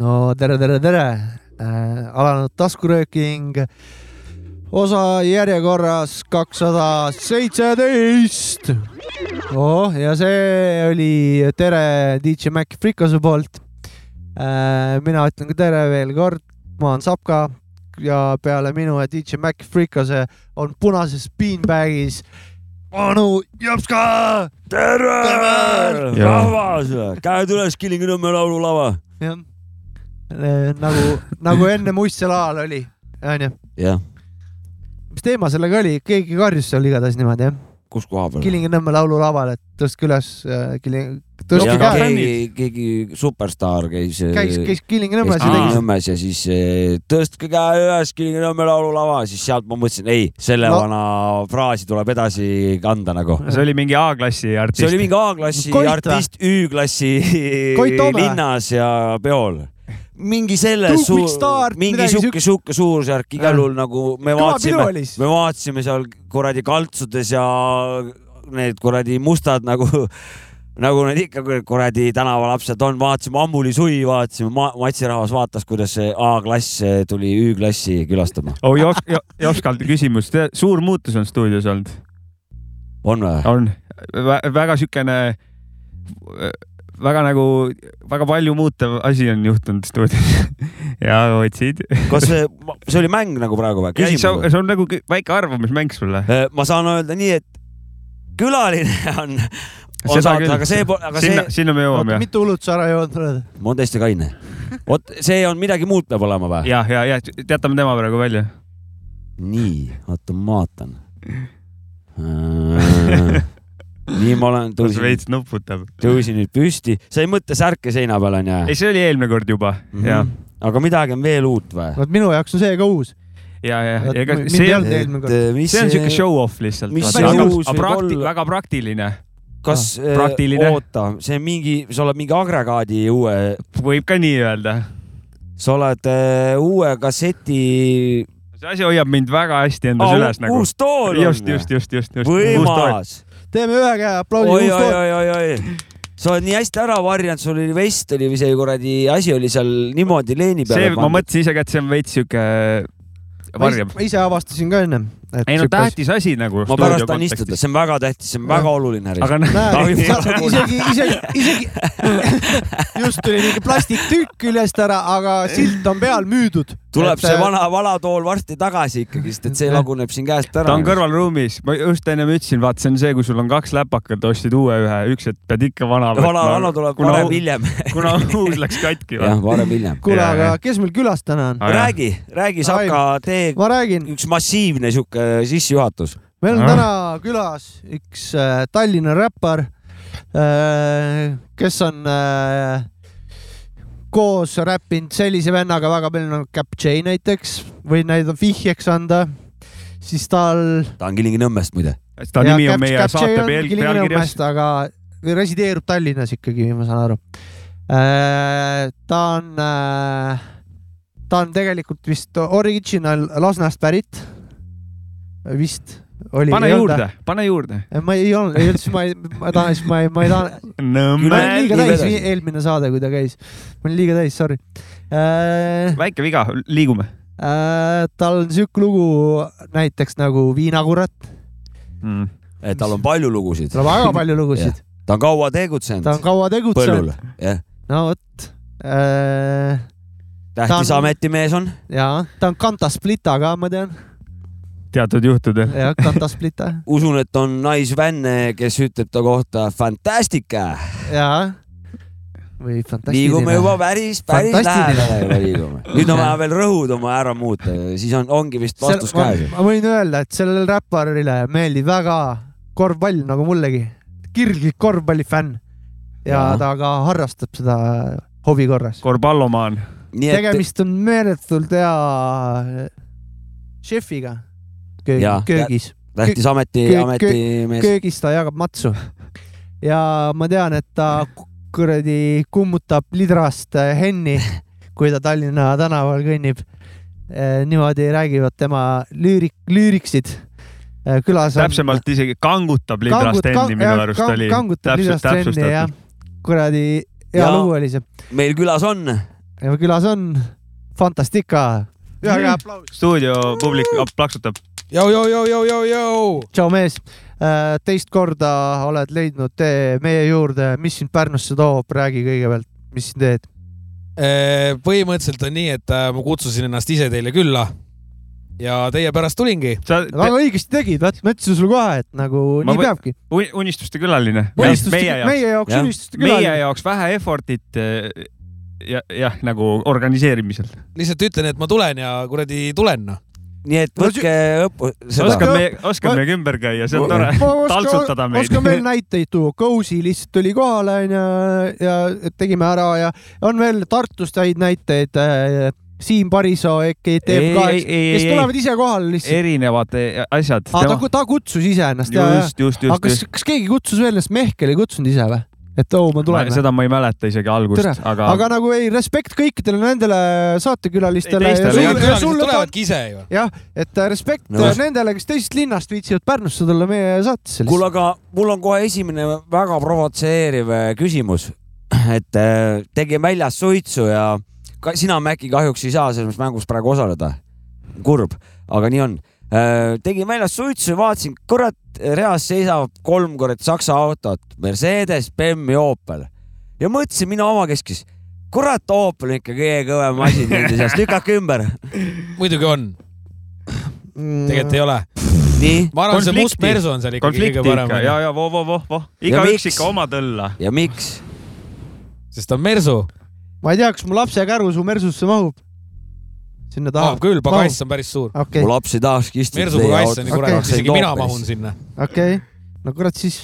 no tere, tere, tere äh,. alanud taskurööking, osa järjekorras kakssada seitseteist. oh, ja see oli tere DJ Mac Frikose poolt äh,. mina ütlen ka tere veel kord, ma olen Sapka ja peale minu ja DJ Mac Frikose on punases beanbag'is onu Jopska. tere, rahvas, käed üles Kilingi-Nõmme laululava. jah Eh, nagu, nagu enne Muistsel ajal oli, onju. jah. Mis teema sellega oli, keegi karjus seal igatahes niimoodi, jah? kus koha peal? Kilingi-Nõmme laululaval, et tõstke üles äh,, Kiling-, tõstke ja, käed. keegi, keegi superstaar käis. käis, käis Kilingi-Nõmmes ja tegi. Nõmmes ja siis tõstke käe üles Kilingi-Nõmme laululava, siis sealt ma mõtlesin, ei, selle no. vana fraasi tuleb edasi kanda nagu. see oli mingi A-klassi artist. see oli mingi A-klassi artist Ü-klassi linnas ja peol mingi selles suur, mingi sihuke, sihuke suurusjärk igal juhul nagu me vaatasime, me vaatasime seal kuradi kaltsudes ja need kuradi mustad nagu nagu need ikka kuradi tänavalapsed on, vaatasime ammuli suvi, vaatasime ma, matsirahvas vaatas, kuidas see A-klass tuli Ü-klassi külastama. oh Jos-, Joskalt küsimus, suur muutus on stuudios olnud? on või? on, väga siukene väga nagu, väga palju muutev asi on juhtunud stuudios ja otsid. kas see, see oli mäng nagu praegu või? ei, see on, see on nagu väike arvamusmäng sulle. Äh, ma saan öelda nii, et külaline on, on saanud, aga see, aga sinna, see. sinna me jõuame jah. mitu hulut sa ära joonud oled? ma olen täiesti kaine. vot see on midagi muud peab olema või? ja, ja, ja jätame tema praegu välja. nii, oota ma vaatan nii ma olen, tõusin. veits nuputab. tõusin nüüd püsti, sa ei mõtle särke seina peal onju? ei, see oli eelmine kord juba mm, -hmm. jah. aga midagi on veel uut või? vot minu jaoks on see ka uus. ja, ja, ega see on, see on siuke show off lihtsalt. prakti, väga praktiline kas ah,, praktiline. oota, see on mingi, sa oled mingi agregaadi uue. võib ka nii öelda. sa oled uh, uue kasseti. see asi hoiab mind väga hästi endas ah, üles nagu. uus tool on. just, just, just, just, just. võimas teeme ühe käe aplausi. oi, oi, oi, oi, oi sa oled nii hästi ära varjanud, sul oli vest oli või see kuradi asi oli seal niimoodi leeni peal. see, ma mõtlesin ise ka, et see on veits siuke varjab. ma ise avastasin ka ennem. ei no tähtis asi nagu. ma pärast tahan istuda, see on väga tähtis, see on väga oluline. aga näed, isegi, isegi, isegi just tuli mingi plastiktükk küljest ära, aga silt on peal müüdud tuleb et, see äh, vana, vana tool varsti tagasi ikkagi, sest et see laguneb siin käest ära. ta on kõrvalruumis, ma just ennem ütlesin, vaat see on see, kui sul on kaks läpakat, ostsid uue ühe, üks, et pead ikka vana võtma. vana, vana tuleb kuna, varem-hiljem kuna uus läks katki. jah, varem-hiljem. kuule, aga kes meil külas täna on? räägi, räägi, Saka, tee üks massiivne sihuke sissejuhatus. meil on täna külas üks äh, Tallinna räppar äh,, kes on äh, koos räppinud sellise vennaga väga palju nagu Cap J näiteks, võin näida vihjeks anda, siis tal. ta on Kilingi-Nõmmest muide. ta nimi on meie Cap saate pealkirjas. aga resideerub Tallinnas ikkagi, ma saan aru. Äh, ta on, äh, ta on tegelikult vist original Lasnast pärit, vist oli, pane juurde, pane juurde. ma ei olnud, ei olnud, siis ma ei, ma tahan, siis ma ei, ma ei taha. ma olin liiga täis, eelmine saade, kui ta käis. ma olin liiga täis, sorry äh,. väike viga, liigume äh,. tal on sihuke lugu näiteks nagu Viinakurat mm.. tal on palju lugusid. tal on väga palju lugusid ta on kaua tegutsenud. ta on kaua tegutsenud. jah. no vot äh,. tähtis ametimees on. jaa, ta on Kantasplita ka, ma tean teatud juhtudel. jah, katasplita. usun, et on naisvänne, kes ütleb ta kohta fantastica. jaa või fantastiline. liigume juba päris, päris lähedale liigume. nüüd on vaja veel rõhud oma ära muuta, siis on, ongi vist vastus käes. ma võin öelda, et sellele räpparile meeldib väga korvpall nagu mullegi, kirglik korvpallifänn ja, ja ta ka harrastab seda hobi korras. korvpallomaan. tegemist on meeletult hea šefiga köög, köögis. tähtis ameti, ametimees. köögis ta jagab matsu ja ma tean, et ta kuradi kummutab lidrast äh, henni, kui ta Tallinna tänaval kõnnib. Äh, niimoodi räägivad tema lüürik, lüüriksid äh, külas on. täpsemalt isegi kangutab lidrast henni minu arust oli. kangutab lidrast henni jah, kuradi hea ja, lugu oli see. meil külas on. külas on Fantastica. stuudio publik plaksutab. Jou, jou, jou, jou, jou, jou. tšau mees Äh, teist korda oled leidnud tee meie juurde, mis sind Pärnusse toob, räägi kõigepealt, mis sind teed? Äh, põhimõtteliselt on nii, et äh, ma kutsusin ennast ise teile külla ja teie pärast tulingi. sa te... väga õigesti tegid, vaat ma ütlesin sulle kohe, et nagu ma nii peabki. unistuste külaline. meie jaoks, meie jaoks unistuste külaline. meie jaoks vähe effort'it ja jah, nagu organiseerimisel. lihtsalt ütlen, et ma tulen ja kuradi tulen noh nii et võtke õppu. oskab me, oskab meiega ümber käia, see on tore. taltsutada meid. oskan veel näiteid tuua, Cozy lihtsalt tuli kohale onju ja tegime ära ja on veel Tartust häid näiteid äh, Siim Parisoo teeb ka, kes tulevad ise kohale lihtsalt. erinevad asjad. ta, ta kutsus ise ennast ja, ja. aga kas, kas keegi kutsus veel ennast, Mehkel ei kutsunud ise või? Et oo oh,, ma tulen. seda ma ei mäleta isegi algust, aga. aga nagu ei, respekt kõikidele nendele saatekülalistele. tulevadki ise ju. jah, et äh, respekt no. nendele, kes teisest linnast viitsivad Pärnusse tulla meie saatesse. kuule, aga mul on kohe esimene väga provotseeriv äh, küsimus. et äh, tegin väljas suitsu ja ka, sina, Mäkki, kahjuks ei saa selles mängus praegu osaleda. kurb, aga nii on Äh, tegin väljas suitsu ja vaatasin, kurat, reas seisab kolm kurat Saksa autot, Mercedes, BMW, Opel ja mõtlesin mina omakeskis, kurat, Opel on ikka kõige kõvem masin nende seas, lükake ümber. muidugi on. tegelikult ei ole. ma arvan, see must Mersu on seal ikkagi kõige parem. ja, ja voh, voh, voh, voh, igaüks ikka oma tõlla. ja miks? sest ta on Mersu. ma ei tea, kas mu lapse käru su Mersusse mahub sinna taha? mahub küll, pagass on päris suur okay.. mu laps ei tahakski istuda. Mersu pagass on ju kurat, isegi mina mahun sinna. okei okay., no kurat siis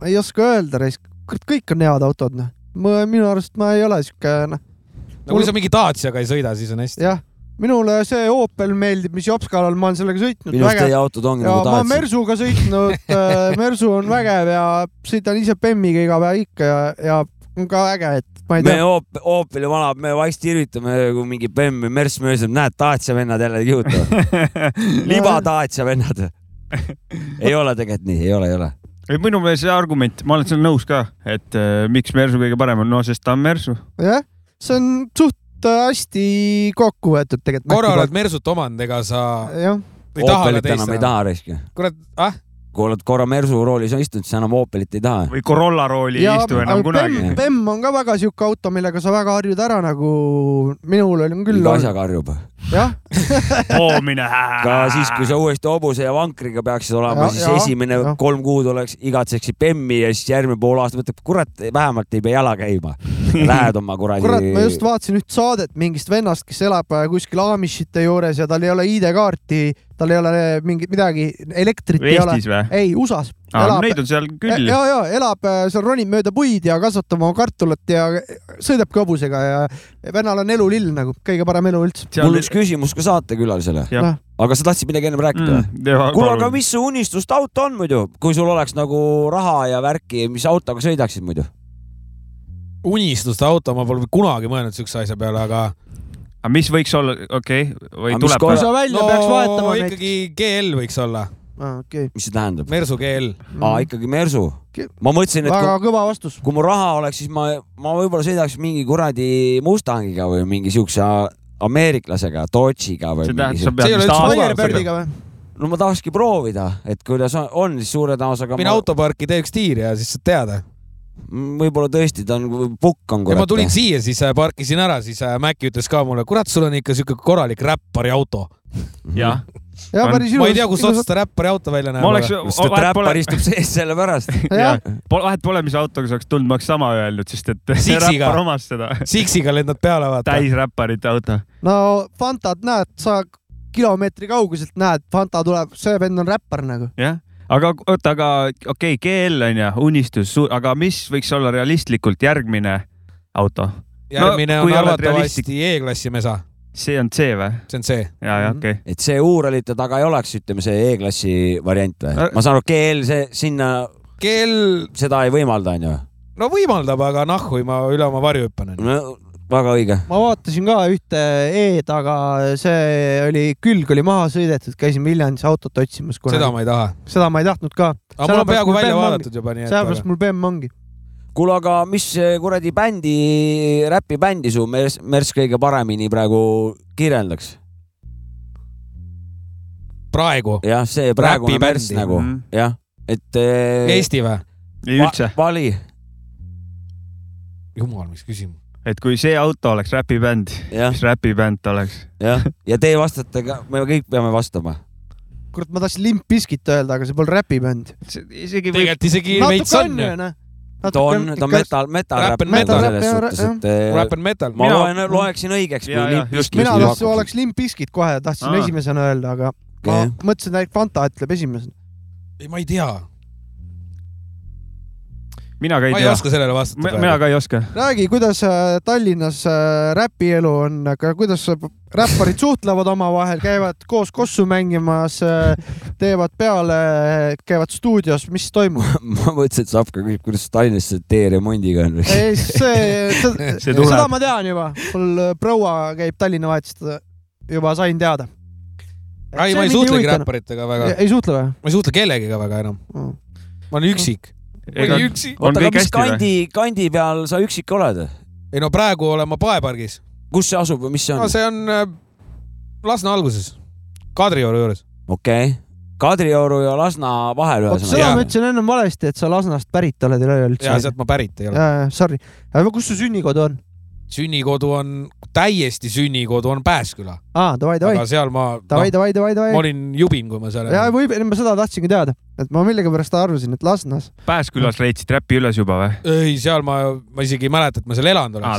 ma ei oska öelda, kurat kõik on head autod noh. minu arust ma ei ole siuke noh. no kui sa mingi Daciaga ei sõida, siis on hästi. jah, minule see Opel meeldib, mis Jopskalal ma olen sellega sõitnud. minu arust teie autod ongi nagu Dacia. ma Mersuga sõitnud äh, Mersu on vägev ja sõidan ise Bemmiga iga päev ikka ja, ja on ka äge, et ma ei tea. me Oop-, Opeli vana, me vaisti irvitame, kui mingi Bemm või Merss möödub, näed, Dacia vennad jälle kihutavad liba Dacia vennad ei ole tegelikult nii, ei ole, ei ole. ei, minu meelest see argument, ma olen seal nõus ka, et äh, miks Mersu kõige parem on, no sest ta on Mersu. jah, see on suht hästi kokku võetud tegelikult. korra oled Mersut omanud, ega sa. jah. Opelit enam ei taha risk. kurat, ah kui oled korra Mersu roolis istunud, siis enam Opelit ei taha. või Corolla rooli ei istu enam kunagi. Bemm on ka väga sihuke auto, millega sa väga harjud ära nagu, minul on küll. iga asjaga harjub. jah poomine ka siis, kui sa uuesti hobuse ja vankriga peaksid olema, siis ja, esimene ja. kolm kuud oleks, igatseksid Bemmi ja siis järgmine pool aastat mõtled, kurat, vähemalt ei pea jala käima. Lähed oma kuradi. kurat, ma just vaatasin üht saadet mingist vennast, kes elab kuskil Amishite juures ja tal ei ole ID-kaarti tal ei ole mingit midagi, elektrit Eestis ei ole. ei, USA-s. Neid on seal küll. ja, ja elab äh, seal, ronib mööda puid ja kasvatab oma kartulit ja sõidabki hobusega ja vennal on elulill nagu, kõige parem elu üldse. mul on üks küsimus ka saatekülalisele. aga sa tahtsid midagi ennem rääkida mm,? kuule, aga mis su unistust auto on muidu, kui sul oleks nagu raha ja värki, mis autoga sõidaksid muidu? unistuste auto, ma pole kunagi mõelnud siukse asja peale, aga aga mis võiks olla, okei okay,, või tuleb? kui sa välja no, peaks vahetama näiteks. ikkagi GL võiks olla ah,. Okay. mis see tähendab? Mersu GL mm.. aa, ikkagi Mersu. ma mõtlesin, et väga kui, kõva vastus. kui mul raha oleks, siis ma, ma võib-olla sõidaks mingi kuradi Mustangiga või mingi siukse ameeriklasega, Dodge'iga või. see tähendab, sa pead Firebirdiga või? no ma tahakski proovida, et kuidas on, on siis suure tõenäosusega. mine ma... autoparki, tee üks tiir ja siis saad teada võib-olla tõesti ta on, pukk on. ja ma tulin siia, siis äh, parkisin ära, siis äh, Maci ütles ka mulle, kurat, sul on ikka siuke korralik räppari auto. jah ja, ma ei tea, kust otsast räppari auto välja näeb. oleks, sest et räppar istub sees sellepärast vahet pole, mis autoga sa oleks tulnud, ma oleks sama öelnud, sest et räppar omas seda. Siksiga lendad peale, vaata. täis räpparite auto. no Fantat näed, sa kilomeetri kauguselt näed, Fanta tuleb, see vend on räppar nagu. jah aga oota, aga okei okay,, GL on ju, unistus, aga mis võiks olla realistlikult järgmine auto? järgmine no, on arvatavasti E-klassi mesa. see on C või? see on C. ja, ja okei okay.. et see U-rallite taga ei oleks, ütleme see E-klassi variant või? ma saan aru, GL see sinna. GL. seda ei võimalda, onju? no võimaldab, aga nahhu ma üle oma varju hüppan. no väga õige. ma vaatasin ka ühte E-d, aga see oli, külg oli maha sõidetud, käisin Viljandis autot otsimas. seda ma ei taha. seda ma ei tahtnud ka. aga mul on peaaegu välja vaadatud juba, nii et. sellepärast mul BEM ongi kuule, aga mis kuradi bändi, räpibändi su Mers, Mers kõige paremini praegu kirjeldaks? praegu? jah, see praegune Mers nagu mm, -hmm. jah, et. Eesti või? ei üldse. vali. jumal, mis küsimus et kui see auto oleks räpibänd, mis räpibänd ta oleks? jah, ja teie vastate ka, me kõik peame vastama. kurat, ma tahtsin Limp Bizkit öelda, aga see pole räpibänd. isegi tegelikult isegi veits on ju ta on, ta on metal, metal rap metal selles suhtes, et. Rap and metal. ma loen, loeksin õigeks, kui Limp Bizkit. mina oleks Limp Bizkit kohe, tahtsin esimesena öelda, aga ma mõtlesin, et Fanta ütleb esimesena. ei, ma ei tea mina ka ei ma tea. ma ei oska sellele vastata. mina ka ei oska. räägi, kuidas äh, Tallinnas äh, räpielu on, aga kuidas räpparid suhtlevad omavahel, käivad koos kossu mängimas, äh, teevad peale, käivad stuudios, mis toimub ma mõtlesin, et Sapka küsib, kuidas Tallinnas see teeremondiga on. ei, see, see, seda ma tean juba, mul proua käib Tallinna vahetust, juba sain teada. ei, ma ei suhtlegi räpparitega väga. ei suhtle või? ma ei suhtle kellegiga väga enam mm.. ma olen üksik ega üksi. oota, aga mis kandi, kandi peal sa üksik oled? ei no praegu olen ma Paepargis. kus see asub või mis see on no,? see on äh, Lasna alguses, Kadrioru juures. okei okay. Kadrioru ja Lasna vahel ühesõnaga. seda ma ütlesin ennem valesti, et sa Lasnast pärit oled üleüldse. ja sealt ma pärit ei ole. Sorry, kus su sünnikodu on? Sünnikodu on, täiesti sünnikodu on Pääsküla. aa, davai, davai. aga seal ma. davai no,, davai, davai, davai. ma olin jubin, kui ma seal. ja võib, ma seda tahtsingi teada, et ma millegipärast arvasin, et Lasnas. Pääskülas leidsid räpi üles juba või? ei, seal ma, ma isegi ei mäleta, et ma seal elanud olen.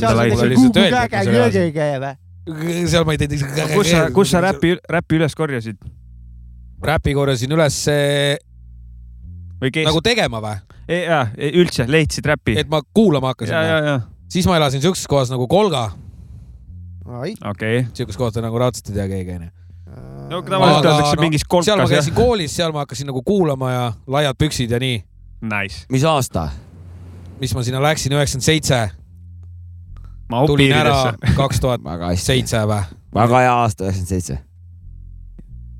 seal ma ei teinud. kus sa, kus sa räpi, räpi üles korjasid? räpi korjasin üles või kes? nagu tegema või? jaa, üldse leidsid räpi? et ma kuulama hakkasin. ja, ja, ja siis ma elasin siukses kohas nagu Kolga. okei okay.. siukest kohta nagu raudselt ei tea keegi onju no tavaliselt öeldakse no, mingis kolkas. seal ma käisin jah. koolis, seal ma hakkasin nagu kuulama ja laiad püksid ja nii. Nice. mis aasta? mis ma sinna läksin, üheksakümmend seitse. tulin ära kaks tuhat seitse või? väga hea aasta, üheksakümmend seitse.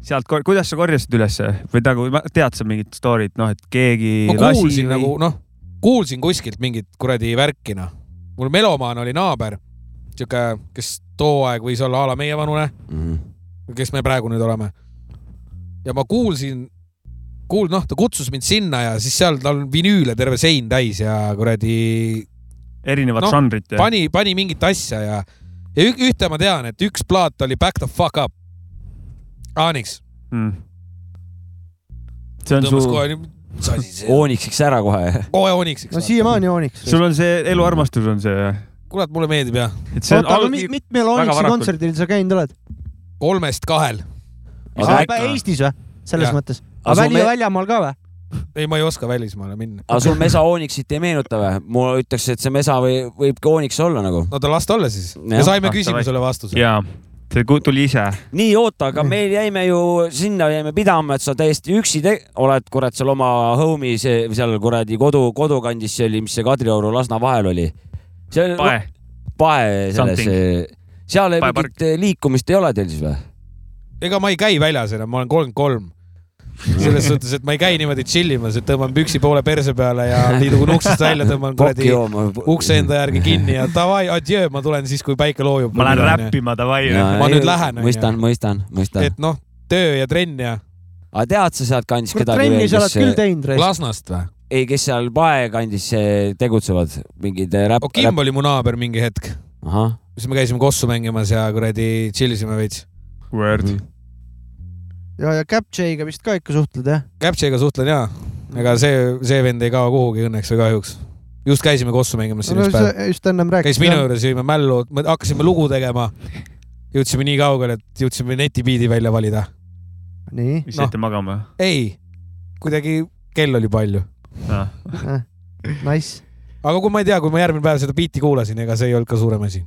sealt, kuidas sa korjasid ülesse või nagu tead sa mingit story't, noh, et keegi. ma kuulsin või... nagu noh, kuulsin kuskilt mingit kuradi värki noh mul melomaan oli naaber, sihuke, kes too aeg võis olla a la meievanune mm. -hmm. kes me praegu nüüd oleme. ja ma kuulsin, kuul-, noh, ta kutsus mind sinna ja siis seal tal on vinüüle terve sein täis ja kuradi. erinevat no, žanrit. pani, pani mingit asja ja, ja ühte ma tean, et üks plaat oli Back the fuck up. Anix mm.. see on Tõmbas su kohe, Ooniksiks ära kohe. kohe Ooniksiks. no siiamaani Ooniks. sul on see eluarmastus on see? kurat, mulle meeldib jah. oota, aga mitmel Ooniksi kontserdil sa käinud oled? kolmest kahel. Eestis või? selles ja. mõttes. aga väli- ja väljamaal ka või? ei, ma ei oska välismaale minna. aga sul mesa Onyxit ei meenuta või? mulle ütleks, et see mesa või, võibki Onyx olla nagu. no ta las ta olla siis. me saime küsimusele vastuse. See tuli ise. nii, oota, aga meil jäime ju, sinna jäime pidama, et sa täiesti üksi oled, kurat, seal oma home'is, seal kuradi kodu, kodukandis see oli, mis see Kadrioru, Lasna vahel oli. pae. pae selles, seal mingit liikumist ei ole teil siis või? ega ma ei käi väljas enam, ma olen kolmkümmend kolm selles suhtes, et ma ei käi niimoodi tšillimas, et tõmban püksi poole perse peale ja liidun uksest välja, tõmban kuradi ukse enda järgi kinni ja davai, adjöö, ma tulen siis, kui päike loojub. ma lähen räppima, davai. ma nüüd lähen. mõistan, mõistan, mõistan. et noh, töö ja trenn ja. aga tead sa sealtkandis kedagi veel? trenni sa oled küll teinud. Lasnast või? ei, kes seal Pae kandis tegutsevad, mingid räpp. Oh, Kim oli mu naaber mingi hetk. siis me käisime kossu mängimas ja kuradi tšillisime veits. Word mm. -hmm ja, ja Captcha'ga vist ka ikka suhtled, jah? Captcha'ga suhtlen jaa. ega see, see vend ei kao kuhugi õnneks või kahjuks. just käisime kossu mängimas siin no, üks päev. just ennem rääkis. käis minu juures, jõime mällu, hakkasime lugu tegema. jõudsime nii kaugele, et jõudsime netibiidi välja valida. nii? mis jäite no. magama? ei, kuidagi kell oli palju ah.. Nice. aga kui ma ei tea, kui ma järgmine päev seda biiti kuulasin, ega see ei olnud ka suurem asi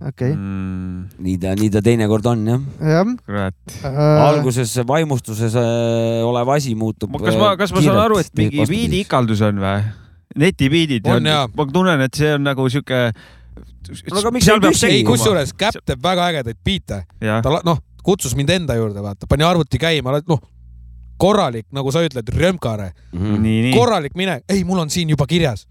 okei okay. mm.. nii ta, nii ta teinekord on jah. jah. kurat uh.... alguses vaimustuses äh, olev asi muutub. kas ma, kas ma saan aru, et mingi biidiikaldus on või? jaa. ma tunnen, et see on nagu sihuke. no aga miks ei küsi? ei, kusjuures Käpp teeb väga ägedaid biite. ta noh, kutsus mind enda juurde, vaata, pani arvuti käima, noh korralik, nagu sa ütled, römkare mm. -hmm. korralik minek, ei, mul on siin juba kirjas.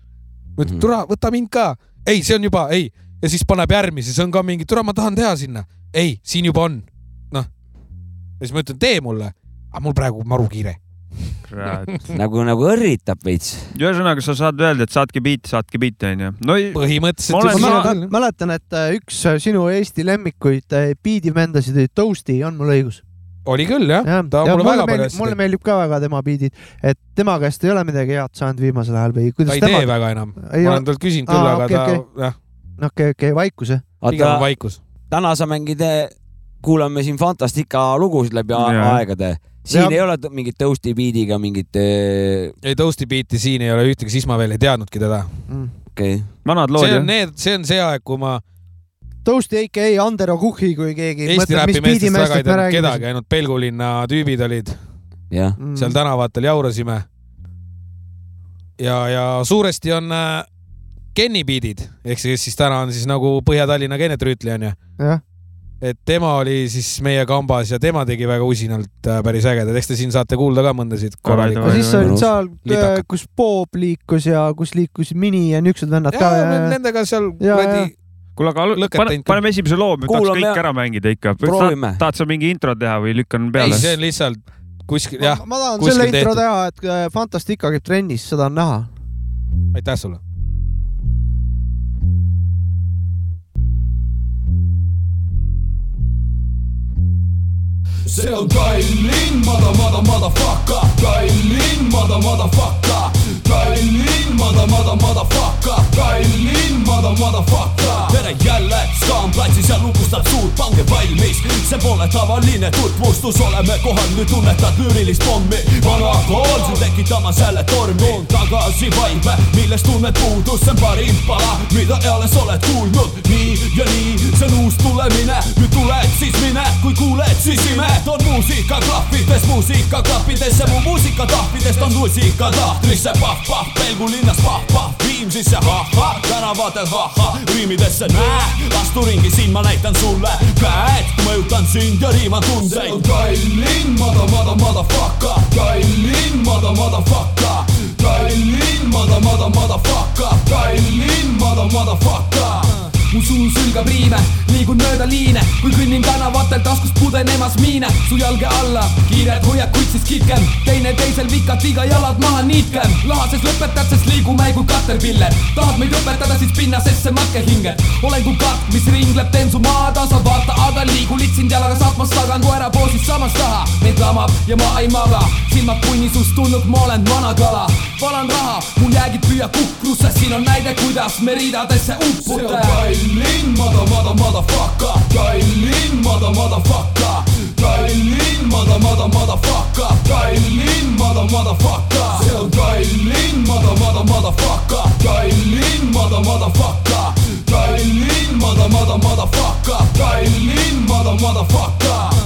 ma ütlen, tule, võta mind ka. ei, see on juba, ei. Ja siis paneb järgmise, see on ka mingi, tule, ma tahan teha sinna. ei, siin juba on. noh. ja siis ma ütlen, tee mulle. aga mul praegu maru kiire nagu, nagu õrritab veits. ühesõnaga, sa saad öelda, et saatke biiti, saatke biiti, onju. no põhimõtteliselt. ma mäletan, mäletan, et äh, üks äh, sinu Eesti lemmikuid äh, oli Toasty, on mul õigus? oli küll jah ja,, ta ja, mulle väga palju hästi. mulle meeldib ka väga tema biidid, et tema käest ei ole midagi head saanud viimasel ajal või kuidas ta ei tema... tee väga enam. ma olen talt küsinud küll, aga okay, ta okay. jah. Okei, okei, vaikus jah. pigem on vaikus. täna sa mängid, kuulame siin Fantastica lugusid läbi ja. aegade siin ja. ei ole mingit Toasty beat'iga mingit. ei, Toasty beat'i siin ei ole ühtegi, siis ma veel ei teadnudki teda mm.. okei okay.. vanad lood. see on need, see on see aeg, kui ma. Toasty aka Andero Kuhhi, kui keegi. Eesti räpimeestest väga ei teadnud kedagi, ainult Pelgulinna tüübid olid. Mm. seal tänavatel jaurasime. ja, ja suuresti on äh, Kenny beat'id ehk siis, siis täna on siis nagu Põhja-Tallinna Kennet Rüütli onju. et tema oli siis meie kambas ja tema tegi väga usinalt äh, päris ägedad, eks te siin saate kuulda ka mõndasid korralikku. aga siis olid seal, äh, kus Bob liikus ja kus liikus Mini ja niisugused vennad ja, ka. ja nendega seal kuradi kuule, aga pane, paneme esimese loo, me tahaks kõik ära mängida ikka. tahad sa mingi intro teha või lükkan peale? ei, see on lihtsalt kuskil, jah. ma tahan selle intro teha, et äh, Fantastica käib trennis, seda on näha. aitäh sulle see on Tallinn, mother, mother, motherfucker Tallinn, mother, motherfucker Tallinn, mother, mother, motherfucker. Tallinn, mother, motherfucker. Tere jälle, skamplatsis ja lugustab suud, pange valmis. See pole tavaline tutvustus, oleme kohal, nüüd tunnetad lüürilist pommi. Vana kool, sul tekitamas jälle tormi. Toon tagasi vaibe, millest tunned puudust, see on parim pala, mida eales oled kuulnud. Nii ja nii, see on uus tulemine, nüüd tuled, siis mine, kui kuuled, siis ime. On muusika klahvides, muusika klappidesse, mu muusika tahvidest on lusika tahtrisse pahh-pahh, pelgulinnas pahh-pahh, Viimsisse ha-ha, tänavatel ha-ha, riimidesse näe, astu ringi, siin ma näitan sulle käed, mõjutan sind ja riiman tundeid. see on Tallinn, mother, mother, motherfucker, Tallinn, mother, motherfucker, Tallinn, mother, mother, motherfucker, Tallinn, mother, motherfucker mu suu sülgab riime, liigun mööda liine, kui kõnnin tänavatel taskus pudenemas miine, su jalge alla, kiired hoiakuid siis kitkem, teineteisel vikatiga jalad maha niitkem, lahases lõpetad, sest liigume kui katerpiller, tahad meid õpetada, siis pinnasesse matke hinge, olen kui katk, mis ringleb, teen su maatasa, vaata, aga liigu litsin jalaga saatmas tagan koera poosis samas taha, meid lamab ja ma ei maga, silmad punni sust tulnud, ma olen vana kala, valan raha, mul jäägid püüa kukrusse, siin on näide, kuidas me ridadesse uppuda. Tallinn, mother, mother, motherfucker. Tallinn, mother, motherfucker. Tallinn, mother, mother, motherfucker. Tallinn, mother, motherfucker. See on Tallinn, mother, mother, motherfucker. Tallinn, mother, motherfucker. Tallinn, mother, mother, motherfucker. Tallinn, mother, motherfucker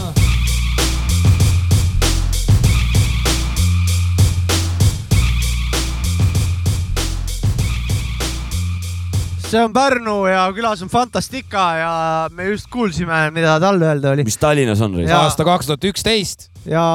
see on Pärnu ja külas on Fantastica ja me just kuulsime, mida tal öelda oli. mis Tallinnas on? aasta kaks tuhat üksteist. ja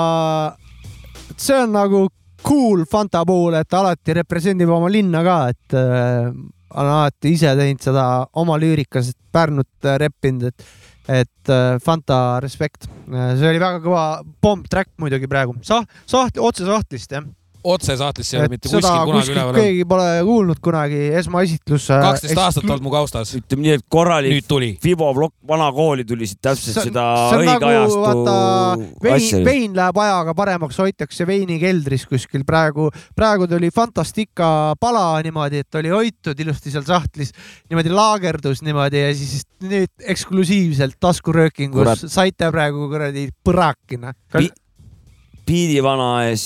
see on nagu cool Fanta puhul, et ta alati represendib oma linna ka, et äh, on alati ise teinud seda oma lüürikas, Pärnut äh, reppinud, et et äh, Fanta respekt, äh, see oli väga kõva pomp track muidugi praegu, saht-, saht-, otse sahtlist jah otse saates ei ole mitte kuskil kunagi üleval olnud. keegi pole kuulnud kunagi, esmaesitlus. kaksteist aastat olnud mu kaustas. ütleme nii, et korralik Fibo plokk vana kooli tuli siit täpselt seda õige nagu, ajastu vein, vein läheb ajaga paremaks, hoitakse veini keldris kuskil praegu, praegu tuli Fantastica pala niimoodi, et oli hoitud ilusti seal sahtlis, niimoodi laagerdus niimoodi ja siis nüüd eksklusiivselt taskuröökingus saite praegu kuradi põrakina piidivana ees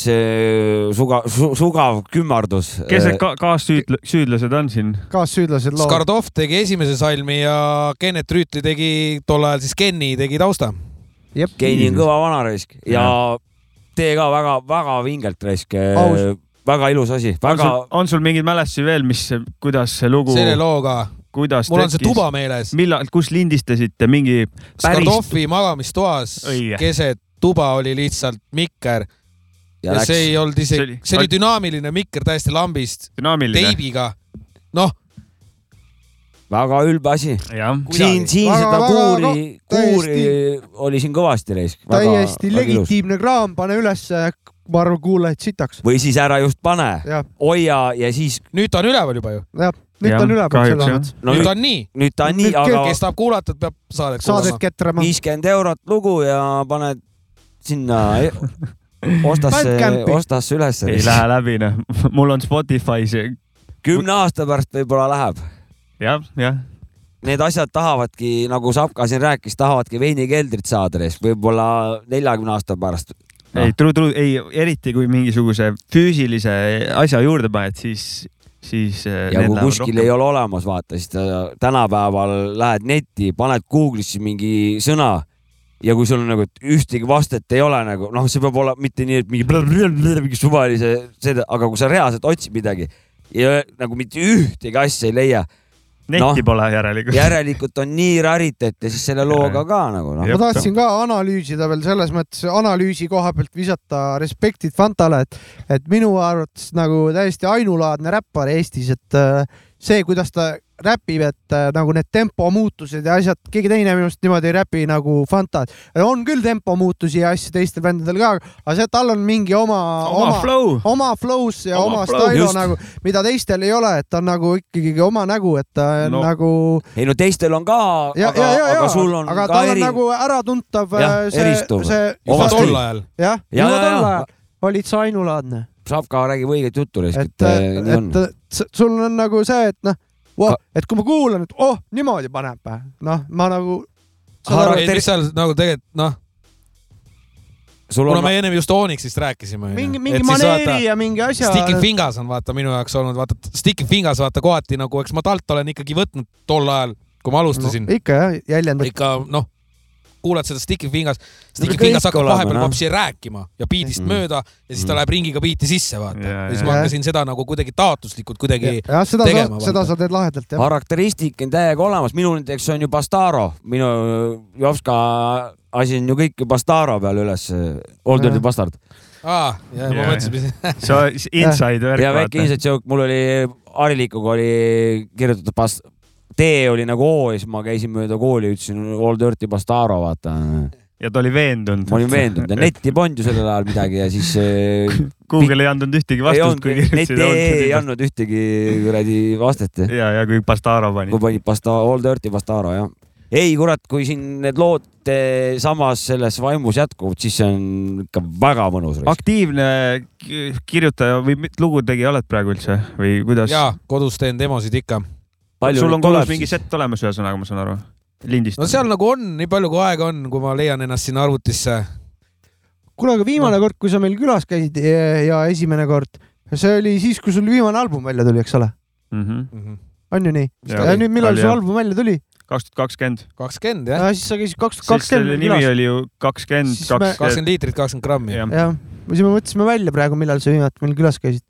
suga, su, sugav kümmardus. kes need ka kaassüüdlased on siin? kaassüüdlased loo. Skardov tegi esimese salmi ja Kennet Rüütli tegi tol ajal siis Kenny tegi tausta. Kenny on kõva vanaraisk ja, ja tee ka väga-väga vingelt raisk. väga ilus asi, väga. on sul mingeid mälestusi veel, mis, kuidas see lugu? selle looga kuidas mul tekkis? on see tuba meeles. millal, kus lindistasite mingi päris... Skardovi magamistoas keset tuba oli lihtsalt mikker. ja, ja see ei olnud isegi, see oli, see oli dünaamiline mikker täiesti lambist. teibiga. noh väga ülbe asi. siin, siin väga, seda väga, kuuri, kuuri oli siin kõvasti reis. täiesti legitiimne kraam, pane ülesse, ma arvan, kuulajaid sitaks. või siis ära just pane, hoia ja siis. nüüd ta on üleval juba ju. jah nüüd ta on üleval selles mõttes. no nüüd ta on nii. nüüd ta on nii, aga. kes tahab kuulata, peab saadet saadet ketrama. viiskümmend eurot lugu ja paned sinna ostasse, ostasse ülesse. ei lähe läbi, noh. mul on Spotify's. kümne aasta pärast võib-olla läheb ja,. jah, jah need asjad tahavadki, nagu Sapka siin rääkis, tahavadki veinikeldrit saada, võib-olla neljakümne aasta pärast no.. ei, true, true, ei, eriti kui mingisuguse füüsilise asja juurde paned, siis siis. Äh, ja kui kuskil rohkem. ei ole olemas, vaata, siis tänapäeval lähed netti, paned Google'isse mingi sõna ja kui sul nagu ühtegi vastet ei ole nagu noh, see peab olema mitte nii, et mingi, mingi suvalise, aga kui sa reaalselt otsid midagi ja nagu mitte ühtegi asja ei leia netti no, pole järelikult. järelikult on nii raritet ja siis selle looga ka nagu noh. ma tahtsin ka analüüsida veel selles mõttes analüüsi koha pealt visata respektid Fantale, et, et minu arvates nagu täiesti ainulaadne räppar Eestis, et see, kuidas ta räpib, et äh, nagu need tempomuutused ja asjad, keegi teine minu arust niimoodi ei räpi nagu Fanta. on küll tempomuutusi ja asju teistel bändidel ka, aga see, tal on mingi oma, oma, oma flow, oma flow's ja oma, oma stylo nagu, mida teistel ei ole, et ta on nagu ikkagi oma nägu, et ta on no. nagu. ei no teistel on ka, aga, aga sul on aga ka eri. nagu äratuntav ja, äh, see, see. juba tol ajal. jah, juba tol ajal olid sa ainulaadne. Savka räägib õiget juttu, et, et, et, et sul on nagu see, et noh wow,, et kui ma kuulan, et oh, niimoodi paneb, noh, ma nagu. mis seal nagu tegelikult noh kuna on... me ennem just Onyxist rääkisime. mingi, mingi maneeri vaata, ja mingi asja. Sticking Fingers on vaata minu jaoks olnud, vaata Sticking Fingers vaata kohati nagu, eks ma talt olen ikkagi võtnud tol ajal, kui ma alustasin no,. ikka jah, jäljendab. ikka noh kuulad seda Sticky Fingers, Sticky Fingers hakkab vahepeal no. vapsi rääkima ja beat'ist mm -hmm. mööda ja siis ta mm. läheb ringiga beat'i sisse, vaata. ja siis ma hakkasin seda nagu kuidagi taotluslikult kuidagi ja, seda tegema. seda sa teed lahedalt, jah. karakteristik on täiega olemas, minul näiteks on ju Bastaro, minu Jovska asi on ju kõik Bastaro peal üles, Old Dirty Bastard aa, ja ma mõtlesin. sa inside värk. ja väike inside joke, mul oli Harilikuga oli kirjutatud Bast-, tee oli nagu O ja siis ma käisin mööda kooli, ütlesin All Dirty Bastaro, vaata. ja ta oli veendunud. ma olin veendunud ja netti polnud ju sellel ajal midagi ja siis äh, Google ei andnud ühtegi vastust, kui kirjutasid. net ei andnud ühtegi kuradi vastet. ja, ja kui Bastaro pani. kui panid Basta-, All Dirty Bastaro, jah ei kurat, kui siin need lood samas selles vaimus jätkuvad, siis see on ikka väga mõnus. aktiivne kirjutaja või lugutegija oled praegu üldse või kuidas? jaa, kodus teen demosid ikka sul on kodus mingi set olemas, ühesõnaga, ma saan aru, lindist? no seal nagu on, nii palju kui aega on, kui ma leian ennast sinna arvutisse. kuule, aga viimane no. kord, kui sa meil külas käisid ja esimene kord, see oli siis, kui sul viimane album välja tuli, eks ole mm? -hmm. on ju nii? ja nüüd, millal su album välja tuli? kaks tuhat kakskümmend. kakskümmend jah ja,? siis sa käisid kaks tuhat kakskümmend. selle nimi oli ju kakskümmend. kakskümmend liitrit, kakskümmend grammi. jah, siis me mõtlesime välja praegu, millal sa viimati meil külas käisid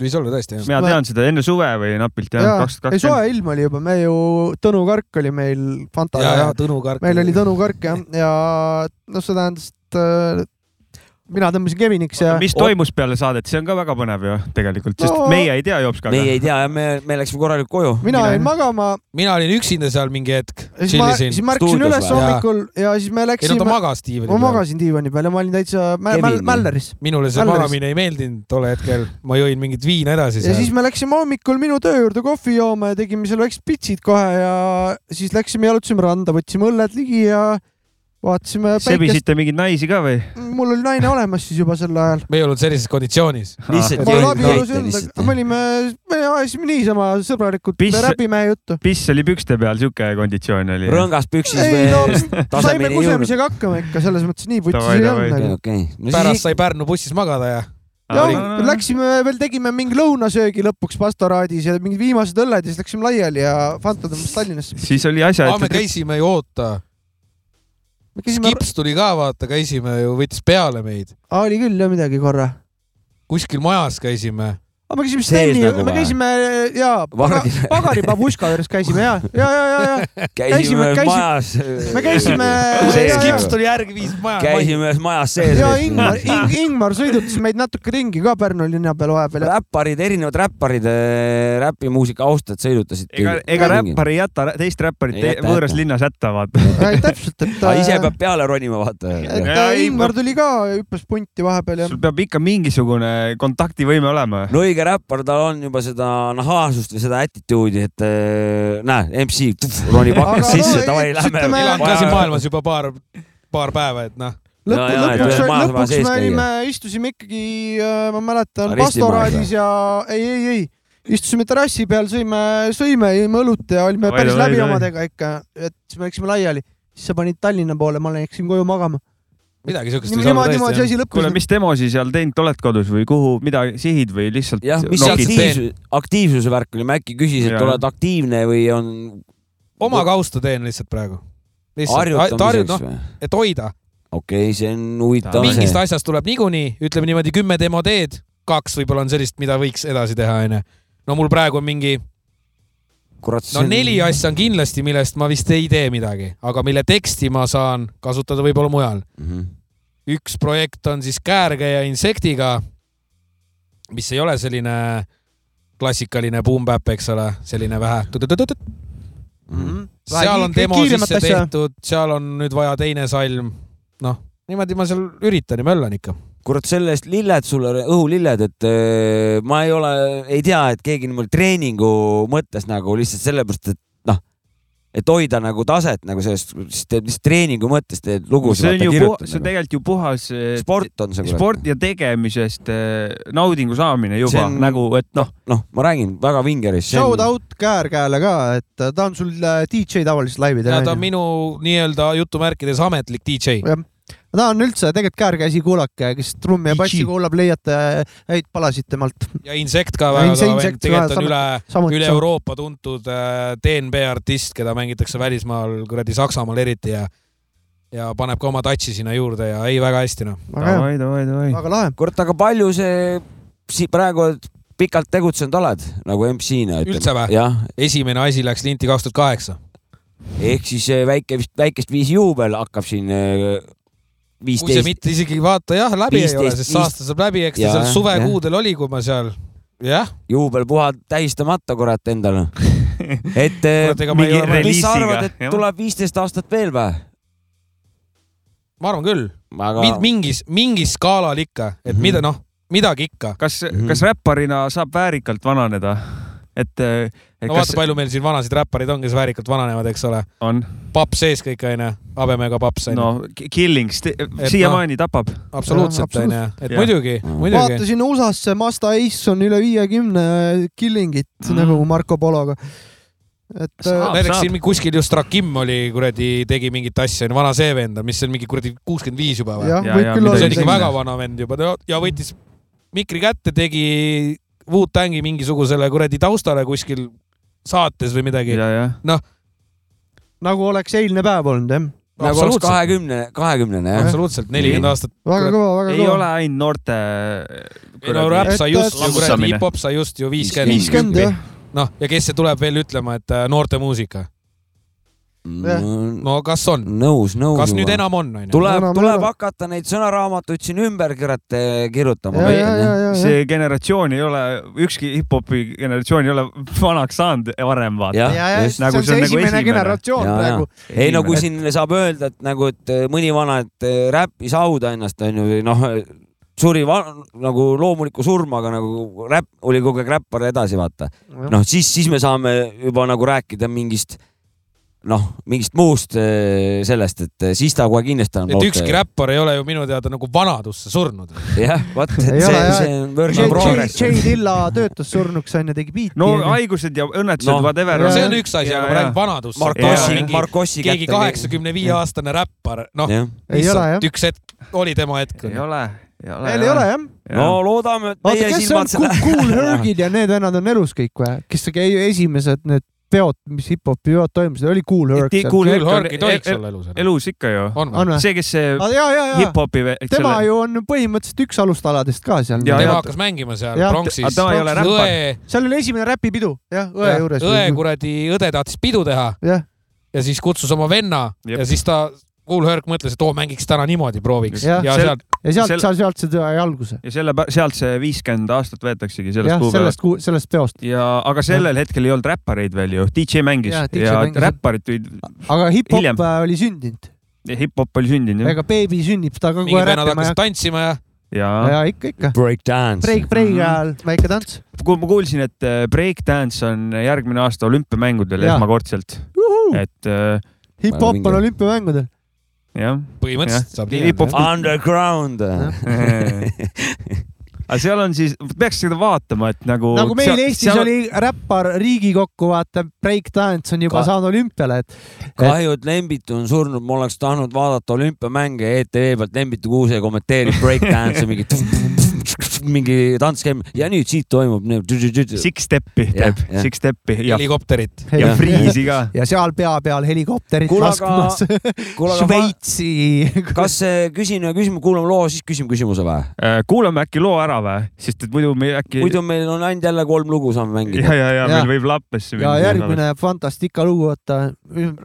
võis olla tõesti jah? mina tean seda enne suve või napilt jah, kaks tuhat kakskümmend. ei, soe ilm oli juba, me ju, Tõnu Kark oli meil Fanta ja, ja Tõnu Kark. meil oli Tõnu Kark jah, ja noh, see tähendas, et äh, mina tõmbasin Keviniks ja. mis toimus peale saadet, see on ka väga põnev ju tegelikult, sest no, meie ei tea Jopskaga. meie ei tea ja me, me läksime korralikult koju. mina jäin magama. mina olin üksinda seal mingi hetk. siis ma, siis ma ärkasin üles hommikul ja siis me läksime. ei no ta magas diivani peal. ma magasin diivani peal ja ma olin täitsa mäl, mälleris. minule see Mälleris. magamine ei meeldinud tol hetkel, ma jõin mingit viina edasi. ja siis me läksime hommikul minu töö juurde kohvi jooma ja tegime seal väiksed pitsid kohe ja siis läksime jalutasime randa, võtsime õlled ligi ja vaatasime. sebisite mingeid naisi ka või? mul oli naine olemas siis juba sel ajal. me ei olnud sellises konditsioonis. me olime, me ajasime niisama sõbralikult, me räpime juttu. piss oli pükste peal, siuke konditsioon oli. rõngas püksis või no, saime kusemisega hakkama ikka, selles mõttes nii putis ei olnud. Okay. No, pärast sai Pärnu bussis magada ja ja läksime veel, tegime mingi lõunasöögi lõpuks pastoraadis ja mingid viimased õlled ja siis läksime laiali ja Fanta tõmbas Tallinnasse. siis oli asja. me käisime ju oota Käisime... Skips tuli ka vaata, käisime ju, võttis peale meid. oli küll jah midagi korra. kuskil majas käisime aga me käisime Steni nagu, me käisime ja pagari babuška juures käisime ja, ja, ja, ja, ja. käisime, käisime majas. me käisime. Skips tuli järgi, viis maja. käisime ühes majas sees. ja Ingmar Ing,, Ingmar sõidutas meid natuke ringi ka Pärnu linna peal vahepeal. räpparid, erinevad räpparid, räpimuusika austajad sõidutasid. ega, ega räppar ei jäta teist räpparit võõras linnas hätta, vaata. täpselt, et. ise peab peale ronima, vaata. et Ingmar tuli ka, hüppas punti vahepeal ja. sul peab ikka mingisugune kontaktivõime olema. no õige räppar, tal on juba seda nahaalsust või seda attitude'i, et äh, näe, MC ronib aknast sisse, davai, lähme. siin maailmas juba paar, paar päeva, et noh. Lõppu, lõpuks, lõpuks me olime, istusime ikkagi, äh, ma mäletan, pastoraadis ja ei, ei, ei, istusime terrassi peal, sõime, sõime, jõime õlut ja olime päris läbi omadega ikka, et siis me läksime laiali. siis sa panid Tallinna poole, ma läksin koju magama midagi siukest tõesti. niimoodi asi lõppes. kuule, mis demosi seal teinud oled kodus või kuhu, mida sihid või lihtsalt? jah, mis see aktiivsus, aktiivsuse värk oli, Mäkki küsis, et ja. oled aktiivne või on. oma kausta teen lihtsalt praegu. harjutamiseks no, või? et hoida. okei okay,, see on huvitav. mingist asjast tuleb niikuinii, ütleme niimoodi kümme demo teed, kaks võib-olla on sellist, mida võiks edasi teha, onju. no mul praegu on mingi kurat. no neli asja on kindlasti, millest ma vist ei tee midagi, aga mille teksti ma saan kasutada võib-olla mujal mm. -hmm. üks projekt on siis Käärkäija Insektiga, mis ei ole selline klassikaline boom-bap, eks ole, selline vähe. Mm -hmm. seal on demo sisse tehtud, seal on nüüd vaja teine salm. noh, niimoodi ma seal üritan ja möllan ikka kurat, selle eest lilled sulle, õhulilled, et äh, ma ei ole, ei tea, et keegi niimoodi treeningu mõttes nagu lihtsalt sellepärast, et noh, et hoida nagu taset nagu sellest, siis teed lihtsalt treeningu mõttes teed lugusid. see on ju puhas, see on nagu. tegelikult ju puhas äh, sport on see. sport ja tegemisest äh, naudingu saamine juba on, nagu, et noh. noh, ma räägin väga vingeris. Shout out Käär-Käele ka, et ta on sul DJ tavaliselt laividel. ja ta on minu nii-öelda jutumärkides ametlik DJ ma tahan üldse tegelikult käärkäsi kuulake, kes trummi ja bassi kuulab, leiate häid palasid temalt. ja Insekt ka väga kõva vend, tegelikult on üle, üle Euroopa tuntud äh, DNB artist, keda mängitakse välismaal, kuradi Saksamaal eriti ja ja paneb ka oma touch'i sinna juurde ja ei, väga hästi noh. davai, davai, davai. väga lahe. kurat, aga palju see si praegu pikalt tegutsenud oled nagu MC-na? üldse või? esimene asi läks linti kaks tuhat kaheksa. ehk siis väike vist, väikest viisi juubel hakkab siin äh, viisteist. kui see mitte isegi vaata jah, läbi 15, ei ole, sest aasta saab läbi, eks ta seal suvekuudel oli, kui ma seal, jah. juubelpuha tähistamata kurat endale et eh, mis sa arvad, et tuleb viisteist aastat veel või? ma arvan küll Aga.... mingis, mingis skaalal ikka, et mm -hmm. mida noh, midagi ikka. kas mm, -hmm. kas räpparina saab väärikalt vananeda? et, et. No kas... vaata, palju meil siin vanasid räppareid on, kes väärikalt vananevad, eks ole. paps sees kõik onju, habemega paps onju. no killing siiamaani no, tapab. absoluutselt onju, et ja. muidugi, muidugi. vaatasin USA-sse, Mazda Ace on üle viiekümne killing'it mm. nagu Marco Pologa et saab, näiteks siin kuskil just Rakim oli kuradi, tegi mingit asja, vana see vend on, mis see on mingi kuradi kuuskümmend viis juba või? see on ikka väga vana vend juba ja võttis mikri kätte, tegi Wu-Tangi mingisugusele kuradi taustale kuskil saates või midagi. noh. nagu oleks eilne päev olnud, jah nagu oleks kahekümne, kahekümnene jah. absoluutselt, nelikümmend aastat. väga kõva, väga kõva. ei ole ainult noorte. ei no räpp sai just ju kuradi, hip-hop sai just ju viiskümmend. viiskümmend jah. noh, ja kes see tuleb veel ütlema, et äh, noorte muusika no kas on? nõus, nõus. kas nüüd enam on, tuleb, tuleb hakata neid sõnaraamatuid siin ümber kirjutama. see generatsioon ei ole, ükski hip-hopi generatsioon ei ole vanaks saanud varem, vaata. Nagu see on see nagu esimene generatsioon ja, praegu. ei no kui siin saab öelda, et nagu, et mõni vana, et äh, räppis hauda ennast, onju, või noh, suri nagu loomuliku surmaga nagu räpp, oli kogu aeg räppar edasi, vaata. noh, siis, siis me saame juba nagu rääkida mingist noh, mingist muust eh, sellest, et eh, siis ta kohe kindlasti on. et ükski räppar ei ole ju minu teada nagu vanadusse surnud. jah, vot, see, see on in progress. Jay Dilla töötas surnuks onju, tegi biiti. no haigused ja õnnetused no,, whatever. see on üks asi, aga ma räägin vanadusse. Markossi, Markossi keegi kaheksakümne viie aastane räppar, noh, lihtsalt üks hetk oli tema hetk. ei ole veel ei ole jah? no loodame, et meie silmad selle. Cool Hergid ja need vennad on elus kõik või? kes esimesed need peod, mis hip-hopi peod toimusid, oli Cool Herc. Cool Herc ei tohiks olla elus. elus ikka ju. see, kes see ah, hip-hopi. tema ju on põhimõtteliselt üks alustaladest ka seal. tema hakkas mängima seal räppar. seal oli esimene räpipidu, jah, õe juures. õe kuradi, õde tahtis pidu teha. ja siis kutsus oma venna ja siis ta Cool Herc mõtles, et oo, mängiks täna niimoodi, prooviks. ja, ja sealt, ja sealt sel..., sealt see sai alguse. ja selle, sealt see viiskümmend aastat võetaksegi sellest kuupäevast. sellest, sellest peost. ja, aga sellel ja. hetkel ei olnud räppareid veel ju, DJ mängis ja, DJ ja mängis. räpparid tulid. aga hip-hop oli sündinud. hip-hop oli sündinud, jah. ega beebi sünnib, ta ka kohe räppima hakkas tantsima ja ja, ja ikka, ikka. Breakdance. Break, break ajal väike tants. kui ma kuulsin, et äh, breakdance on järgmine aasta olümpiamängudel esmakordselt, et äh, hip-hop on olümpiamängudel jah. põhimõtteliselt saab nii öelda. Underground aga seal on siis, peaks seda vaatama, et nagu. nagu meil seal, Eestis seal... oli räppar Riigikokku, vaata, breakdance on juba Ka... saanud olümpiale, et. kahju, et Lembit on surnud, ma oleks tahtnud vaadata olümpiamänge ETV pealt, Lembit Kuuse kommenteerib breakdance'i mingit mingi tants käib ja nüüd siit toimub. Six step'i teeb, six step'i ja helikopterit ja friisi ka. ja seal pea peal helikopterit laskmas. Šveitsi. kas küsin ühe küsimuse, kuulame loo, siis küsime küsimuse või? Äh, kuulame äkki loo ära või, sest et muidu me äkki. muidu meil on ainult jälle kolm lugu saame mängida. ja, ja, ja meil võib lappesse minna. ja järgmine Fantastika lugu, oota.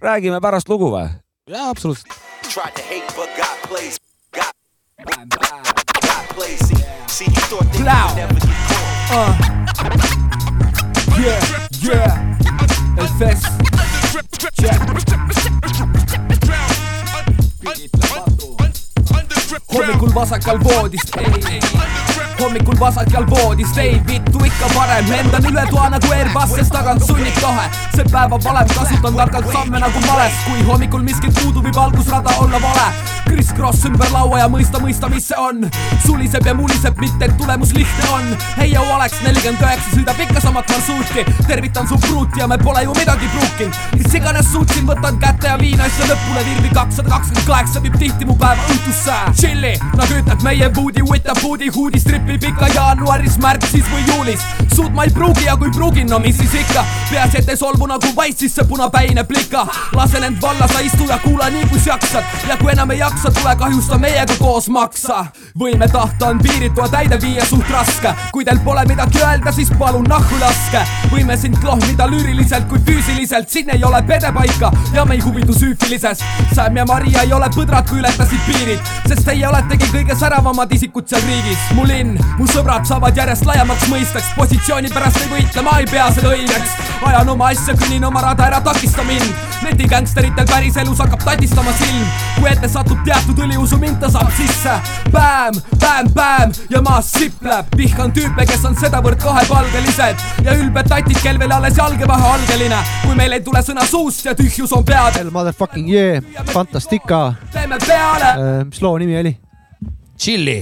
räägime pärast lugu või? jaa, absoluutselt. Tried to hate but got plays. Got, got plays. See, you thought they would never get caught. Uh. Yeah, yeah. El Fest. Check. hommikul vasakal voodist hommikul vasakal voodis ei vittu ikka parem. Lendan üle toa nagu Airbus, sest tagant sunnib tahe. See päeva valem kasutan targalt samme nagu males. Kui hommikul miskit puudu, võib algusrada olla vale. Chris Cross ümber laua ja mõista, mõista, mis see on. Suliseb ja muliseb, mitte et tulemus lihtne on. Heio Alex nelikümmend üheksa sõidab ikka samat marsruuti tervitan su pruuti ja me pole ju midagi pruukinud. Mis iganes suutsin, võtan kätte ja viin asja lõpule. Virvi kakssada kakskümmend kaheksa viib tihti mu päeva õhtusse. Chilli, nagu ütleb meie puudi, võtab puudi huudistrip tripib ikka jaanuaris, märtsis või juulis. Suud ma ei pruugi ja kui pruugin, no mis siis ikka. Peaasi, et ei solvu nagu vaid sisse punapäine plika. Lasen end valla, sa istu ja kuula nii kus jaksad. Ja kui enam ei jaksa, tule kahjusta meiega koos maksa. Võime tahta on piiritu, täide viia suht raske. Kui teil pole midagi öelda, siis palun nahku laske. Võime sind klohmida lüüriliselt kui füüsiliselt. Siin ei ole pedepaika ja me ei huvitu süüfilises Sam ja Maria ei ole põdrad, kui ületasid piirid. Sest teie oletegi kõige säravamad isikud seal riigis. Mu linn mu sõbrad saavad järjest laiemaks mõisteks, positsiooni pärast ei võitle, ma ei pea seda õigeks. ajan oma asja, kõnnin oma rada, ära takista mind. netigängsteritel päriselus hakkab tadistama silm, kui ette satub teatud õliusu mind, ta saab sisse. Bäm, bäm, bäm ja maas sipleb, vihkan tüüpe, kes on sedavõrd kahepalgelised ja ülbed tatid, kel veel alles jalge vahe algeline, kui meil ei tule sõna suust ja tühjus on peadel. Motherfucking yeah, Fantastica. teeme peale äh,. mis loo nimi oli? Chilli.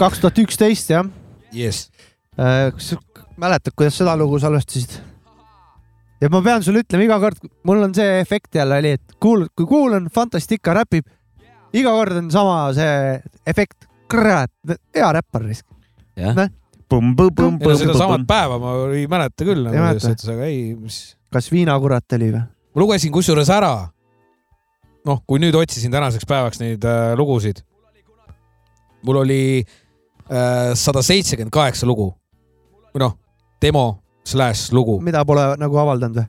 kaks tuhat üksteist jah? Yes. Äh, kas sa mäletad, kuidas seda lugu salvestasid? ja ma pean sulle ütlema iga kord, mul on see efekt jälle oli, et kuul-, kui kuulan Fantastica räpib, iga kord on sama see efekt, kurat, hea räppar risk. jah. seda samat päeva ma ei mäleta küll nagu selles suhtes, aga ei, mis. kas viinakurat oli või? ma lugesin kusjuures ära. noh, kui nüüd otsisin tänaseks päevaks neid äh, lugusid mul oli äh, sada seitsekümmend kaheksa lugu või noh, demo slaš lugu. mida pole nagu avaldanud või?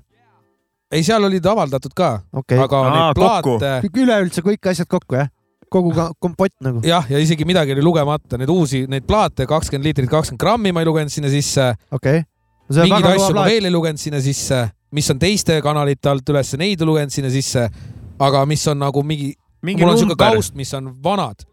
ei, seal olid avaldatud ka okay., aga Aa, neid plaate. üleüldse kõik asjad kokku jah? kogu kompott nagu. jah, ja isegi midagi oli lugemata, neid uusi, neid plaate, kakskümmend liitrit, kakskümmend grammi ma ei lugenud sinna sisse. okei okay.. mingeid asju ma veel ei lugenud sinna sisse, mis on teiste kanalite alt üles, neid ei lugenud sinna sisse. aga mis on nagu mingi, mingi mul on siuke kaust, mis on vanad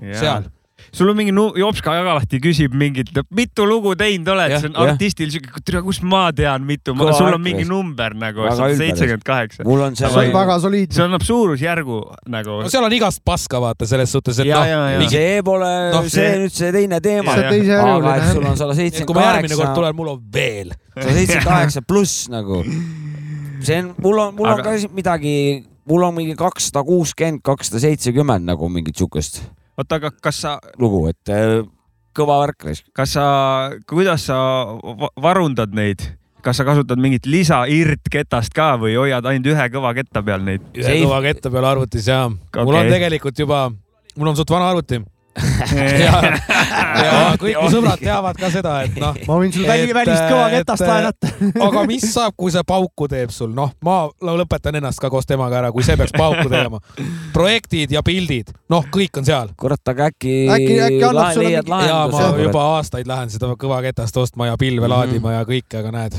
seal sul on mingi Jops Kajalahti küsib mingit, mitu lugu teinud oled, see on artistil siuke, tere, kust ma tean, mitu, sul on mingi number nagu seitsekümmend kaheksa. mul on seal. see on väga soliidne. see annab suurusjärgu nagu. no seal on igast paska vaata selles suhtes, et noh. see pole no,, see nüüd see teine teema. aga et sul on sada seitsekümmend kaheksa. kui ma järgmine kord tulen, mul on veel. sada seitsekümmend kaheksa pluss nagu. see on, mul on, mul on ka midagi, mul on mingi kakssada kuuskümmend, kakssada seitsekümmend nagu mingit siukest. Oota, aga kas sa. lugu, et äh, kõva värk. kas sa, kuidas sa varundad neid? kas sa kasutad mingit lisa irt-ketast ka või hoiad ainult ühe kõva ketta peal neid? ühe kõva ketta peal arvutis ja okay. mul on tegelikult juba, mul on suht vana arvuti ja, ja kõik mu sõbrad teavad ka seda, et noh. ma võin sul väli, välist kõva ketast laenata aga mis saab, kui see pauku teeb sul, noh, ma lõpetan ennast ka koos temaga ära, kui see peaks pauku tegema. projektid ja pildid, noh, kõik on seal. kurat, aga äkki. äkki, äkki annab sulle mingi. ja ma juba aastaid lähen seda kõva ketast ostma ja pilve mm -hmm. laadima ja kõike, aga näed.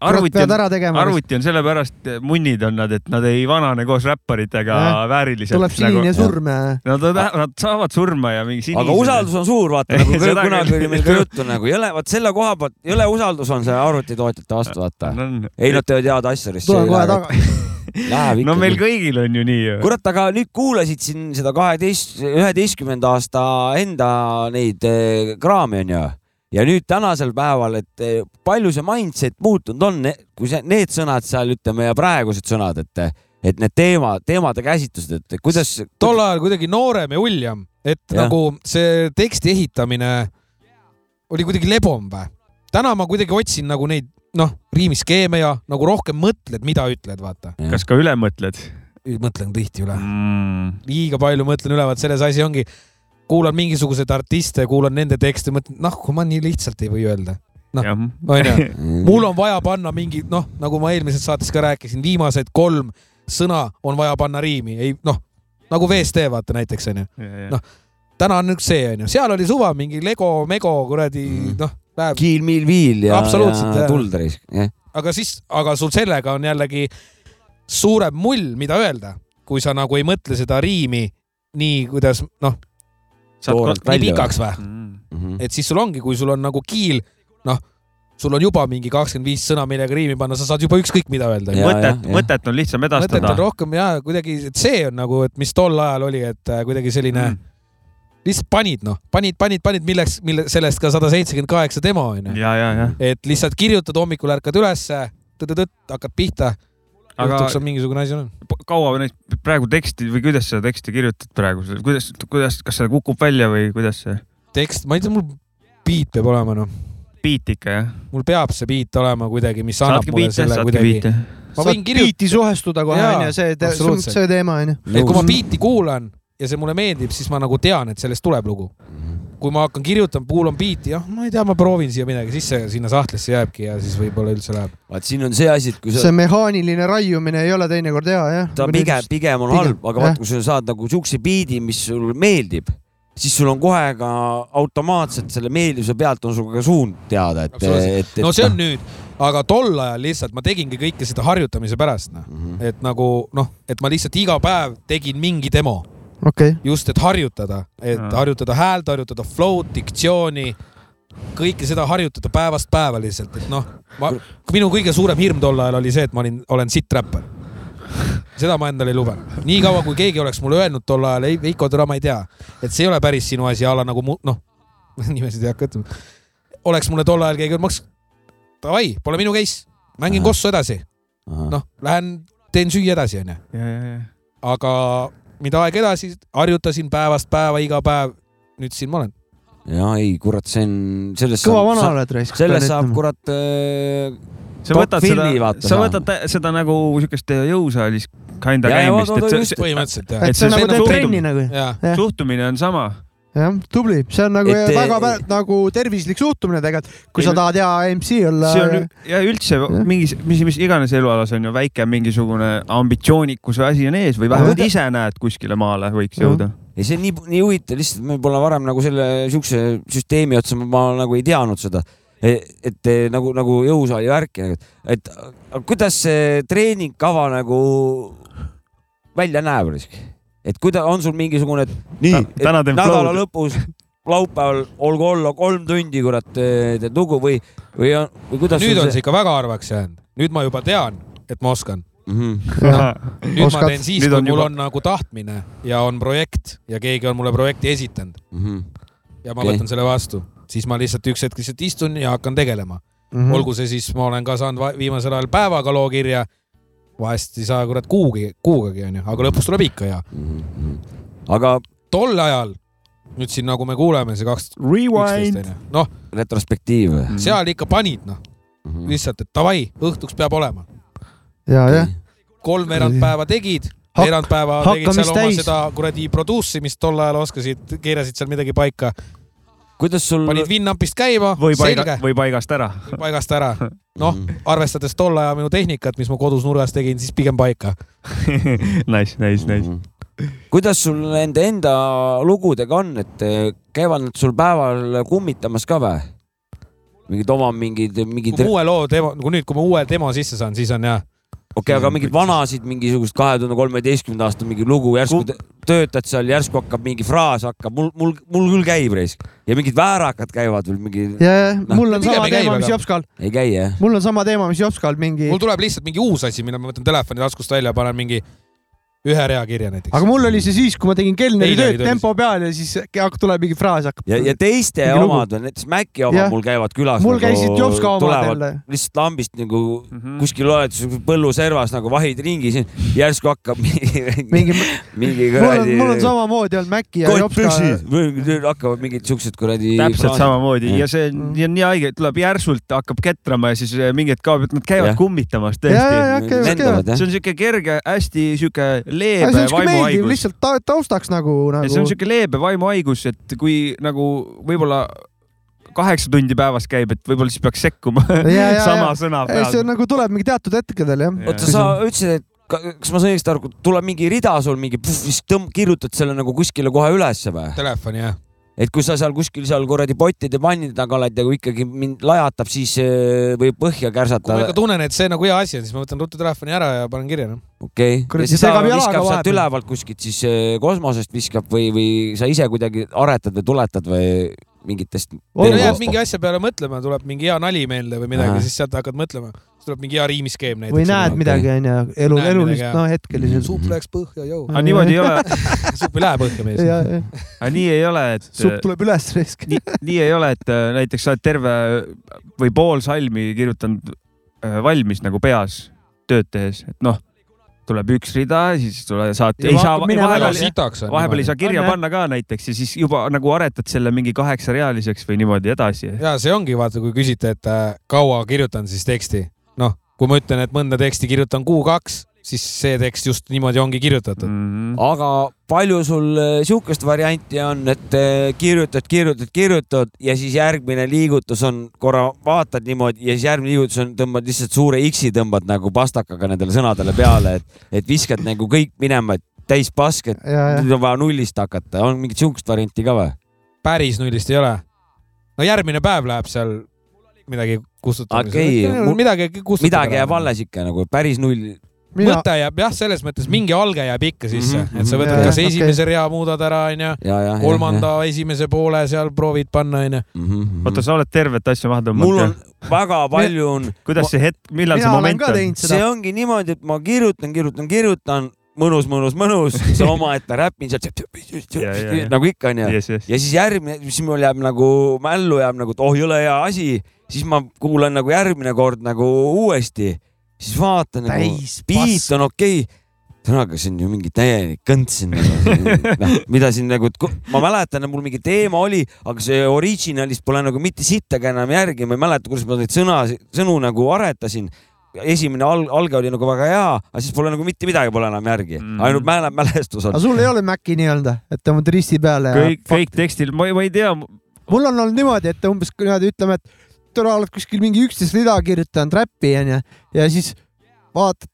arvuti on, arvuti on sellepärast munnid on nad, et nad ei vanane koos räpparitega vääriliselt. tuleb nagu, surm ja. Nad, nad saavad surma ja mingi sinise. aga usaldus on suur, vaata nagu kunagi oli meil ka juttu nagu jõle, vot selle koha pealt jõle usaldus on see arvutitootjate vastu, vaata. ei, nad teevad head asja. tulen kohe tagasi Läheb no meil kõigil on ju nii kurat, aga nüüd kuulasid siin seda kaheteist, üheteistkümnenda aasta enda neid eh, kraami onju ja nüüd tänasel päeval, et eh, palju see mindset muutunud on, kui see, need sõnad seal ütleme ja praegused sõnad, et, et need teema, teemade käsitlused, et kuidas. tol ajal kuidagi noorem ja uljam et ja. nagu see teksti ehitamine oli kuidagi lebom või? täna ma kuidagi otsin nagu neid, noh, riimiskeeme ja nagu rohkem mõtled, mida ütled, vaata. kas ka üle mõtled? mõtlen tihti üle mm.. liiga palju mõtlen üle, vaat selles asi ongi, kuulan mingisuguseid artiste, kuulan nende tekste, mõtlen, noh, kui ma nii lihtsalt ei või öelda noh, onju, mul on vaja panna mingi, noh, nagu ma eelmises saates ka rääkisin, viimased kolm sõna on vaja panna riimi, ei noh, nagu VST vaata näiteks onju. noh, täna on üks see onju, seal oli suva mingi Lego, Mego kuradi mm. noh. Kiil, miil, viil ja, ja tuld risk. aga siis, aga sul sellega on jällegi suurem mull, mida öelda, kui sa nagu ei mõtle seda riimi nii, kuidas noh, nii pikaks või mm -hmm. et siis sul ongi, kui sul on nagu kiil, noh sul on juba mingi kakskümmend viis sõna, millega riimi panna, sa saad juba ükskõik mida öelda. mõtet, mõtet on lihtsam edastada. mõtet on rohkem ja kuidagi, see on nagu, et mis tol ajal oli, et äh, kuidagi selline mm. lihtsalt panid noh, panid, panid, panid, milleks, mille, sellest ka sada seitsekümmend kaheksa demo onju. et lihtsalt kirjutad hommikul, ärkad ülesse, hakkad pihta aga juhtuks seal mingisugune asi on. kaua neid praegu teksti või kuidas sa teksti kirjutad praegu, kuidas, kuidas, kas see kukub välja või kuidas see? tekst, ma ei tea, mul beat peab olema noh beat ikka jah? mul peab see beat olema kuidagi, mis annab saadki mulle selle kuidagi. ma võin kirjutada. suhestuda kohe onju, see, see teema onju. et kui ma beat'i kuulan ja see mulle meeldib, siis ma nagu tean, et sellest tuleb lugu. kui ma hakkan kirjutama, kuulan beat'i, jah, ma ei tea, ma proovin siia midagi, siis see sinna sahtlisse jääbki ja siis võib-olla üldse läheb. vaat siin on see asi, et kui sa. see mehaaniline raiumine ei ole teinekord hea jah. ta pigem, pigem on pigem, halb, aga vaat kui sa saad nagu siukse beat'i, mis sulle meeldib siis sul on kohe ka automaatselt selle meeldivuse pealt on sul ka suund teada, et, et, et. no see on nüüd, aga tol ajal lihtsalt ma tegingi kõike seda harjutamise pärast, noh mm -hmm., et nagu noh, et ma lihtsalt iga päev tegin mingi demo okay.. just, et harjutada, et ja. harjutada häält, harjutada flow'd, diktsiooni, kõike seda harjutada päevast päeva lihtsalt, et noh, ma, minu kõige suurem hirm tol ajal oli see, et ma olin, olen sitt räppar seda ma endale ei luba. niikaua kui keegi oleks mulle öelnud tol ajal, ei Veiko, täna ma ei tea, et see ei ole päris sinu asi, a la nagu mu, noh, nimesid ei hakka ütlema. oleks mulle tol ajal keegi öelnud, ma oleks, davai, pole minu case, mängin kossu edasi. noh, lähen teen süüa edasi, onju. aga mida aeg edasi, harjutasin päevast päeva, iga päev. nüüd siin ma olen ja ei, kurat, see on, sellest kõva vana oled raisk. sellest saab kurat äh, sa võtad seda, sa võtad seda nagu siukest jõusaalis kinda käimist. põhimõtteliselt jah. et see nagu teeb trenni nagu. suhtumine on sama jah, tubli, see on nagu et, väga et, nagu tervislik suhtumine tegelikult, kui ei, sa tahad hea MC olla. see on ja üldse ja. mingi, mis, mis iganes elualas on ju väike mingisugune ambitsioonikus või asi on ees või vähemalt ise näed kuskile maale võiks jõuda. ja see on nii, nii huvitav, lihtsalt me pole varem nagu selle siukse süsteemi otsa, ma nagu ei teadnud seda et, et nagu, nagu jõusaali värki nagu, et kuidas see treeningkava nagu välja näeb, et kuidas on sul mingisugune, et nii, nädala lõpus laupäeval olgu olla kolm tundi, kurat, teed lugu või, või, või kuidas? nüüd on see ikka väga harvaks jäänud, nüüd ma juba tean, et ma oskan mm. -hmm. nüüd Oskad. ma teen siis, kui mul juba... on nagu tahtmine ja on projekt ja keegi on mulle projekti esitanud mm. -hmm. ja ma okay. võtan selle vastu, siis ma lihtsalt üks hetk lihtsalt istun ja hakkan tegelema mm. -hmm. olgu see siis, ma olen ka saanud viimasel ajal päevaga loo kirja vahest ei saa kurat kuugi, kuugagi onju, aga lõpus tuleb ikka hea mm. -hmm. aga tol ajal, nüüd siin nagu me kuuleme, see kaks onju, noh. retrospektiiv mm. -hmm. seal ikka panid noh mm -hmm., lihtsalt, et davai, õhtuks peab olema. ja, jah. kolmveerand päeva tegid veerand päeva tegid seal oma täis. seda kuradi produce imist tol ajal oskasid, keerasid seal midagi paika kuidas sul. panid Winnampist käima, selge. või paigast ära. paigast ära. noh, arvestades tol ajal minu tehnikat, mis ma kodus nurgas tegin, siis pigem paika Nice, nice, nice mm. -hmm. kuidas sul nende enda lugudega on, et eh, käivad nad sul päeval kummitamas ka või? mingid oma mingid, mingid. uue loo demo, kui nüüd, kui ma uue demo sisse saan, siis on jah okei okay,, aga mingeid vanasid, mingisugust kahe tuhande kolmeteistkümnenda aasta mingi lugu järsku töötad seal, järsku hakkab mingi fraas hakkab, mul, mul, mul küll käib raisk ja mingid väärakad käivad veel mingi. ja, ja no. mul on sama teema, mis Jopskal. ei käi jah? mul on sama teema, mis Jopskal mingi. mul tuleb lihtsalt mingi uus asi, mille ma võtan telefoni taskust välja, panen mingi ühe rea kirja näiteks. aga mul oli see siis, kui ma tegin kelneri tööd tempo peal ja siis tuleb mingi fraas hakkab. ja, ja teiste omad on, näiteks Maci omad mul käivad külas. mul nagu, käisid Jopska omad jälle. lihtsalt lambist nagu mm -hmm. kuskil oled põlluservas nagu vahid ringi, järsku hakkab mingi, mingi kuradi. mul on samamoodi olnud Maci ja Jopska. hakkavad mingid siuksed kuradi. täpselt samamoodi ja see on nii haige, tuleb järsult hakkab ketrama ja siis mingid kaob, et nad käivad kummitamas tõesti. see on siuke kerge, hästi siuke leebe vaimuhaigus. lihtsalt ta, taustaks nagu, nagu.... see on siuke leebe vaimuhaigus, et kui nagu võib-olla kaheksa tundi päevas käib, et võib-olla siis peaks sekkuma ja, ja, sama ja. sõna peal. see nagu tuleb mingi teatud hetkedel jah ja.. oota, sa ütlesid, et kas ma sain õigesti aru, tuleb mingi rida sul mingi, siis tõmb-, kirjutad selle nagu kuskile kohe ülesse või? Telefoni jah et kui sa seal kuskil seal kuradi pottide pannide taga oled ja kui ikkagi mind lajatab, siis äh, võib põhja kärsata. kui ma ikka tunnen, et see nagu hea asi on, siis ma võtan ruttu telefoni ära ja panen kirja noh. okei okay., ja seda viskab sealt ülevalt kuskilt siis äh, kosmosest viskab või, või sa ise kuidagi aretad või tuletad või mingitest. no jääd mingi asja peale mõtlema, tuleb mingi hea nali meelde või midagi, siis sealt hakkad mõtlema siis tuleb mingi hea riimiskeem näiteks. või näed midagi, onju, elu, elulist, no hetkeliselt. supp läks põhja, jõu. aga niimoodi ei ole supp ei lähe põhja mees. aga nii ei ole, et. supp tuleb üles risk nii, nii ei ole, et äh, näiteks sa oled terve või pool salmi kirjutanud äh, valmis nagu peas tööd tehes, et noh tuleb üks rida, siis tule saad, ei saa, vahepeal, vahepeal ei saa kirja on, panna ka näiteks ja siis juba nagu aretad selle mingi kaheksarealiseks või niimoodi edasi. ja see ongi vaata, kui küsite, et äh, kaua kirjutan siis teksti, kui ma ütlen, et mõnda teksti kirjutan kuu-kaks, siis see tekst just niimoodi ongi kirjutatud mm. -hmm. aga palju sul äh, sihukest varianti on, et äh, kirjutad, kirjutad, kirjutad ja siis järgmine liigutus on, korra vaatad niimoodi ja siis järgmine liigutus on, tõmbad lihtsalt suure X-i tõmbad nagu pastakaga nendele sõnadele peale, et, et viskad nagu kõik minema, et täis pask, et nüüd on vaja nullist hakata, on mingit sihukest varianti ka või? päris nullist ei ole. no järgmine päev läheb seal midagi kustutamise okay,. midagi kustutada. midagi jääb alles ikka nagu päris null. Mina... mõte jääb jah, selles mõttes mingi alge jääb ikka sisse mm, -hmm. et sa võtad kas esimese rea muudad ära, onju, kolmanda ja, ja. esimese poole seal proovid panna, onju. Mhm. oota, sa oled tervet asja maha tõmmanud? mul on väga palju on. kuidas see hetk, millal see moment on? see ongi niimoodi, et ma kirjutan, kirjutan, kirjutan mõnus, mõnus, mõnus, see omaette räppin sealt nagu ikka onju. Ja siis järgmine, siis mul jääb nagu mällu jääb nagu, et oh jõle hea asi, siis ma kuulan nagu järgmine kord nagu uuesti, siis vaatan nagu, beat on okei. Okay ühesõnaga, see on ju mingi täielik kõnts siin nagu, noh, mida siin nagu, ma mäletan, et mul mingi teema oli, aga see originalist pole nagu mitte sittagi enam järgi, ma ei mäleta, kuidas ma neid sõna, sõnu nagu aretasin esimene alg, alge oli nagu väga hea, aga siis pole nagu mitte midagi pole enam järgi mm., ainult mäle, mälestus on. aga sul ei ole Maci nii-öelda, et tõmbad risti peale ja. kõik, kõik tekstil, ma, ma ei tea. mul on olnud niimoodi, et umbes niimoodi ütleme, et tore, oled kuskil mingi üksteist rida kirjutanud räppi onju ja siis vaatad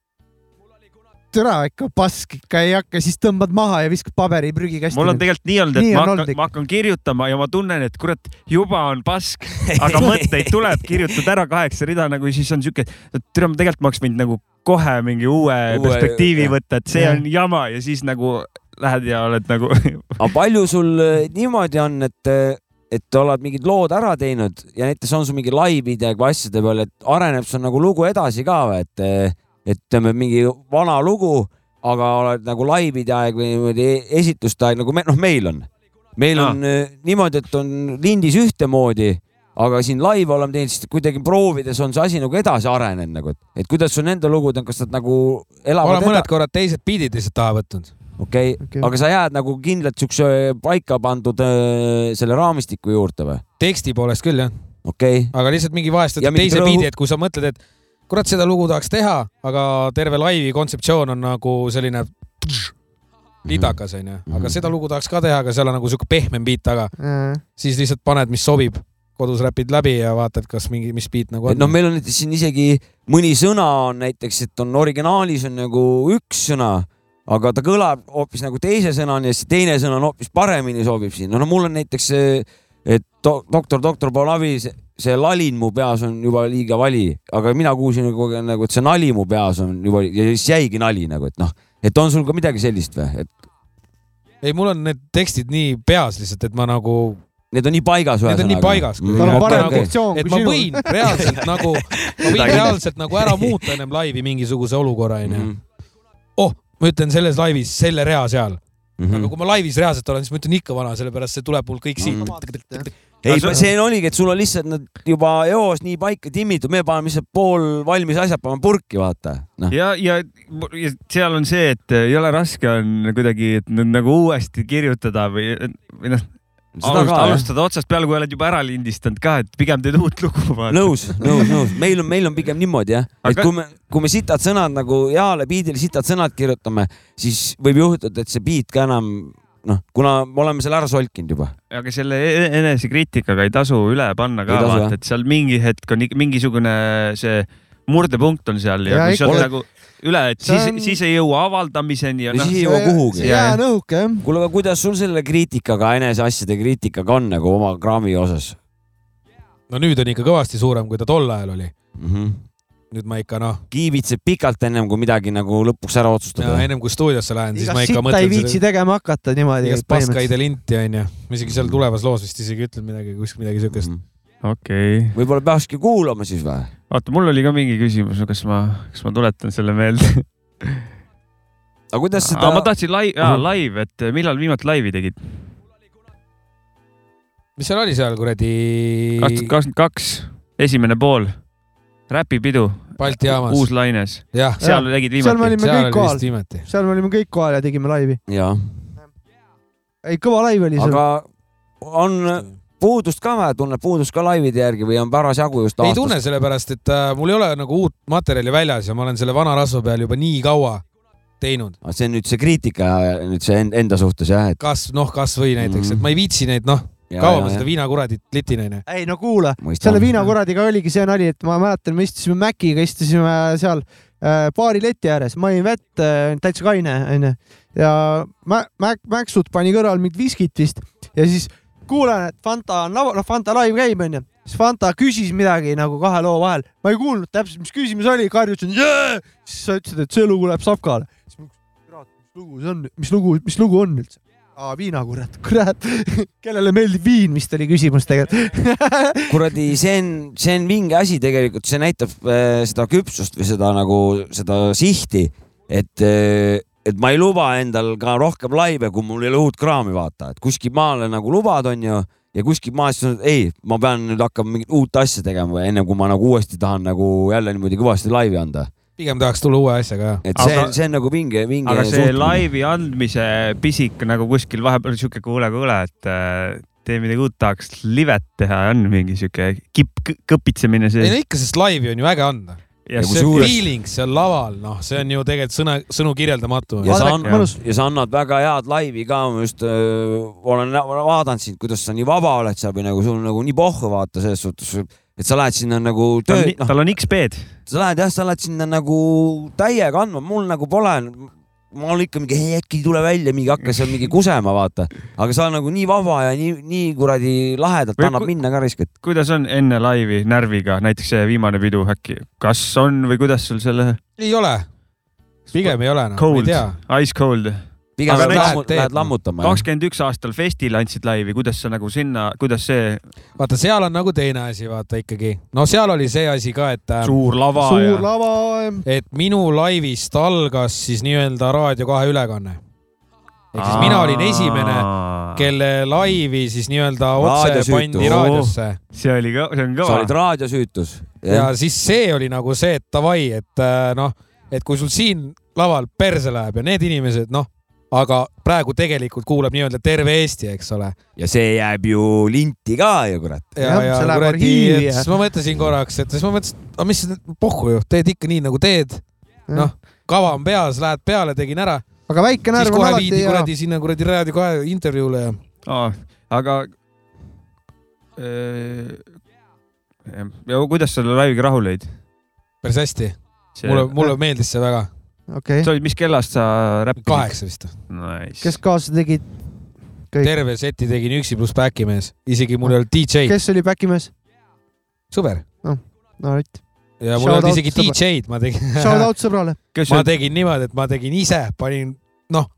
türa ikka pask ikka ei hakka, siis tõmbad maha ja viskad paberi prügikasti. mul on tegelikult nii olnud, et nii ma, hakkan, ma hakkan kirjutama ja ma tunnen, et kurat, juba on pask, aga mõtteid tuleb, kirjutad ära kaheksa rida nagu siis on siuke, et türa, tegelikult ma oleks võinud nagu kohe mingi uue, uue perspektiivi jah. võtta, et see ja. on jama ja siis nagu lähed ja oled nagu aga palju sul äh, niimoodi on, et äh, et oled mingid lood ära teinud ja näiteks on sul mingi live-video või asjade peal, et areneb sul nagu lugu edasi ka või, et, et ütleme, mingi vana lugu, aga oled nagu live'ide aeg või niimoodi esituste aeg nagu me, noh, meil on. meil on no. Äh, niimoodi, et on lindis ühtemoodi, aga siin live oleme teinud, siis kuidagi proovides on see asi nagu edasi arenenud nagu, et, et kuidas sul nende lugud on, kas nad nagu elavad? olen mõned korrad teised beat'id lihtsalt taha võtnud okei okay. okay., aga sa jääd nagu kindlalt siukse paika pandud äh, selle raamistiku juurde või? teksti poolest küll jah. okei okay.. aga lihtsalt mingi vahest võtad teise rõhu... biidi, et kui sa mõtled, et kurat, seda lugu tahaks teha, aga terve laivi kontseptsioon on nagu selline lidakas onju, aga mhm. seda lugu tahaks ka teha, aga seal on nagu siuke pehmem beat taga mm.. siis lihtsalt paned, mis sobib kodus räpid läbi ja vaatad, kas mingi, mis beat nagu on. noh, meil on siin isegi mõni sõna on näiteks, et on originaalis on nagu üks sõna aga ta kõlab hoopis nagu teise sõnani ja siis teine sõna on hoopis paremini sobib siin. no, no mul on näiteks et doktor, doktor Polavi, see lalin mu peas on juba liiga vali, aga mina kuulsin kogu aeg nagu, et see nali mu peas on juba ja siis jäigi nali nagu, et noh, et on sul ka midagi sellist või, et? ei, mul on need tekstid nii peas lihtsalt, et ma nagu Need on nii paigas ühesõnaga. Need on nii paigas. tal on parem diktsioon kui sinul. et ma võin reaalselt nagu, ma võin reaalselt nagu ära muuta ennem laivi mingisuguse olukorra onju. Mhm. oh, ma ütlen selles laivis selle rea seal mm. -hmm. aga kui ma laivis reaalselt olen, siis ma ütlen ikka vana, sellepärast see tuleb mul kõik siit mm. -hmm. Ei, see oligi, et sul on lihtsalt nad juba eos nii paika timmitud, me paneme lihtsalt pool valmis asjad paneme purki, vaata. No.. ja, ja, ja seal on see, et ei ole raske on kuidagi, et nagu uuesti kirjutada või, või noh alustada, alustada otsast peale, kui oled juba ära lindistanud ka, et pigem teed uut lugu. nõus, nõus, nõus, meil on, meil on pigem niimoodi jah, et Aga... kui me, kui me sitad sõnad nagu heale biidile sitad sõnad kirjutame, siis võib juhtuda, et see biit ka enam noh, kuna me oleme selle ära solkinud juba. aga selle e-, enesekriitikaga ei tasu üle panna ka, vaata, et seal mingi hetk on mingisugune see murdepunkt on seal ja, ja kui sa oled nagu üle, et siis on..., siis ei jõua avaldamiseni ja no, siis ei jõua kuhugi. jää nõuke jah. kuule, aga kuidas sul selle kriitikaga, eneseasjade kriitikaga on nagu oma kraami osas? no nüüd on ikka kõvasti suurem, kui ta tol ajal oli mm. -hmm. Nüüd ma ikka noh. kiivitsed pikalt ennem kui midagi nagu lõpuks ära otsustada. ennem kui stuudiosse lähen, siis ma ikka mõtlen. ei viitsi seda... tegema hakata niimoodi. igast paskaide linti onju, ma isegi seal tulevas loos vist isegi ütlen midagi, kuskil midagi siukest mm. -hmm okei okay.. võib-olla peakski kuulama siis või? oota, mul oli ka mingi küsimus, kas ma, kas ma tuletan selle meelde aga kuidas seda? ma tahtsin live, jaa live, et millal viimati laivi tegid? mis seal oli seal kuradi? kakskümmend kaks, esimene pool, räpipidu. Balti jaamas. uus laines. seal tegid viimati. seal me olime kõik kohal, seal me olime kõik kohal ja tegime laivi. ei, kõva laiv oli seal. aga on puudust ka või, tunned puudust ka laivide järgi või on parasjagu just aastast? ei tunne, sellepärast et äh, mul ei ole nagu uut materjali väljas ja ma olen selle vana rasva peal juba nii kaua teinud. see on nüüd see kriitika nüüd see enda suhtes jah et...? kas noh, kasvõi näiteks mm, -hmm. et ma ei viitsi neid noh, kaua ma seda viinakuradit litin onju. ei no kuula, selle viinakuradiga oligi see nali, et ma mäletan, me istusime Maciga, istusime seal äh, baari leti ääres, ma jõin vett äh,, täitsa kaine onju ja Mac, Mac, Macsud pani kõrval mingit viskit vist ja siis kuulen, et Fanta on lava, noh, Fanta live käib, onju. siis Fanta küsis midagi nagu kahe loo vahel. ma ei kuulnud täpselt, mis küsimus oli, karjutasin yeah! siis sa ütlesid, et see lugu läheb Savkale. siis ma mõtlesin, mis lugu see on, mis lugu, mis lugu on üldse? Aa, viina, kurat, kellele meeldib viin, vist oli küsimus tegelikult. Kuradi, see on, see on vinge asi tegelikult, see näitab äh, seda küpsust või seda nagu seda sihti, et äh, et ma ei luba endal ka rohkem laive, kui mul ei ole uut kraami vaata, et kuskil maale nagu lubad, onju, ja kuskil maas ei, ma pean nüüd hakkama mingit uut asja tegema või enne kui ma nagu uuesti tahan nagu jälle niimoodi kõvasti laivi anda pigem tahaks tulla uue asjaga. et see see on nagu vinge, vinge. aga see suhtumine. laivi andmise pisik nagu kuskil vahepeal sihuke kuule, kuule, et äh, tee midagi uut, tahaks livet teha, on mingi sihuke kipp, kõpitsemine sees. ei no ikka, sest laivi on ju äge anda ja, ja see suures... feeling seal laval, noh, see on ju tegelikult sõna, sõnu kirjeldamatu. ja sa, ja. ja sa annad väga head laivi ka, ma just öö, olen vaadanud sind, kuidas sa nii vaba oled seal või nagu sul nagu nii pohhu vaata selles suhtes, et sa lähed sinna nagu tööd. No. tal on X-B-d. sa lähed jah, sa lähed sinna nagu täiega andma, mul nagu pole ma olen ikka mingi, äkki ei tule välja, mingi hakkas seal mingi kusema, vaata. aga sa nagu nii vaba ja nii, nii kuradi lahedalt või annab minna ka risk, et. kuidas on enne laivi närviga, näiteks see viimane pidu äkki, kas on või kuidas sul selle? ei ole. pigem ei ole no.. Cold, ice cold. Pigem lähed, lähed, lähed lammutama. kakskümmend üks aastal festil andsid laivi, kuidas sa nagu sinna, kuidas see? vaata, seal on nagu teine asi, vaata ikkagi. no seal oli see asi ka, et. Äh, suur lava. suur ja... lava. et minu laivist algas siis nii-öelda Raadio kahe ülekanne. ehk siis mina olin esimene, kelle laivi siis nii-öelda otse pandi raadiosse. see oli ka, see on kõva. sa olid raadiosüütus. ja siis see oli nagu see, et davai, et äh, noh, et kui sul siin laval perse läheb ja need inimesed, noh aga praegu tegelikult kuulab nii-öelda terve Eesti, eks ole. ja see jääb ju linti ka ju kurat. ja, ja, kuradi, siis ma mõtlesin korraks, et siis ma mõtlesin, aga mis pohhu ju, teed ikka nii nagu teed. noh, kava on peas, lähed peale, tegin ära. aga väike närv on alati hea. kuradi sinna kuradi Raadio kahe intervjuule ja oh,. aga äh, ja kuidas sa selle laiviga rahul olid? päris hästi. mulle, mulle meeldis see väga okay.. sa olid, mis kellast sa räppisid? kaheksa vist nice.. kes kaasa tegid? terve seti tegin üksi pluss back'imees, isegi mul ei olnud DJ-d. kes oli back'imees? sõber oh,. no right. ja mul ei olnud isegi DJ-d, ma tegin. Shout out sõbrale. ma tegin niimoodi, et ma tegin ise, panin, noh,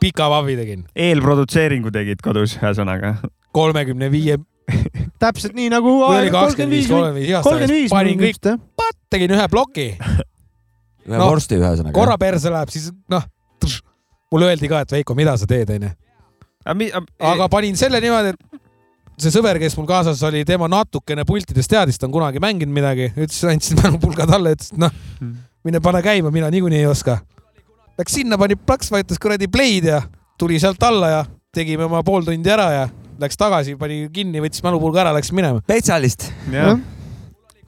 pika vavi tegin. eelprodutseeringu tegid kodus, ühesõnaga. kolmekümne viie täpselt nii nagu. kakskümmend viis, kolmkümmend viis panin kõik, tegin ühe ploki ühe no, vorsti ühesõnaga. korra perse läheb, siis noh, mulle öeldi ka, et Veiko, mida sa teed, onju. aga panin selle niimoodi, et see sõber, kes mul kaasas oli, tema natukene pultidest teadis, ta on kunagi mänginud midagi, ütles, andsin mälupulga talle, ütles, et noh, mine pane käima, mina niikuinii ei oska. Läks sinna, pani plaks, vajutas kuradi play'd ja tuli sealt alla ja tegime oma pool tundi ära ja läks tagasi, pani kinni, võttis mälupulga ära, läks minema. spetsialist. jah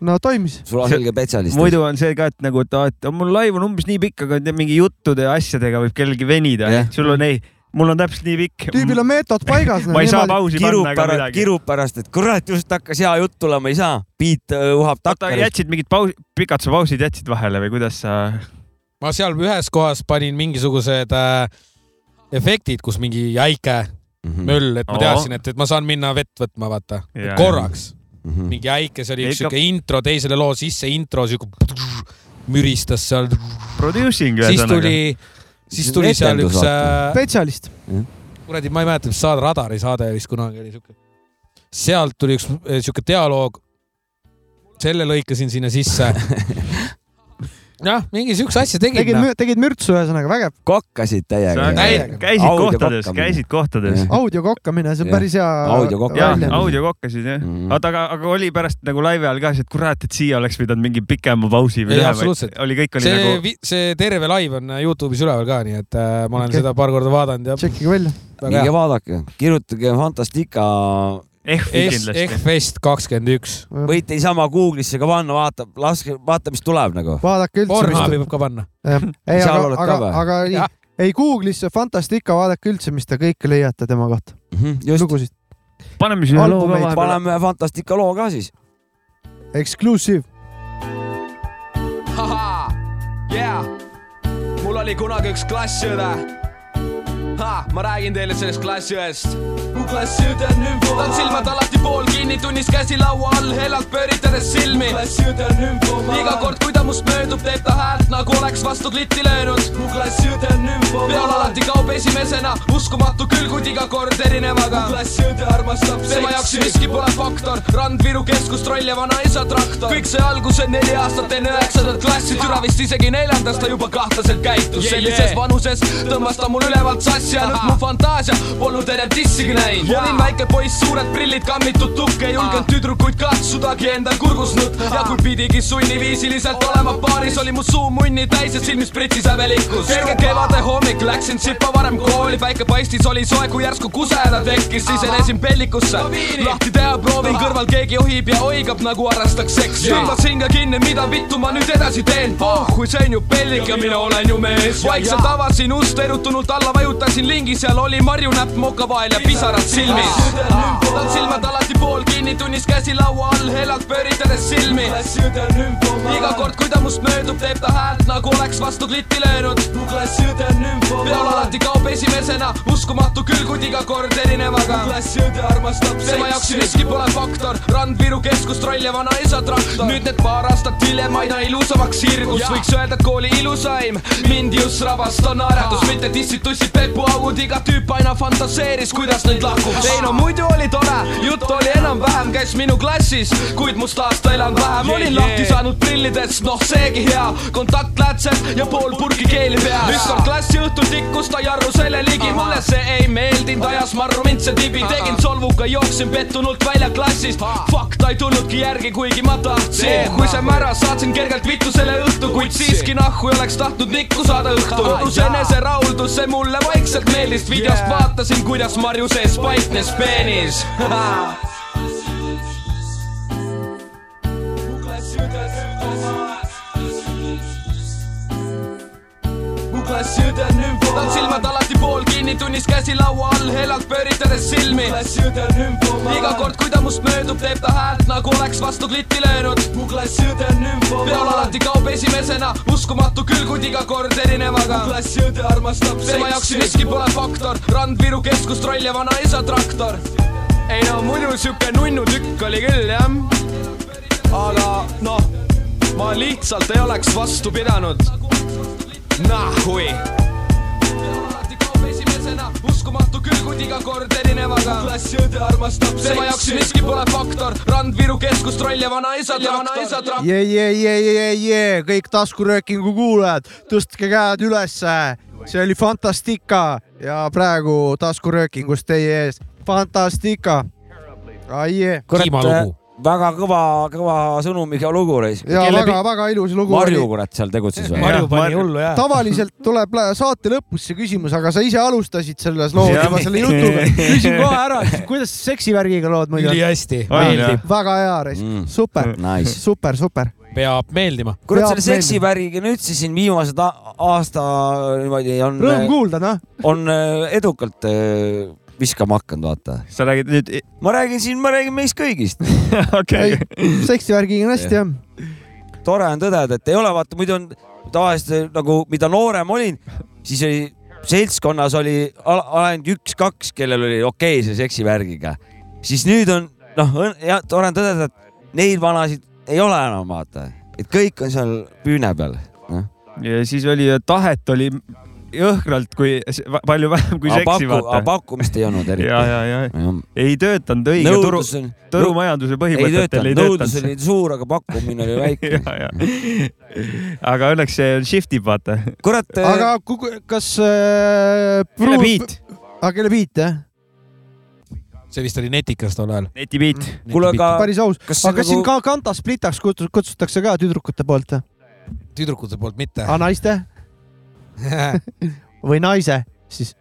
no toimis. sul on selge spetsialist. muidu on see ka, et nagu, et, et mul laiv on umbes nii pikk, aga mingi juttude ja asjadega võib kellelgi venida yeah.. sul on ei, mul on täpselt nii pikk. tüübil on meetod paigas ma ei saa pausi panna ega midagi. kirub pärast, et kurat, just hakkas hea jutt tulema, ei saa. beat uh, uhab takka. jätsid mingid pausi, pikad sa pausid jätsid vahele või kuidas sa? ma seal ühes kohas panin mingisugused äh, efektid, kus mingi jäike mm -hmm. möll, et ma teadsin, et, et ma saan minna vett võtma, vaata, korraks mm. -hmm. mingi äike, see oli üks siuke intro teisele loo sisse, intro siuke müristas seal. Producing siis tuli, siis tuli seal üks äh, spetsialist. kuradi, ma ei mäleta, mis saade, Radari saade vist kunagi oli siuke. sealt tuli üks äh, siuke dialoog. selle lõikasin sinna sisse jah, mingi siukse asja tegid. tegid, noh. tegid mürtsu ühesõnaga, vägev. kokkasid täiega. käisid audio kohtades, käisid kohtades. audio kokkamine, see on päris hea. audio kokkamine. audio kokkasid jah mm. -hmm. oota, aga, aga oli pärast nagu laivi ajal ka see, et kurat, et siia oleks pidanud mingi pikema pausi või teha. oli, kõik oli see, nagu. see terve laiv on Youtube'is üleval ka, nii et äh, ma olen okay. seda paar korda vaadanud ja. tšekkige välja. minge vaadake, kirjutage Fantastica F-Fest kakskümmend üks. võite niisama Google'isse ka panna, vaata, laske, vaata, mis tuleb nagu. vaadake üldse. Pornhubi võib ka panna. ei, aga, aga, aga ei, ei Google'isse Fantastica, vaadake üldse, mis te kõike leiate tema kohta mm. -hmm, lugusid. paneme siis ühe loo ka vahele. paneme Fantastica loo ka siis. Exclusive. Yeah. mul oli kunagi üks klassiõde ha, ma räägin teile sellest klassiõest. mu klassiõde on nümfo. tal silmad alati pool kinni, tunnis käsi laua all, hellalt pööritades silmi. klassiõde on nümfo. iga kord, kui ta must möödub, teeb ta häält nagu oleks vastu klitti löönud. mu klassiõde on nümfo. peol alati kaob esimesena, uskumatu küll, kuid iga kord erinevaga. mu klassiõde armastab seksi. tema jaoks miski pole faktor, Randviru keskus, troll ja vanaisa traktor. kõik sai alguse neli aastat enne üheksandat klassi, türa vist isegi neljandas ta juba kahtlaselt käitus yeah,. sellises yeah. vanuses tõmbas ta mul ülevalt sassi jäänud mu fantaasia polnud enne dissigi näinud. olin väike poiss, suured prillid, kammitud tukk, ei julgenud tüdrukuid katsudagi endal kurgusnud ja kui pidigi sunniviisiliselt olema paaris, oli mu suu munni täis ja silmis pritsis häbelikkus. kerge kevade hommik, läksin sipa varem kooli, päike paistis, oli soe, kui järsku kusehäda tekkis, sisenesin pellikusse. lahti teha proovin, kõrval keegi ohib ja oigab nagu harrastaks seksi. tõmbasin ka kinni, mida vittu ma nüüd edasi teen. oh, kui see on ju pellik ja mina olen ju mees. vaikselt avasin ust, erutunult alla vajutasin käisin lingi, seal oli marjunäpp moka vahel ja pisarad silmis. tal silmad alati pool kinni, tunnis käsi laua all, helalt pööritades silmi. iga kord, kui ta must möödub, teeb ta häält nagu oleks vastu klitti löönud. peol alati kaob esimesena, uskumatu küll, kuid iga kord erinevaga. tema jaoks miski pole faktor, rand Viru keskust, roll ja vanaisa traktor. nüüd need paar aastat hiljem aina ilusamaks sirgus, võiks öelda, et kooli ilusaim mind just rabastas naeratus, mitte dissid, tussid, Pepu aud, iga tüüp aina fantaseeris, kuidas neid lahkuks. ei no muidu oli tore, jutt oli enam-vähem, käis minu klassis, kuid must aasta elanud vähem, olin lahti saanud prillidest, noh seegi hea, kontaktlätsed ja pool purki keeli peas. ükskord klassi õhtul tikkus ta Jarru selle ligi, mulle see ei meeldinud, ajas marru mind see tibi, tegin solvuga, jooksin pettunult välja klassist. Fuck, ta ei tulnudki järgi, kuigi ma tahtsin, kui see mära saatsin kergelt vittu selle õhtu, kuid siiski nahku ei oleks tahtnud nikku saada õhtul. kodus eneserahuldus, see mulle vaikselt meeldis, videost vaatasin, kuidas Marju sees paiknes peenis klassi õde on nümfomaan. tal silmad alati pool kinni, tunnis käsi laua all, helalt pööritades silmi. klassi õde on nümfomaan. iga kord, kui ta must möödub, teeb ta häält nagu oleks vastu klitti löönud. mu klassi õde on nümfomaan. peol alati kaob esimesena, uskumatu küll, kuid iga kord erinevaga. mu klassi õde armastab tema jaoks miski pole faktor, rand Viru keskust, roll ja vanaisa traktor. ei no muidu siuke nunnu tükk oli küll jah. aga noh, ma lihtsalt ei oleks vastu pidanud nahui uskumatu küll, kuid iga kord erinevaga. klassi õde armastab seksi. tema jaoks miski pole faktor, rand Viru keskust, roll ja vanaisa traktor. jee, jee, jee, jee, jee, kõik taskuröökingu kuulajad, tõstke käed ülesse. see oli Fantastica ja praegu taskuröökingus teie ees Fantastica. ai. Kiima lugu väga kõva, kõva sõnumiga lugu reis. ja väga-väga ilus lugu. Marju kurat seal tegutses või? Marju pani hullu jah. tavaliselt tuleb saate lõpus see küsimus, aga sa ise alustasid selles loos juba selle jutuga. küsin kohe ära, kuidas seksivärgiga lood muidu? ülihästi, meeldib. väga hea reis mm., super nice., super, super peab meeldima. kurat, selle seksivärgiga nüüd siis siin viimased aasta niimoodi on. Rõõm kuulda, noh. on äh, edukalt äh, viskama hakanud, vaata. sa räägid nüüd? ma räägin siin, ma räägin meist kõigist okei. seksivärgiga on hästi jah. tore on tõdeda, et ei ole, vaata muidu on tavaliselt nagu, mida noorem olin, siis oli seltskonnas oli ainult üks-kaks, kellel oli okei okay, see seksivärgiga. siis nüüd on noh, tore on tõdeda, et neid vanasid ei ole enam, vaata, et kõik on seal püüne peal no.. ja siis oli, tahet oli jõhkralt, kui palju vähem kui seksi vaata. pakkumist ei olnud eriti. ja, ja, ja ei töötanud õige turu, turumajanduse põhimõtetel ei töötanud. nõudlus oli suur, aga pakkumine oli väike aga õnneks see shift ib, vaata. kurat. Äh, aga kas äh,. kelle beat? aga kelle beat jah? see vist oli netikas tol ajal. netibeat mm,. kuule, aga. päris aus. aga kas nagu... siin ka Kanta Splitaks kutsutakse ka tüdrukute poolt? tüdrukute poolt mitte. aga naiste? või naise siis?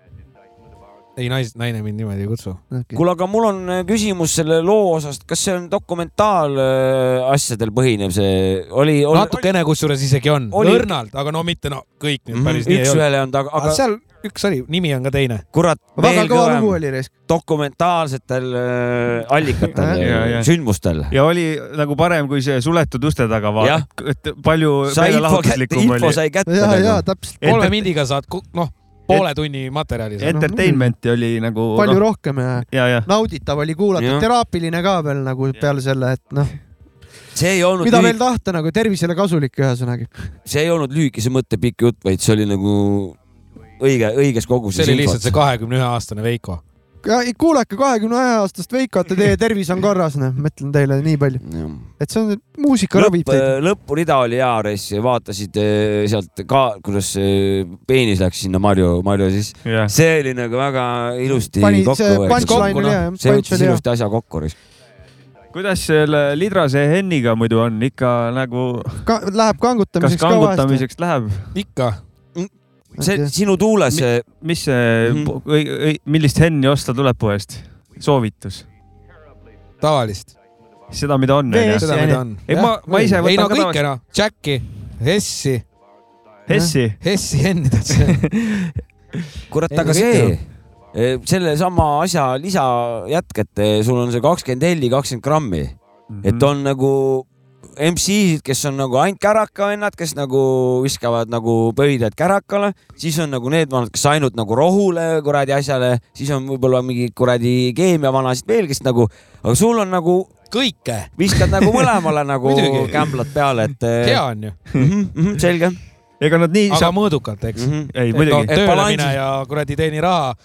ei, nais, naine mind niimoodi ei kutsu okay.. kuule, aga mul on äh, küsimus selle loo osast, kas see on dokumentaalasjadel põhinev, see oli, oli? natukene kusjuures isegi on oli..., õrnalt, aga no mitte no kõik nüüd mm -hmm. päris nii ei ole. üks-ühele on ta, aga, aga seal üks oli, nimi on ka teine. kurat, oli risk. dokumentaalsetel äh, allikatel ja, ja. sündmustel. ja oli nagu parem kui see suletud uste taga vaadata, et palju meelelahutuslikum oli. info sai kätte. ja, ja nagu. täpselt. kolme mindiga saad, noh poole tunni materjali. Entertainment'i oli nagu. palju no, rohkem ja, ja, ja nauditav oli kuulata, teraapiline ka veel nagu peale selle, et noh see ei olnud. mida lühik... veel tahta nagu tervisele kasulik, ühesõnaga. see ei olnud lühikese mõtte pikk jutt, vaid see oli nagu õige, õiges koguses. see oli lihtsalt see kahekümne ühe aastane Veiko. kuulake kahekümne ühe aastast Veikot ja teie tervis on korras, noh, ma ütlen teile nii palju. et see on, muusika ravib teid. Äh, lõpurida oli hea, Ress, vaatasid äh, sealt ka, kuidas peenis läks sinna Marju, Marju siis yeah.. see oli nagu väga ilusti Pani, kokku. oli hea. see võttis ilusti asja kokku. kuidas selle Lidrase Henniga muidu on, ikka nagu ka,? Läheb kangutamiseks ka vahest? kas kangutamiseks läheb? ikka see sinu tuules Mi,. mis see mm, -hmm. millist henni osta tuleb poest? soovitus? tavalist. seda, mida on. seda, mida on. ei, ma, ma ise võtan ei, no, ka kõike noh, Jacki, Hessi. Hessi? Hessi henni tahtsin kurat, aga see, e, sellesama asja lisajätk, et sul on see kakskümmend helli, kakskümmend grammi mm, -hmm. et on nagu MC-sid, kes on nagu ainult käraka vennad, kes nagu viskavad nagu pöidlad kärakale, siis on nagu need vanad, kes ainult nagu rohule kuradi asjale, siis on võib-olla mingi kuradi keemiavanasid veel, kes nagu, aga sul on nagu kõike. viskad nagu mõlemale nagu kämblad peale, et. Eh, hea on ju mm. -hmm, selge. ega nad nii. aga mõõdukalt, eks mm. -hmm. ei, muidugi no,. tööle mine ja kuradi teeni raha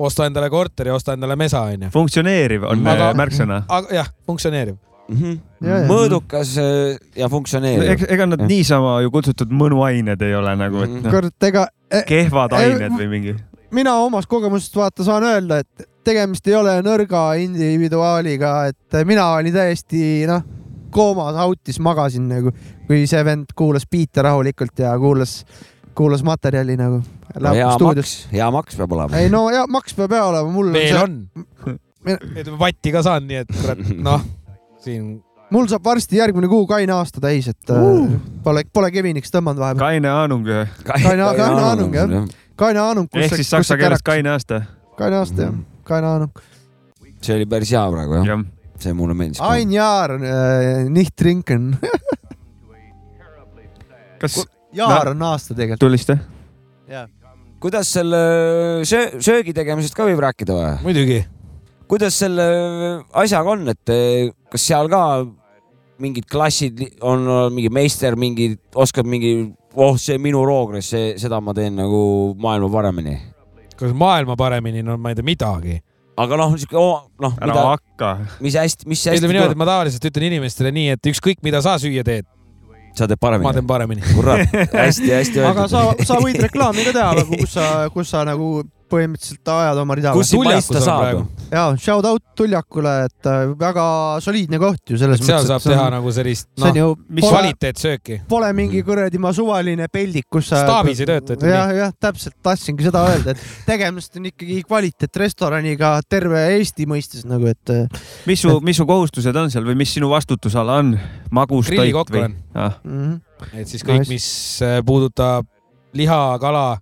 osta endale korteri, osta endale mesa, onju. funktsioneeriv on aga, märksõna. jah, funktsioneeriv mm. -hmm. Ja, ja. mõõdukas äh, ja funktsioneeriv. ega nad niisama ju kutsutud mõnuained ei ole nagu, et noh. kurat, ega. E- kehvad e- ained või mingi. mina omast kogemusest vaata saan öelda, et tegemist ei ole nõrga individuaaliga, et mina olin täiesti noh, koomas, autis magasin nagu, kui see vend kuulas biite rahulikult ja kuulas, kuulas materjali nagu. No, hea stuudios. maks, hea maks peab olema. ei no ja maks peab hea olema, mul veel on, see... on. vatti ka saan, nii et kurat, noh siin mul saab varsti järgmine kuu kaine aasta täis, et uh. pole, pole Keviniks tõmmanud vahepeal. kaine Aanung. kaine, kaine Aanung jah, kaine Aanung. ehk siis saksa keeles kaine aasta. kaine aasta jah, kaine Aanung. see oli päris hea praegu jah ja. see mulle meeldis. Ein Jaar äh,, nicht trinken kas? Jaar on aasta tegelikult. tulist jah? jah. kuidas selle söö, söögi tegemisest ka võib rääkida või? muidugi kuidas selle asjaga on, et eh, kas seal ka mingid klassid on mingi meister, mingi, oskab mingi, oh, see minu roogres, see, seda ma teen nagu maailma paremini. kas maailma paremini, no ma ei tea midagi aga noh, siuke oh, noh. ära mida, hakka. mis hästi, mis hästi. ütleme niimoodi, et ma tavaliselt ütlen inimestele nii, et ükskõik, mida sa süüa teed. sa teed paremini? ma teen paremini. kurat, hästi-hästi öeldud. aga sa, sa võid reklaami ka teha, kus sa, kus sa nagu põhimõtteliselt ajad oma rida. kus paista saab? ja shout out Tuljakule, et äh, väga soliidne koht ju selles mõttes. seal saab teha on, nagu sellist, noh, mis pole, kvaliteetsööki. Pole mingi kuradi ma suvaline peldik, kus sa. staabis ei tööta, ütleme nii. jah, jah, täpselt tahtsingi seda öelda, et tegemist on ikkagi kvaliteetrestoraniga terve Eesti mõistes nagu, et. Äh, mis su, mis su kohustused on seal või mis sinu vastutusala on? magus toit või? Ah. Mm -hmm. et siis kõik, mis äh, puudutab liha, kala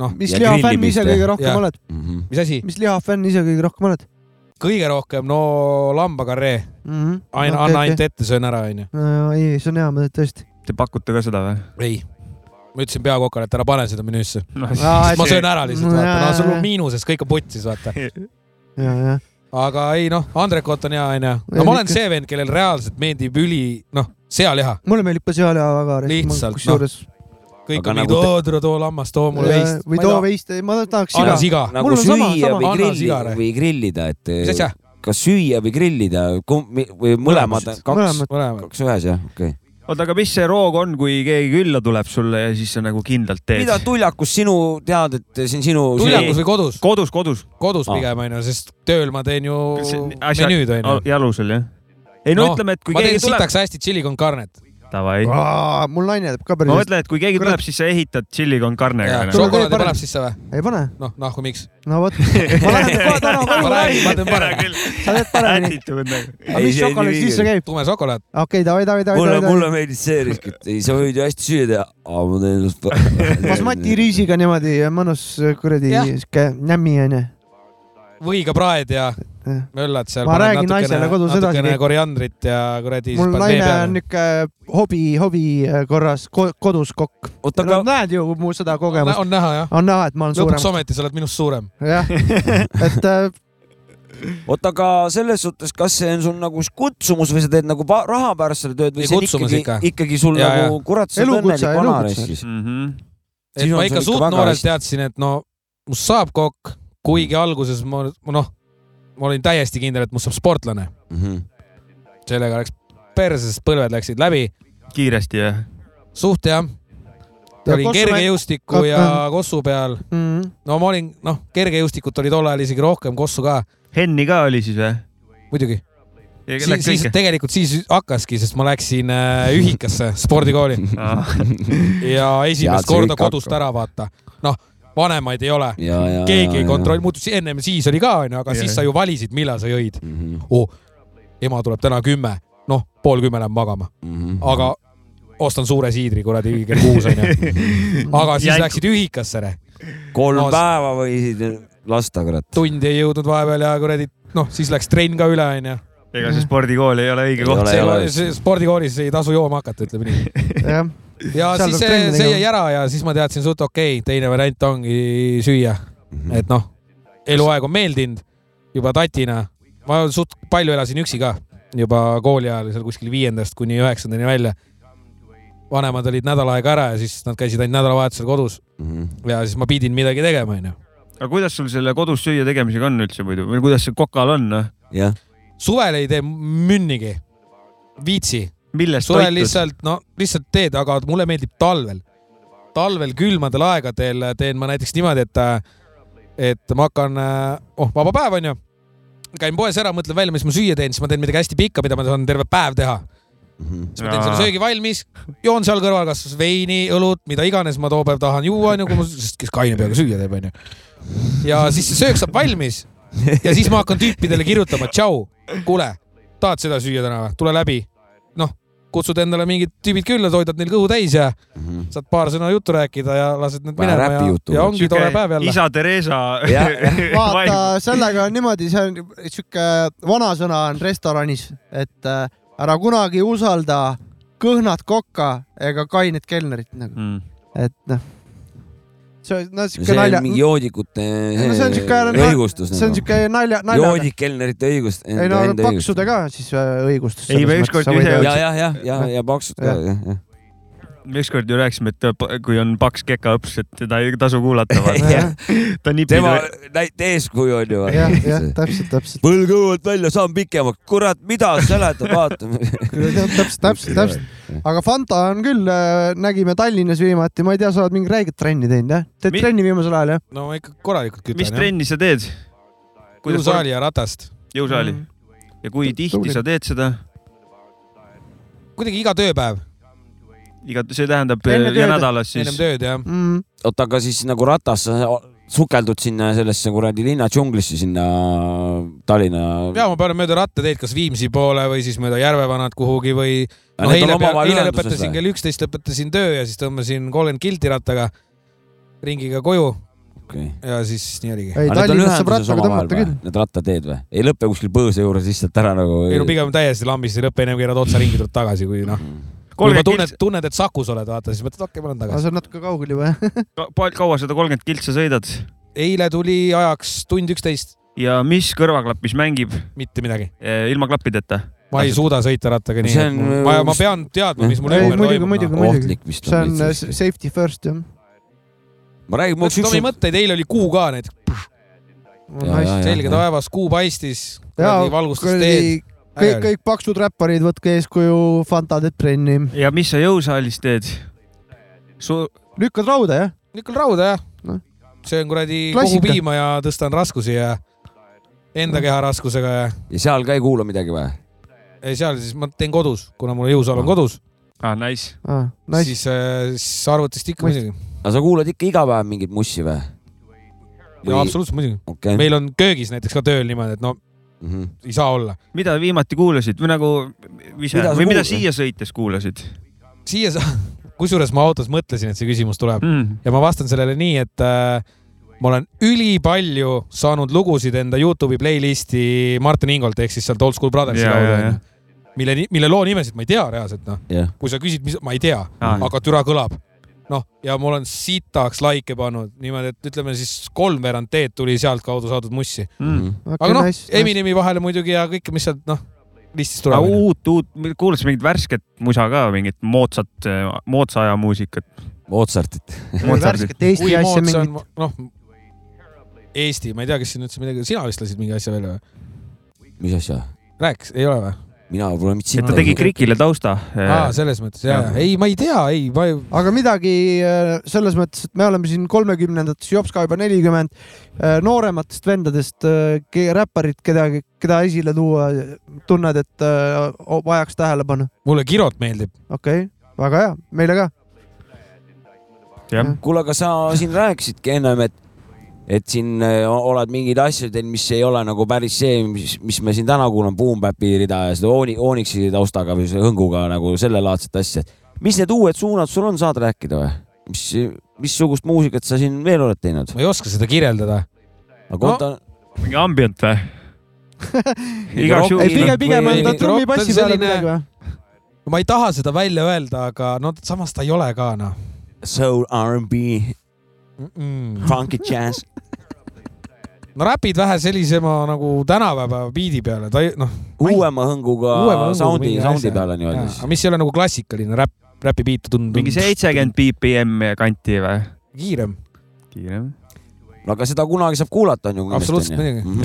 noh. mis lihafänn ise kõige rohkem oled mm? -hmm. mis asi? mis lihafänn ise kõige rohkem oled? kõige rohkem, no lambakarree mm. -hmm. aina okay,, anna ainult okay. ette, söön ära, onju. ei, see on hea, tõesti. Te pakute ka seda või? ei ma ütlesin peakokale, et ära pane seda menüüsse no,. ma söön ära lihtsalt, vaata, no sul on miinuses, kõik on putsis, vaata. ja, aga ei noh, Andrekot on hea, onju. no ma olen see vend, kellel reaalselt meeldib üli, noh, sealiha. mulle meeldib ka sealiha väga. lihtsalt, noh kõik on mingid, oo tule too lammas, too mulle veist. või too veist, ma tahaks siga. siga. nagu süüa või grillida või grillida, et. mis asja? kas süüa või grillida või mõlemad, kaks, kaks ühes jah, okei okay oota, aga mis see roog on, kui keegi külla tuleb sulle ja siis sa nagu kindlalt teed? mida tuljakus sinu tead, et siin sinu. tuljakus või kodus? kodus, kodus. kodus pigem onju, sest tööl ma teen ju menüüd onju. jalusel jah? ei no, no ütleme, et kui keegi tuleb. ma teen sitaks hästi tšilli con carnet Davai. mul naine teeb ka päris ma mõtlen, et kui keegi Kurat. tuleb, siis sa ehitad tšilli con carne'ga. šokolaadi paneb sisse või? ei pane. noh, nahku miks? no vot, ma lähen kohe täna koju. ma räägin, ma teen parem. sa teed paremini. aga mis šokolaad sisse käib? tume šokolaad. okei davai, davai, davai. mulle, mulle meeldis see risk, et ei, sa võid ju hästi süüa teha, aga ma teen just. basmati riisiga niimoodi mõnus kuradi siuke nämmi onju või ka praed ja möllad seal. ma räägin naisele kodus edasi. natukene koriandrit ja kuradi. mul naine on niuke hobi, hobi korras ko kodus kokk. Aga... näed ju mu seda kogemust. on näha jah. on näha, et ma olen suurem. lõpuks ometi sa oled minust suurem. jah, et äh, oota, aga selles suhtes, kas see on sul nagu kutsumus või sa teed nagu raha pärast seda tööd või see on ikkagi, ikka. ikkagi sul ja, nagu kurat, sa oled õnnelik vanareis siis mm? -hmm. et ma ikka suht noorelt teadsin, et no must saab kokk kuigi alguses ma, noh, ma olin täiesti kindel, et must saab sportlane mm. -hmm. sellega läks perse, sest põlved läksid läbi. kiiresti jah? suht jah. olin kergejõustiku ja kossu peal mm. -hmm. no ma olin, noh, kergejõustikut oli tol ajal isegi rohkem, kossu ka. Henni ka oli siis või? muidugi. siis, siis tegelikult siis hakkaski, sest ma läksin äh, ühikasse spordikooli ja esimest korda kodust ära vaata. noh vanemaid ei ole. keegi ei kontrolli, muutus ennem siis oli ka onju, aga ja, siis sa ju valisid, millal sa jõid mm. -hmm. Oh, ema tuleb täna kümme, noh, pool kümme läheb magama mm, -hmm. aga ostan suure siidri kuradi kell kuus onju. aga siis Jänk. läksid ühikasse kolm no, päeva võisid lasta, kurat. tundi ei jõudnud vahepeal ja kuradi, noh, siis läks trenn ka üle, onju. ega see spordikool ei ole õige koht. spordikoolis ei tasu jooma hakata, ütleme nii. jah ja Seal siis see, see jäi ära ja siis ma teadsin suht okei okay,, teine variant ongi süüa mm. -hmm. et noh, eluaeg on meeldinud juba tatina. ma suht palju elasin üksi ka juba kooli ajal seal kuskil viiendast kuni üheksandani välja. vanemad olid nädal aega ära ja siis nad käisid ainult nädalavahetusel kodus mm. -hmm. ja siis ma pidin midagi tegema, onju. aga kuidas sul selle kodus süüa tegemisega on üldse muidu või kuidas see kokal on, noh? suvel ei tee münnigi, viitsi millest suvel toitud? lihtsalt, no lihtsalt teed, aga mulle meeldib talvel. talvel külmadel aegadel teen ma näiteks niimoodi, et, et ma hakkan, oh, vaba päev onju. käin poes ära, mõtlen välja, mis ma süüa teen, siis ma teen midagi hästi pikka, mida ma saan terve päev teha siis ma teen selle söögi valmis, joon seal kõrval kas veini, õlut, mida iganes ma too päev tahan juua, onju, kui ma, kes kaine peaga süüa teeb, onju. ja siis see söök saab valmis ja siis ma hakkan tüüpidele kirjutama, tšau, kuule, tahad seda süüa täna või, tule läbi kutsud endale mingid tüübid külla, toidad neil kõhu täis ja mm -hmm. saad paar sõna juttu rääkida ja lased need minema ja, ja ongi Süke tore päev jälle. isa Theresa vaata, sellega on niimoodi, see on sihuke vanasõna on restoranis, et äh, ära kunagi usalda kõhnat kokka ega kainet kelnerit nagu mm., et noh see, no siuke nalja. mingi joodikute no, see on siuke, õigustus. see on siuke nalja, nalja. joodik kelnerite õigust. ei no paksude ka siis äh, õigustus. ei, me ükskord ise. ja, ja, ja, ja, ja paksud ka, jah, jah ükskord ju rääkisime, et kui on paks kekaõps, et teda ei tasu kuulata ta nipib. tema näite eeskuju on ju. jah, jah, täpselt, täpselt. põlg õuelt välja, saan pikemaks. kurat, mida seletad, vaatame täpselt, täpselt, täpselt. aga Fanta on küll, äh, nägime Tallinnas viimati, ma ei tea, sa oled mingi räiget trenni teinud, jah? teed Mi... trenni viimasel ajal, jah? no ma ikka korralikult kütan. mis trenni sa teed? jõusaali ja ratast. jõusaali mm. -hmm. ja kui tihti sa teed seda? kuidagi iga tööpäev iga, see tähendab enne ja nädalas siis. ennem tööd jah mm.. oota, aga siis nagu ratas sukeldud sinna sellesse kuradi linna džunglisse sinna Tallinna. ja ma panen mööda rattateed, kas Viimsi poole või siis mööda Järvevanat kuhugi või. no eile, eile lõpetasin kell üksteist, lõpetasin töö ja siis tõmbasin kolmkümmend kilti rattaga ringiga koju okay.. ja siis nii oligi. ei, Tallinnas saab rattaga tõmmata küll. Need rattateed või? ei lõpe kuskil põõsa juures lihtsalt ära nagu? ei no pigem täiesti lambis, ei lõpe ennem keerad otsa ringi, tuled tagasi, kui noh mm kui juba tunned, tunned, et Sakus oled, vaata, siis mõtled, okei okay,, ma lähen tagasi. see on natuke kaugel juba Ka. kaua seda kolmkümmend kiltsa sõidad? eile tuli ajaks tund üksteist. ja mis kõrvaklappis mängib? mitte midagi. ilma klappideta? ma ei suuda sõita rattaga nii, et ma, ma pean teadma, mis mul ümber toimub. muidugi, muidugi, muidugi. see on äh, safety first, jah. ma räägin, mul üks. Tomi mõtteid, eile oli kuu ka näiteks. selge taevas, kuu paistis, valgustas teed kõik, kõik paksud räpparid, võtke eeskuju, Fanta teeb trenni. ja mis sa jõusaalis teed Su...? lükkad rauda, jah? lükkan rauda, jah no.. söön kuradi kogu piima ja tõstan raskusi ja enda keha raskusega ja. ja seal ka ei kuula midagi või? ei, seal siis ma teen kodus, kuna mul jõusaal on kodus. ah, nice ah,. Nice. siis äh,, siis arvutist ikka muidugi. aga sa kuulad ikka iga päev mingit mussi või? Või... jaa, absoluutselt muidugi okay.. meil on köögis näiteks ka tööl niimoodi, et no mm. -hmm. ei saa olla. mida viimati kuulasid või nagu või mida siia sõites kuulasid? siia sa, kusjuures ma autos mõtlesin, et see küsimus tuleb mm. ja ma vastan sellele nii, et äh, ma olen ülipalju saanud lugusid enda Youtube'i playlist'i Martin Ingolt ehk siis sealt Old School Brothersi yeah, kaudu onju. mille, mille loo nimesid ma ei tea reaalselt noh yeah., kui sa küsid, mis, ma ei tea ah., aga türa kõlab noh, ja ma olen sitaks likee pannud niimoodi, et ütleme siis kolmveerand teed tuli sealtkaudu saadud mussi mm.. Okay, aga noh nice,, Eminemi vahele muidugi ja kõike, mis sealt noh, listist tuleb. uut, uut, kuulasid mingit värsket musa ka, mingit moodsat, moodsa aja muusikat? Mozartit. värsket Eesti asja mingit. noh, Eesti, ma ei tea, kes siin üldse midagi, sina vist lasid mingi asja välja või? mis asja? rääkis, ei ole või? Mina pole mitte sitta. ta tegi Krikile tausta. aa, selles mõttes ja, ja., ei, ma ei tea, ei, ma ei. aga midagi äh, selles mõttes, et me oleme siin kolmekümnendates, Jops ka juba nelikümmend, äh, noorematest vendadest äh, räpparid, keda, keda esile tuua, tunned, et vajaks tähelepanu? mulle Kirot meeldib. okei okay., väga hea, meile ka. kuule, aga sa siin rääkisidki ennem, et et siin äh, oled mingeid asju teinud, mis ei ole nagu päris see, mis, mis me siin täna kuulame, Boom Bapi rida ja seda Ooni, Onyxi taustaga või hõnguga nagu sellelaadset asja. mis need uued suunad sul on, saad rääkida või? mis, missugust muusikat sa siin veel oled teinud? ma ei oska seda kirjeldada. aga no. mingi ambient või? igaks juhuks. pigem, pigem on ta trummipassi peale midagi või? ma ei taha seda välja öelda, aga no samas ta ei ole ka noh. Soul R&B -mm. Funky jazz no räpid vähe sellisema nagu tänapäeva biidi peale, ta noh. uuema hõnguga uuema soundi, soundi peale nii-öelda siis. mis ei ole nagu klassikaline räpp, räpi biit tundub. mingi seitsekümmend BPM kanti või? kiirem. kiirem no aga seda kunagi saab kuulata, on ju. absoluutselt muidugi. Mhm.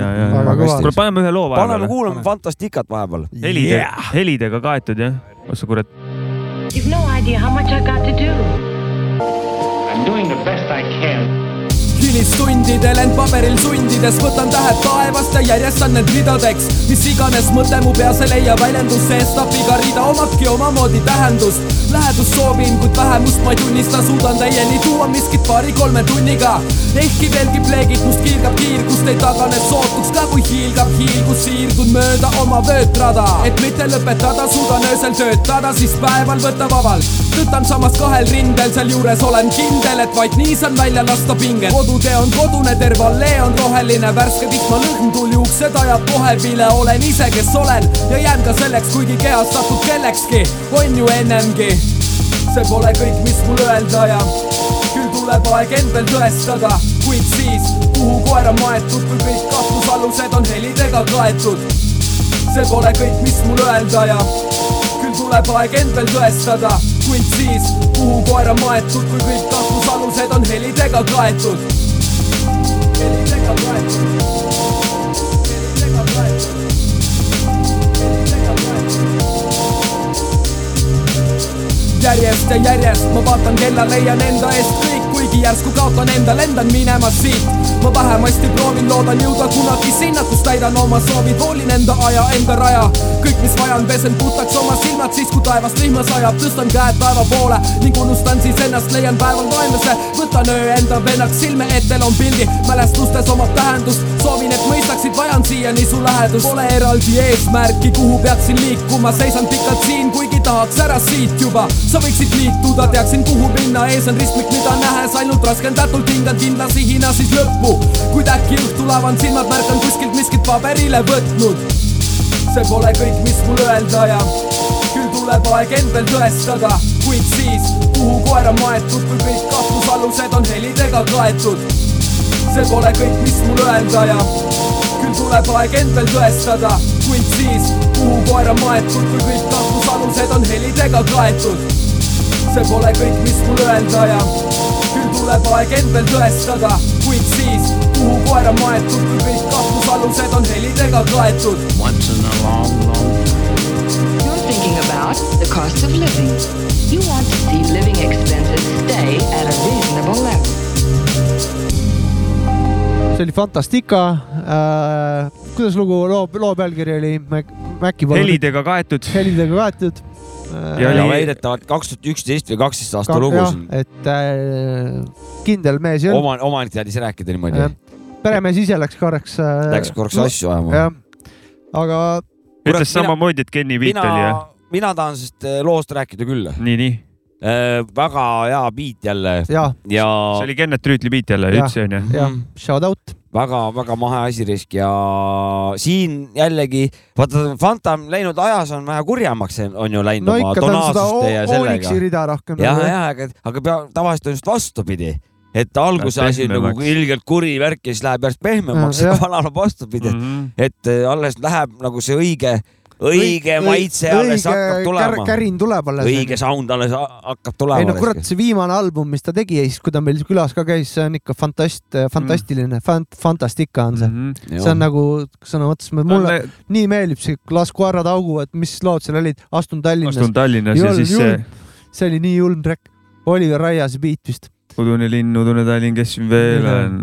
kuule, paneme ühe loo vahepeal. paneme kuulame Fantasticat vahepeal. helide yeah., helidega kaetud jah, oh sa kurat. You've no idea how much I got to do. I'm doing the I hilistundidel end paberil sundides võtan tähed taevast ja järjestan need ridadeks. mis iganes mõte mu peas ei leia väljendust, seestap iga rida omabki omamoodi tähendust. Lähedust soovin, kuid vähemust ma ei tunnista, suudan täieni tuua miskit paari-kolme tunniga. ehkki veelgi pleegid must kiirgab kiir, kust ei tagane sootuks ka kui hiilgab hiil, kus siirdun mööda oma vöötrada. et mitte lõpetada, suudan öösel töötada, siis päeval võtta vabalt. tõtan samas kahel rindel, sealjuures olen kindel, et vaid nii saan välja lasta pinget. kodud tee on kodune, terve allee on roheline, värske vihmalõhn tuli uksed ajab kohe pile, olen ise, kes olen ja jään ka selleks, kuigi kehast satud kellekski, on ju ennemgi. See pole kõik, mis mul öelda ja küll tuleb aeg end veel tõestada, kuid siis, kuhu koer on maetud, kui kõik kahtlusalused on helidega kaetud. see pole kõik, mis mul öelda ja küll tuleb aeg end veel tõestada, kuid siis, kuhu koer on maetud, kui kõik kahtlusalused on helidega kaetud järjest ja järjest. Ma vaatan kella, leian enda eest kuigi järsku kaotan enda, lendan minema siit. ma vähemasti proovin, loodan jõuda kunagi sinna, kus täidan oma soovid, hoolin enda aja, enda raja. kõik, mis vajan, pesen puhtaks oma silmad, siis kui taevast vihma sajab, tõstan käed taeva poole. Ning unustan siis ennast, leian päeval vaenlase, võtan öö enda vennaks, silme ette loon pildi, mälestustes omab tähendust, soovin, et mõistaksid, vajan siiani su lähedust, pole eraldi eesmärki, kuhu peaksin liikuma, seisan pikalt siin, kuigi tahaks ära siit juba. Sa võiksid liituda, teaksin, kuhu minna, ees on ristmik, mida nähes ainult raskendatult hindan kindla sihina siis lõppu. kuid äkki õhtul avan silmad, märkan kuskilt miskit paberile võtnud. see pole kõik, mis mul öelda ja küll tuleb aeg end veel tõestada, kuid siis, kuhu koer on maetud, kui kõik kahtlusalused on helidega kaetud. see pole kõik, mis mul öelda ja küll tuleb aeg end veel tõestada, kuid siis, kuhu koer on maetud, kui kõik kahtlusalused on helidega kaetud see pole kõik, mis mul öelda ja tuleb aeg end veel tõestada, kuid siis, kuhu koer on maetud, kui kõik kahtlusalused on helidega kaetud. You're thinking about the cost of living. You want to see living expenses stay at a reasonable level. See oli Fantastica äh,. kuidas lugu, loo, loo pealkiri oli? Maci helidega kaetud. helidega kaetud ja oli väidetavalt kaks tuhat üksteist või kaksteist aasta lugu siin. et äh, kindel mees ei olnud. oma, omanik teadis rääkida niimoodi. peremees ise läks korraks äh,. Läks korraks asju ajama. aga. ütles samamoodi, et Kenny Beat oli jah? mina tahan sellest äh, loost rääkida küll. nii, nii äh,. Väga hea beat jälle. ja, ja.... see oli Kennet Rüütli beat jälle, ütlesin onju. jah, shout out väga-väga mahe asi risk ja siin jällegi vaata Fanta läinud ajas on vähe kurjemaks on ju läinud no, oma tonaalsuste ja sellega. rohkem. jah, jah, aga, aga pea, tavaliselt on just vastupidi et alguse asi on nagu ilgelt kuri värk ja siis läheb järjest pehmemaks ja vanal on vastupidi mm, -hmm. et alles läheb nagu see õige õige maitse alles hakkab tulema. kärin tuleb alles. õige sound alles hakkab tulema. ei no kurat, see viimane album, mis ta tegi ja siis, kui ta meil külas ka käis, see on ikka fantast-, fantastiline mm., fant-, fantastika on see mm. -hmm. see on nagu sõna otseses mõttes, mulle no, nii meeldib see Las Guarad augu, et mis lood seal olid, Astun Tallinnas. Astun Tallinnas ja siis see. see oli nii julm track. Oliver Raiase beat vist udune linn, udune Tallinn, kes siin veel on?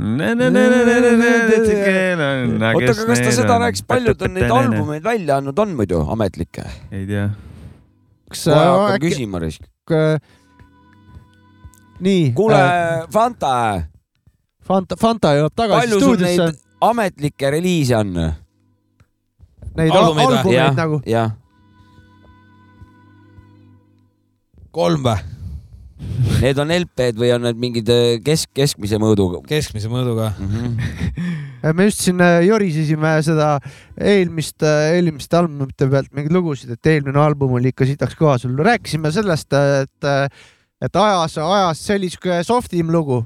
oota, aga kas ta seda rääkis, palju ta neid albumeid välja andnud on muidu, ametlikke? ei tea. kas kohe hakkan küsima risk. nii. kuule, Fanta. Fanta, Fanta jõuab tagasi stuudiosse. ametlikke reliise on? Neid albumeid, nagu? kolm või? Need on LP-d või on need mingid äh, kesk, keskmise mõõduga? keskmise mõõduga mm. -hmm. me just siin äh, jorisesime seda eelmist, eelmiste albumite pealt mingeid lugusid, et eelmine album oli ikka sitaks kõva sul. rääkisime sellest, et, et ajas, ajas, see oli siuke softim lugu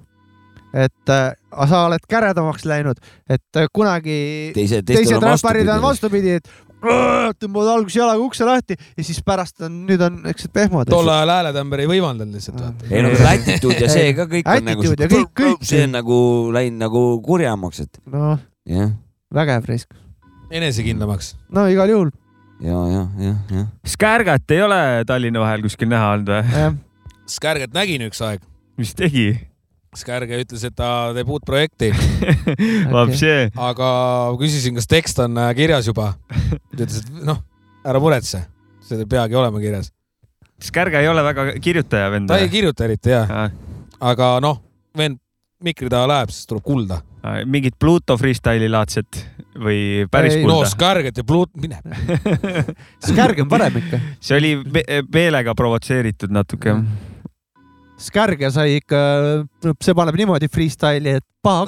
et äh, sa oled käredamaks läinud, et äh, kunagi teised, teised räpparid on vastupidi, et tõmbavad alguses jalaga ukse lahti ja siis pärast on, nüüd on niisugused pehmod. tol ajal hääletämber ei võimaldanud lihtsalt vaata. ei no attitude ja see ka kõik on nagu, kõik, kõik. see on nagu läinud nagu kurjemaks, et. noh yeah., vägev risk. enesekindlamaks. no igal juhul. ja, ja, ja, ja. Skärgat ei ole Tallinna vahel kuskil näha olnud või? Skärgat nägin üks aeg. mis tegi? Skärge ütles, et ta teeb uut projekti okay. aga küsisin, kas tekst on äh, kirjas juba. ta ütles, et noh, ära muretse, see ei peagi olema kirjas. Skärge ei ole väga kirjutaja vend? ta ei kirjuta eriti jah ja.. aga noh, vend mikri taha läheb, siis tuleb kulda. mingit Pluto freestyle'i laadset või päris ei, kulda? no Skärget ja Plut-, mine Skärg on parem ikka. see oli meelega provotseeritud natuke mm Skärge sai ikka, see paneb niimoodi freestyle'i, et paha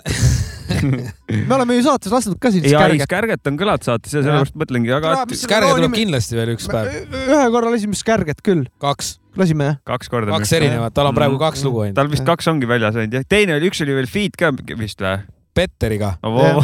me oleme ju saates lasknud ka siin Skärget. Skärget on kõlanud saates ja sellepärast mõtlengi, aga. Skärge tuleb kindlasti veel üks päev. ühe korra lasime Skärget küll. kaks. lasime jah? kaks korda. kaks erinevat, tal on praegu mm. kaks lugu ainult. tal vist kaks ongi väljas ainult jah, teine oli, üks oli veel feat ka vist või? Petteriga oh,.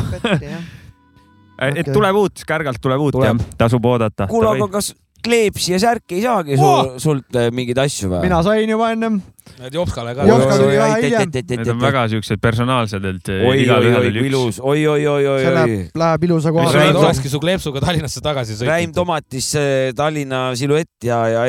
et tuleb uut, Skärgalt tuleb uut jah, tasub oodata. kuule, aga kas kleepsi ja särki ei saagi sul, sult eh, mingeid asju või? mina sain juba ennem Need Jopskale ka. Need on väga siuksed personaalsed, et oi, oi, oi, ilus, oi, oi, oi, oi, oi. Läheb ilusa koha peale. olekski su kleepsuga Tallinnasse tagasi sõitnud. Räim Tomatis Tallinna siluett ja, ja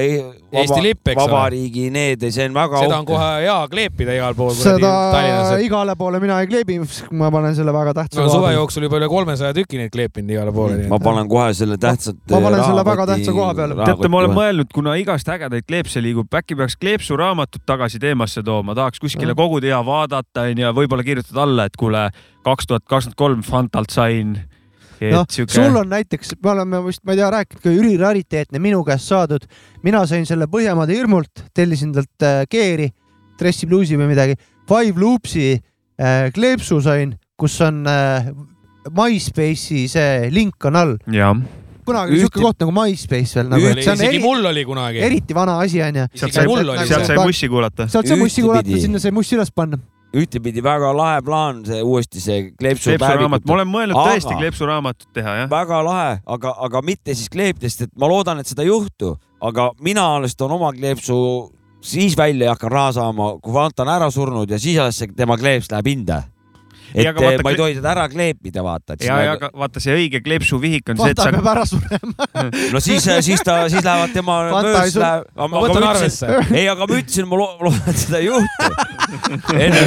Eesti lipp, eks ole. vabariigi need, see on väga seda on kohe hea kleepida igal pool. seda igale poole mina ei kleebi, ma panen selle väga tähtsa suve jooksul juba üle kolmesaja tüki neid kleepinud igale poole. ma panen kohe selle tähtsat. ma panen selle väga tähtsa koha peale. teate, ma olen mõelnud, kuna igast ägedaid kleepse liigub, äkki peaks kleepsuraamatut tagasi teemasse tooma tahaks kuskile koguda ja vaadata onju, võib-olla kirjutada alla, et kuule, kaks tuhat kakskümmend kolm Fantalt sain. noh süke..., sul on näiteks, me oleme vist, ma ei tea, rääkinud ka Jüri Rariteetne minu käest saadud, mina sain selle Põhjamaade hirmult, tellisin talt äh, Geeri, Dressi Bluesi või midagi, Five Loopsi äh, kleepsu sain, kus on äh, MySpace'i see link on all. Kunagi oli siuke koht nagu MySpace veel nagu. isegi eri, mul oli kunagi. eriti vana asi onju. sealt sai, sealt sai mussi kuulata. sealt sai mussi kuulata, sinna sai mussi üles panna ühtepidi väga lahe plaan, see uuesti see kleepsu raamat, ma olen mõelnud aga, tõesti kleepsu raamatut teha, jah. väga lahe, aga, aga mitte siis kleepidest, et ma loodan, et seda ei juhtu, aga mina alles toon oma kleepsu siis välja ja hakkan raha saama, kui Fanta on ära surnud ja siis alles tema kleeps läheb hinde et vaata, ma ei tohi seda ära kleepida, vaata. ja, ja aga vaata, see õige kleepsuvihik on see, et sa. peab ära surema no siis, siis ta, siis lähevad tema möös läheb. ma võtan arvesse. ei, aga ma ütlesin, ma loodan, et seda ei juhtu. enne,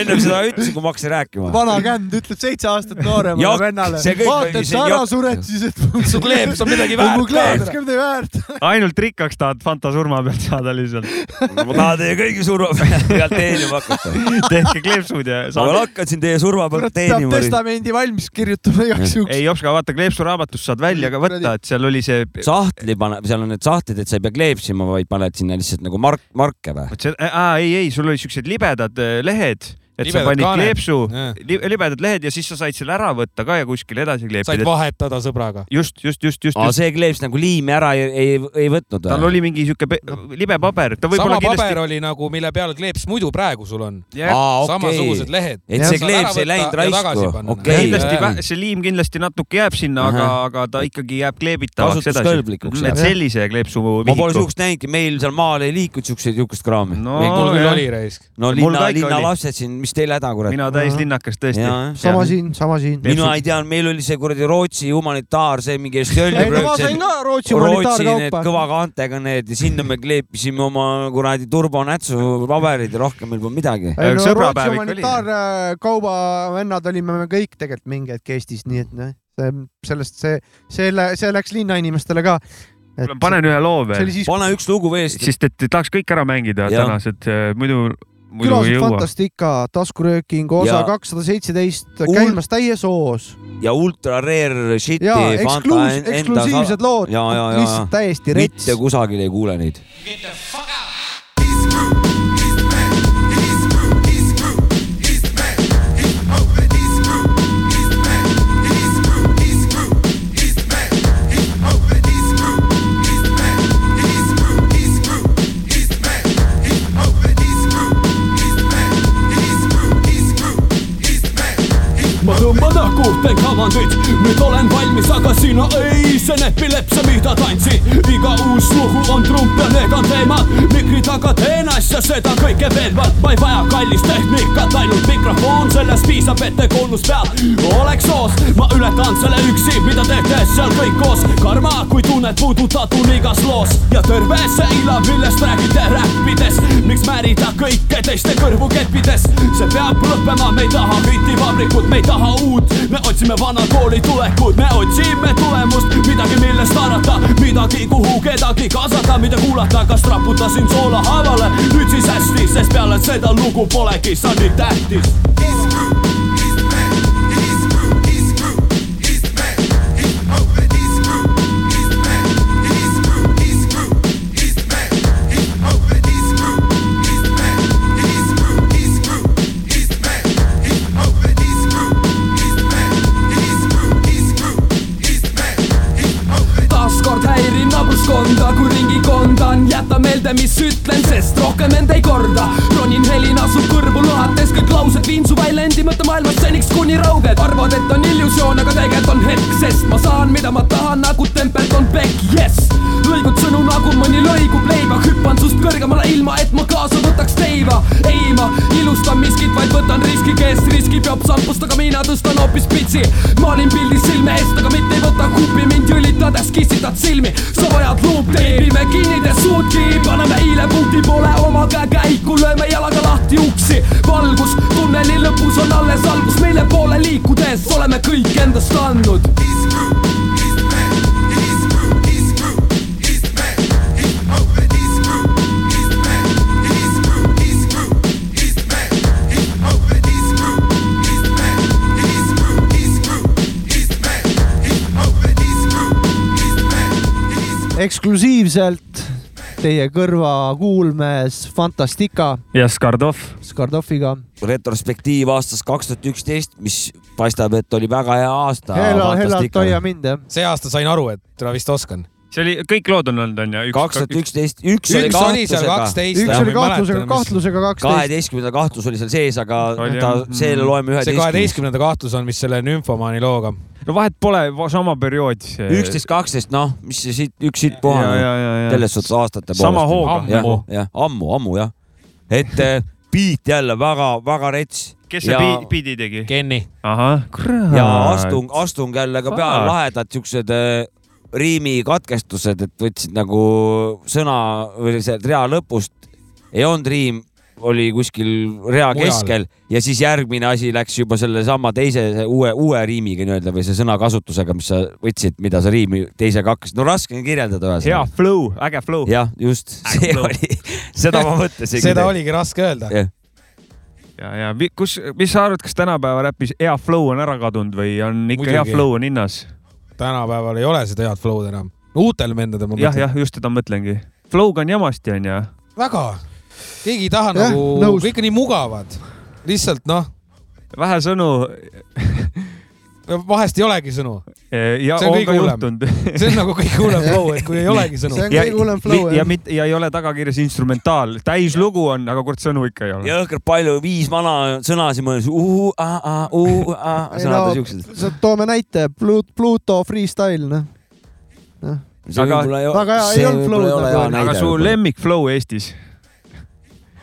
enne seda ütlesin, kui ma hakkasin rääkima. vana känd ütleb seitse aastat nooremale vennale. vaata, et sa ära sured siis, et su kleeps on midagi väärt. mu kleeps on midagi väärt. ainult rikkaks tahad Fanta surma pealt saada lihtsalt. ma tahan teie kõigi surma pealt teenima hakata. tehke kleepsud ja. ma hakkasin teie surma pealt teenima. peab testamendi valmis kirjutama igaks juhuks. ei, Jopska, vaata kleepsuraamatust saad välja ka võtta, et seal oli see. sahtli paneb, seal on need sahtlid, et sa ei pea kleepsima, vaid paned sinna lihtsalt nagu mark, marke või? ei, ei, sul olid siuksed libedad eh, lehed et libedad sa panid kaaned. kleepsu li,, libedad lehed ja siis sa said selle ära võtta ka ja kuskile edasi kleepida. said vahetada sõbraga. just, just, just, just. aa, see kleeps nagu liimi ära ei, ei, ei võtnud tal oli mingi siuke no. libe paber. sama kindlasti... paber oli nagu, mille peal kleeps muidu praegu sul on yeah.. Okay. samasugused lehed. et see kleeps ei läinud raisku. Okay. kindlasti see liim kindlasti natuke jääb sinna uh, -huh. aga, aga ta ikkagi jääb kleebitavaks edasi. et sellise kleepsu. ma pole siukest näinudki, meil seal maal ei liikunud siukseid, siukest kraami. no mul küll oli raisk. no linna, linna lapsed siin, mis teil häda, kurat mina täislinnakas tõesti. sama siin, sama siin. mina ei tea, meil oli see kuradi Rootsi humanitaar, see mingi ei no ma sain ka Rootsi humanitaarkaupa. kõva kaantega need ja sinna me kleepisime oma kuradi turbonätsu paberid ja rohkem meil polnud midagi. ei no Rootsi humanitaarkauba vennad olime me kõik tegelikult mingi hetk Eestis, nii et noh, see sellest see, selle, see läks linnainimestele ka et panen ühe loo veel. pane üks lugu veel. sest et tahaks kõik ära mängida ja. tänased, muidu külased Fantastika, taskurööking osa kakssada seitseteist käimas täies hoos. ja ultra rare shit'i. ja ekskluus, eksklusiivsed lood, lihtsalt täiesti rets. mitte kusagil ei kuule neid. Paraku teen kavandit nüüd olen valmis, aga sina ei, see näpileps, mida tantsid iga uus lugu on trump ja need on teemad. Mikri taga teen asja, seda kõike veenvalt ma ei vaja kallist tehnikat, ainult mikrofon, sellest piisab, et te kuulus peal oleks soos, ma ületan selle üksi, mida teete seal kõik koos. Karma, kui tunned puudutatun igas loos. Ja terve see ila, millest räägite räppides. Miks määrida kõike teiste kõrvu keppides see peab lõppema, me ei taha hitivabrikut, me ei taha uut. Me otsime vana kooli tulekut, me otsime tulemust, midagi, millest haarata, midagi, kuhu kedagi kaasata, mida kuulata, kas raputasin soola haavale, nüüd siis hästi, sest peale seda lugu polegi sa nii tähtis. Meelde, mis ütlen, sest rohkem end ei korda. ronin helin asub kõrvu lõhates, kõik laused viin su väljendi mõttemaailmast seniks kuni rauged. arvad, et on illusioon, aga tegelikult on hetk, sest ma saan, mida ma tahan, nagu Templeton Beck, jess. lõigud sõnu nagu mõni lõigub leiba, hüppan sust kõrgemale, ilma et ma kaasa võtaks teiva. ei, ma ilustan miskit, vaid võtan riski, kes riskib, job sampust, aga mina tõstan hoopis pitsi. maalin pildi silme eest, aga mitte ei võta kupi, mind jülitades kissitad silmi sa vajad luupteibi, me kinnide suudki, paneme eile punkti poole oma käekäiku, lööme jalaga lahti uksi. valgus tunneli lõpus on alles algus, mille poole liikudes oleme kõik endast andnud. eksklusiivselt teie kõrvakuulmes Fantastica. ja Skardov. Skardoviga. retrospektiiv aastast kaks tuhat üksteist, mis paistab, et oli väga hea aasta. Hela, Helat hoia mind jah. see aasta sain aru, et ma vist oskan see oli, kõik lood on olnud, onju? kaks tuhat üksteist, üks oli kahtlusega. üks oli kahtlusega, kahtlusega kaksteist. kaheteistkümnenda kahtlus oli seal sees, aga ta, selle loeme üheteistkümnenda. see kaheteistkümnenda kahtlus on, mis selle nümfomaani looga. No vahet pole, sama periood. üksteist, kaksteist, noh, mis see siit, üks siit puhane. selles suhtes aastate poolest. sama hooga. jah, jah, ammu, ammu jah. et beat jälle väga-väga rets kes see ja... biidi tegi? Kenny. ja astung, astung jälle ka peale lahedad siuksed riimi katkestused, et võtsid nagu sõna või see rea lõpust, ei olnud riim, oli kuskil rea Mujal. keskel ja siis järgmine asi läks juba sellesama teise uue, uue riimiga nii-öelda või see sõnakasutusega, mis sa võtsid, mida sa riimi teisega hakkasid. no raske on kirjeldada ühesõnaga. hea flow, äge flow. jah, just, see flow. oli, seda ma mõtlesin seda oligi raske öelda yeah ja, ja kus, mis sa arvad, kas tänapäeva räpis hea flow on ära kadunud või on ikka Muidugi. hea flow on hinnas? tänapäeval ei ole seda head flow'd enam. uutel vendadel ma mõtlen. jah, jah, just seda mõtlengi. Flow'ga on jamasti, onju. väga. Keegi ei taha ja, nagu, kõik on nii mugavad. lihtsalt noh. vähe sõnu vahest ei olegi sõnu. ja see on, on ka juhtunud see on nagu kõige hullem flow, et kui ei olegi sõnu. see on kõige hullem flow. ja, ja, ja ei ole tagakirjas instrumentaal, täislugu on, aga kurat sõnu ikka ei ole. jõhkralt palju, viis vana sõnasid mõeldud, uh, uh, uh, uh, sõnad on siuksed. toome näite, Pluto freestyle, noh. noh. aga flow'd. Nagu. aga su lemmik flow Eestis?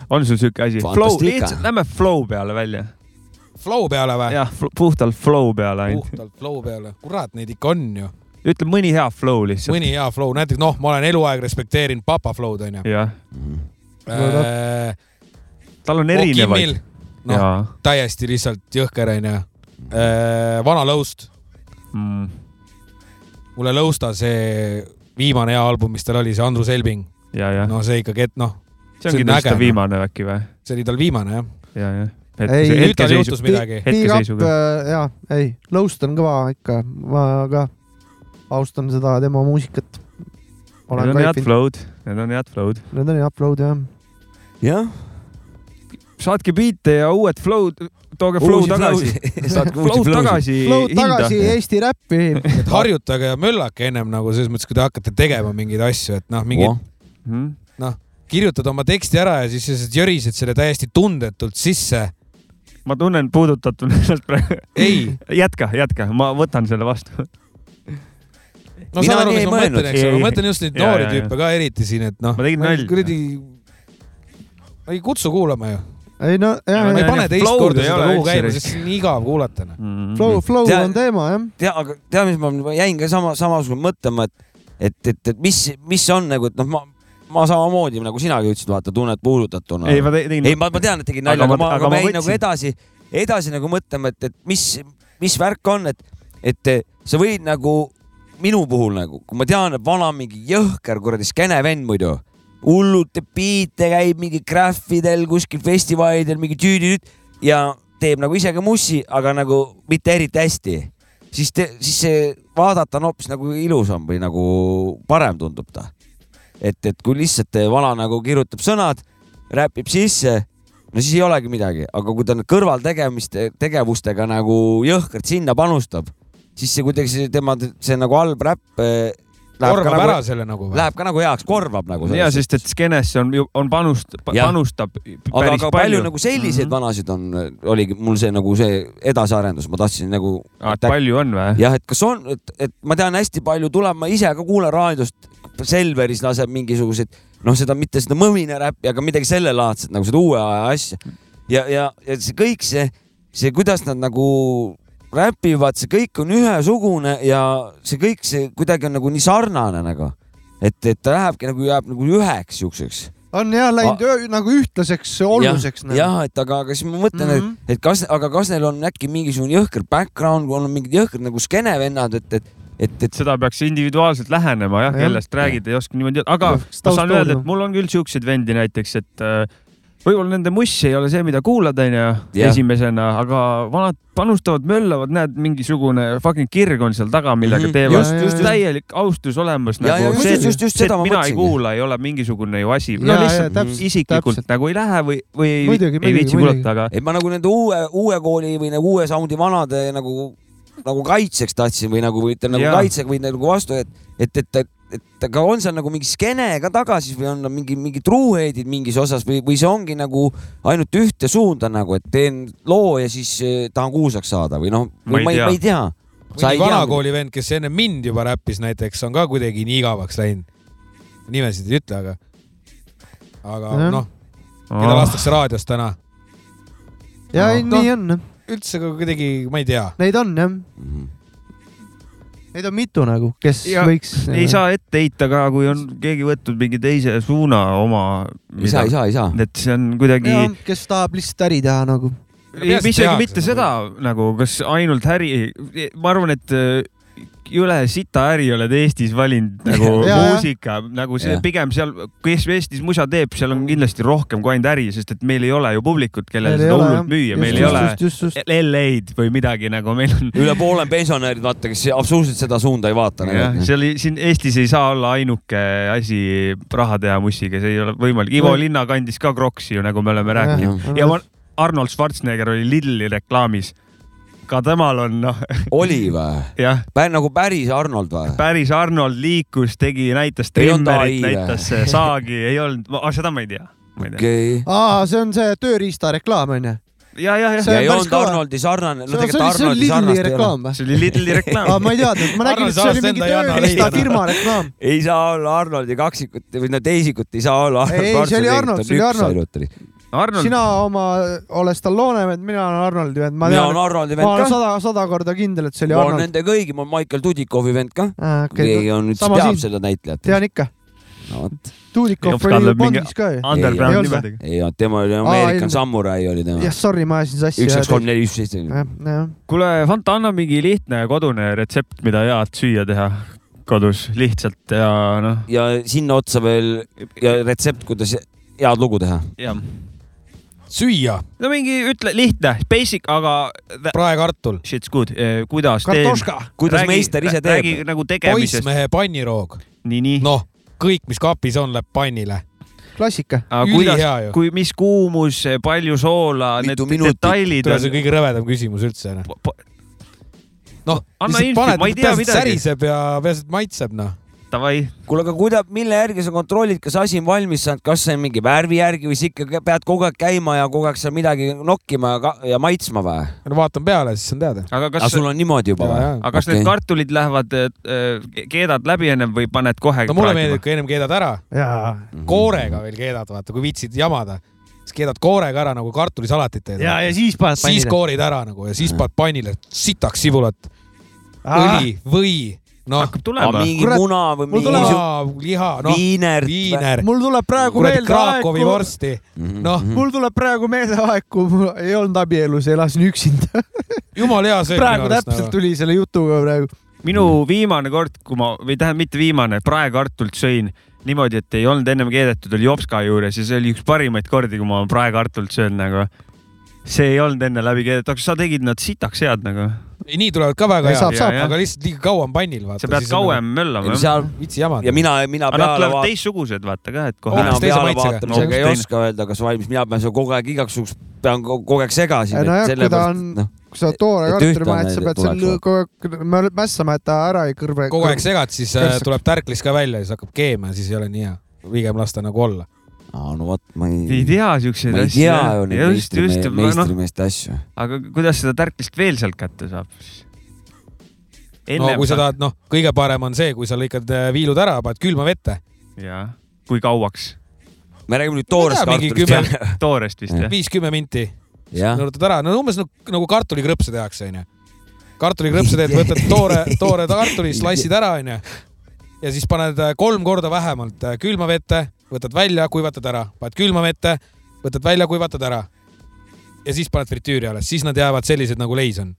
On sul siuke asi? Flow, lihtsalt lähme flow peale välja flow peale või? jah, puhtalt flow peale ainult. puhtalt flow peale, kurat, neid ikka on ju. ütle mõni hea flow lihtsalt. mõni hea flow, näiteks noh, ma olen eluaeg respekteerinud Papa flow'd onju. jah äh,. tal on erinevaid. noh, täiesti lihtsalt jõhker onju äh,. vana Lõust mm.. mulle Lõusta see viimane hea album, mis tal oli, see Andrus Elving. no see ikkagi, et noh. See ongi tal viimane äkki või? see oli tal viimane jah. ja, jah ei, nüüd tal juhtus midagi. hetkeseisuga. Äh, ja, ei, Lõust on kõva ikka, ma ka austan seda tema muusikat. Need on head flow'd, need on head flow'd. Need on head flow'd jah. jah. saatke biite ja uued flow'd, tooge flow tagasi. flow tagasi. Flow tagasi Eesti räppi. et harjutage ja möllake ennem nagu selles mõttes, kui te hakkate tegema mingeid asju, et noh, mingid mhm. noh, kirjutad oma teksti ära ja siis sa jörised selle täiesti tundetult sisse ma tunnen puudutatuna ennast praegu. ei. jätka, jätka, ma võtan selle vastu no saan aru, mis ma mõtlen, eks ole, ma mõtlen just neid noori tüüpe ka eriti siin, et noh. ma tegin nalja. kuradi, ei kutsu kuulama ju ei no jah. ma ei pane teist korda seda lugu käima, sest see on nii igav kuulata mm. -hmm. Flow, flow tea, on teema jah. tea, aga tea, mis ma jäin ka sama, samasugune mõtlema, et, et, et, et mis, mis on nagu, et noh, ma, ma samamoodi nagu sinagi ütlesid, vaata, tunned puudutatuna. ei, ma tegin. ei, ma, ma tean, et tegin nalja, aga ma, aga ma jäin nagu edasi, edasi nagu mõtlema, et, et mis, mis värk on, et, et sa võid nagu minu puhul nagu, kui ma tean, et vana mingi jõhker kuradi skeene vend muidu, hullult teeb biite, käib mingi graffidel kuskil festivalidel mingi tüüdid ja teeb nagu ise ka mussi, aga nagu mitte eriti hästi, siis, siis see vaadata on hoopis nagu ilusam või nagu parem tundub ta. Et, et kui lihtsalt vana nagu kirjutab sõnad, räpib sisse, no siis ei olegi midagi, aga kui ta kõrvaltegemiste, tegevustega nagu jõhkralt sinna panustab siis see kuidagi see tema, see nagu halb räpp eh, korvab nagu, ära selle nagu või? Läheb ka nagu heaks, korvab nagu. ja sest, et skeenesse on, on panust, panustab aga, aga palju, palju nagu selliseid mm -hmm. vanasid on, oligi mul see nagu see edasiarendus, ma tahtsin nagu. palju on või? jah, et kas on, et, et ma tean hästi palju tuleb, ma ise ka kuulan raadiost, Selveris laseb mingisuguseid, noh, seda mitte seda mõmina räppi, aga midagi sellelaadset nagu seda uue aja asja. ja, ja, ja see kõik see, see, kuidas nad nagu räpivad, see kõik on ühesugune ja see kõik, see kuidagi on nagu nii sarnane nagu, et, et ta lähebki nagu jääb nagu üheks siukseks on jah läinud A nagu ühtlaseks oluseks. jah, jah, et aga, aga siis ma mõtlen mm, -hmm. et, et kas, aga kas neil on äkki mingisugune jõhker background, on mingid jõhkrad nagu skeenevennad, et, et et, et seda peaks individuaalselt lähenema jah ja., kellest räägid, ei oska niimoodi, aga ma saan öelda, et mul on küll siukseid vendi näiteks, et äh, võib-olla nende muss ei ole see, mida kuulad, onju, esimesena, aga vanad panustavad, möllavad, näed, mingisugune fucking kirg on seal taga, millega mhm. teevad just, just, just. täielik austus olemas. Nagu see, just, just, see, et mina ei kuula, ei ole mingisugune ju asi. no lihtsalt ja, isiklikult täpselt. nagu ei lähe või, või muidugi, ei viitsi kuulata, aga. et ma nagu nende uue, uue kooli või nagu uue sound'i vanade nagu nagu kaitseks tahtsin või nagu, või ütleme nagu kaitsega või nagu vastu, et, et, et, et et aga on seal nagu mingi skeene ka taga siis või on mingi, mingi truehead'id mingis osas või, või see ongi nagu ainult ühte suunda nagu, et teen loo ja siis eh, tahan kuulsaks saada või noh, ma ei, ma ei tea. mõni vanakooli vend, kes enne mind juba räppis näiteks, on ka kuidagi nii igavaks läinud. nimesid ei ütle, aga, aga noh, keda lastakse raadiost täna. ja no, nii no, on. Üldse kuidagi, ma ei tea. Neid on jah mm. -hmm Neid on mitu nagu, kes ja võiks. ei saa ette heita ka, kui on keegi võtnud mingi teise suuna oma. ei saa, ei saa, ei saa. et see on kuidagi. kes tahab lihtsalt äri teha nagu. isegi mitte seda nagu, kas ainult äri, ma arvan, et jõle sita äri oled Eestis valinud nagu ja, muusika, nagu see ja. pigem seal, kes Eestis musa teeb, seal on kindlasti rohkem kui ainult äri, sest et meil ei ole ju publikut, kellele seda hullult müüa, meil ei ole LA-d või midagi nagu meil on. üle poole pensionärid, vaata, kes absoluutselt seda suunda ei vaata. seal siin Eestis ei saa olla ainuke asi raha teha mussiga, see ei ole võimalik. Ivo Linna kandis ka Croksi ju, nagu me oleme rääkinud ja, ja ma, Arnold Schwarzenegger oli Lidli reklaamis ka temal on noh. oli või? jah. nagu päris Arnold või? päris Arnold liikus, tegi, näitas trimmerit, näitas saagi, ei olnud, seda ma ei tea. okei. aa, see on see tööriista reklaam onju ja, ja, ja. ja ei olnud Arnoldi sarnane. no tegelikult Arnoldi sarnast ei ole. see oli Lidli reklaam aa, ma ei teadnud, ma nägin, et see oli mingi tööriista firma reklaam. ei saa olla Arnoldi kaksikut või no teisikut ei saa olla. ei, see oli Arnold, see oli Arnold. Arnold... sina oma oled Stallone vend, mina olen Arnoldi vend. mina olen Arnoldi vend ka. ma olen sada, sada korda kindel, et see oli ma Arnold. ma olen nende kõigi, ma olen Michael Tudikovi vend ka ah,. Okay. keegi on, teab siin. seda näitlejat. tean ikka no vot. Tudikov oli ju Bondis ka ju. Underground nimedega. ei olnud, tema oli American Samurai oli tema. jah, sorry, ma ajasin sassi. üks, kaks, kolm, neli, viis, seitse. kuule, Fanta, anna mingi lihtne kodune retsept, mida head süüa teha kodus lihtsalt ja noh. ja sinna otsa veel ja retsept, kuidas head lugu teha. jah süüa? no mingi, ütle lihtne, basic, aga. praekartul. Shit's good, eh, kuidas kartoška. kuidas räägi, meister ise teeb? räägi nagu tegemisest. poissmehe panniroog. nii, nii. noh, kõik, mis kapis on, läheb pannile klassika. kuidas, kui, mis kuumus, palju soola, need detailid. see on kõige rõvedam küsimus üldse. noh, noh lihtsalt paned, peaasi, et säriseb ja peaasi, et maitseb, noh davai. kuule, aga kuida-, mille järgi sa kontrollid, kas asi on valmis saanud, kas see on mingi värvi järgi või sa ikka pead kogu aeg käima ja kogu aeg seal midagi nokkima ja, ja maitsma või? no vaatan peale, siis on teada. aga kas aga sul on niimoodi juba või? aga kas okay. need kartulid lähevad äh,, keedad läbi ennem või paned kohe? no mulle meeldib, kui ennem keedad ära. koorega veel keedad, vaata, kui viitsid jamada siis keedad koorega ära nagu kartulisalatit teed. ja, ja siis paned siis koorid ära nagu ja siis paned pannile sitaks sibulat, õli, või noh, hakkab tulema. mingi Kurat, muna või mingi tuleb... liha, noh, viiner, viiner. mul tuleb praegu Kurat, meelde Krakowi aeg, vorsti. Mhm, noh, mhm. mul tuleb praegu meelde aeg, kui mul ei olnud abielus ja elasin üksinda jumala hea söök. praegu täpselt nagu. tuli selle jutuga praegu. minu viimane kord, kui ma, või tähendab mitte viimane, praekartulit sõin niimoodi, et ei olnud ennem keedetud, oli Jopska juures ja see oli üks parimaid kordi, kui ma praekartulit söön nagu see ei olnud enne läbi keedetud, aga sa tegid nad sitaks head nagu. Ei, nii tulevad ka väga head, aga lihtsalt liiga kaua on pannil. sa pead kauem nagu... möllama. seal vitsi jamad. ja mina, mina peale vaatan. Nad tulevad teistsugused vaata ka, et kohe. mina peale vaatamisega ei oska öelda, kas valmis, mina pean seal kogu aeg igaks juhuks pean kogu aeg segasin. nojah, kui ta on no kui sa toore kartuli mahed, sa pead seal kogu aeg mässama, et ta ära ei kõrve. kogu aeg segad, siis äh, tuleb tärklis ka välja ja siis hakkab keema ja siis ei ole nii hea. pigem lasta nagu olla aa, no vot, ma ei. ei tea siukseid asju. ma ei tea ju neid meistrimeeste no, meistrimeeste asju. aga kuidas seda tärklist veel sealt kätte saab? no kui sa tahad, noh, kõige parem on see, kui sa lõikad äh, viilud ära, paned külma vette. jaa, kui kauaks? me räägime nüüd toorest kartulist. toorest vist jah? viis-kümme minti. nõudad ära, no umbes nagu, nagu kartulikrõpse tehakse, onju. kartulikrõpse teed, võtad toore, toore kartuli, slice'id ära, onju. ja siis paned äh, kolm korda vähemalt äh, külma vette võtad välja, kuivatad ära, paned külma vette, võtad välja, kuivatad ära. ja siis paned fritüüri alles, siis nad jäävad sellised nagu leis on.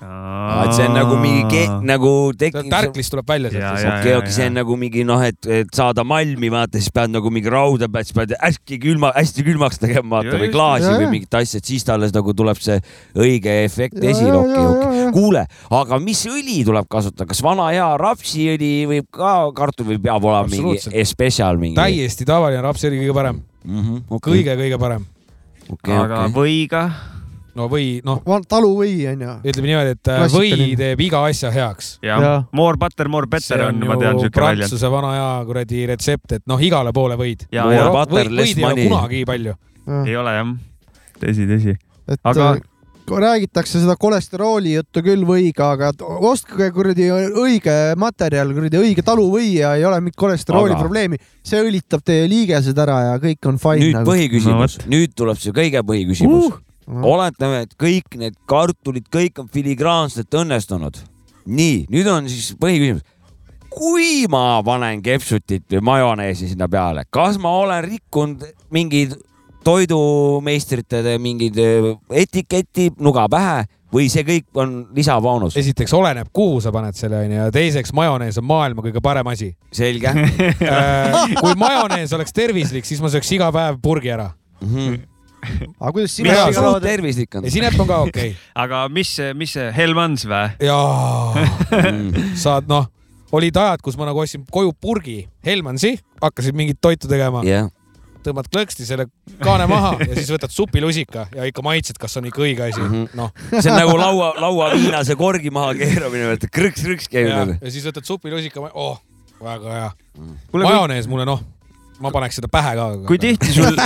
Et see on nagu mingi, nagu tekib. tärklis tuleb välja sealt. okei, okei, see on nagu mingi noh, et, et saada malmi, vaata, siis pead nagu mingi rauda pead, siis pead hästi külma, hästi külmaks tegema, vaata, või klaasi ja, või mingit asja, et siis ta alles nagu tuleb see õige efekt esile. okei, okei. kuule, aga mis õli tuleb kasutada, kas vana hea rapsiõli võib ka, kartul või peab olema mingi special mingi? täiesti tavaline rapsiõli kõige parem mm. -hmm, okay. kõige-kõige parem okay,. aga okay. võiga? No või noh. taluvõi on ju. ütleme niimoodi, et äh, või teeb iga asja heaks. jah, more butter, more better on, ma tean siuke väljend. Prantsuse vana hea kuradi retsept, et noh, igale poole võid. võid ei ole kunagi palju. ei ole jah, tõsi, tõsi. aga äh, räägitakse seda kolesterooli juttu küll võiga, aga ostke kuradi õige materjal, kuradi õige taluvõi ja ei ole mingit kolesterooli aga... probleemi. see õlitab teie liigesed ära ja kõik on fine. nüüd nagu. põhiküsimus no,, nüüd tuleb see kõige põhiküsimus uh oletame, et kõik need kartulid, kõik on filigraanselt õnnestunud. nii, nüüd on siis põhiküsimus. kui ma panen kepsutit või majoneesi sinna peale, kas ma olen rikkunud mingeid toidumeistrite mingeid äh, etiketi nuga pähe või see kõik on lisaboonus? esiteks oleneb, kuhu sa paned selle onju ja teiseks majonees on maailma kõige parem asi. selge äh, kui majonees oleks tervislik, siis ma sööks iga päev purgi ära mm. -hmm aga kuidas sinep suht tervislik on? sinep on ka okei okay. aga mis, mis see Hellmans või? jaa saad noh, olid ajad, kus ma nagu ostsin koju purgi Hellmansi, hakkasin mingit toitu tegema yeah. tõmbad klõksti selle kaane maha ja siis võtad supilusika ja ikka maitsed, kas on ikka õige asi mm -hmm.. noh. see on nagu laua, lauaviinase korgi maha keeramine, krõks-krõks käib ja siis võtad supilusika, oh, väga hea mm.. majonees mulle noh ma paneks seda pähe ka. kui tihti sul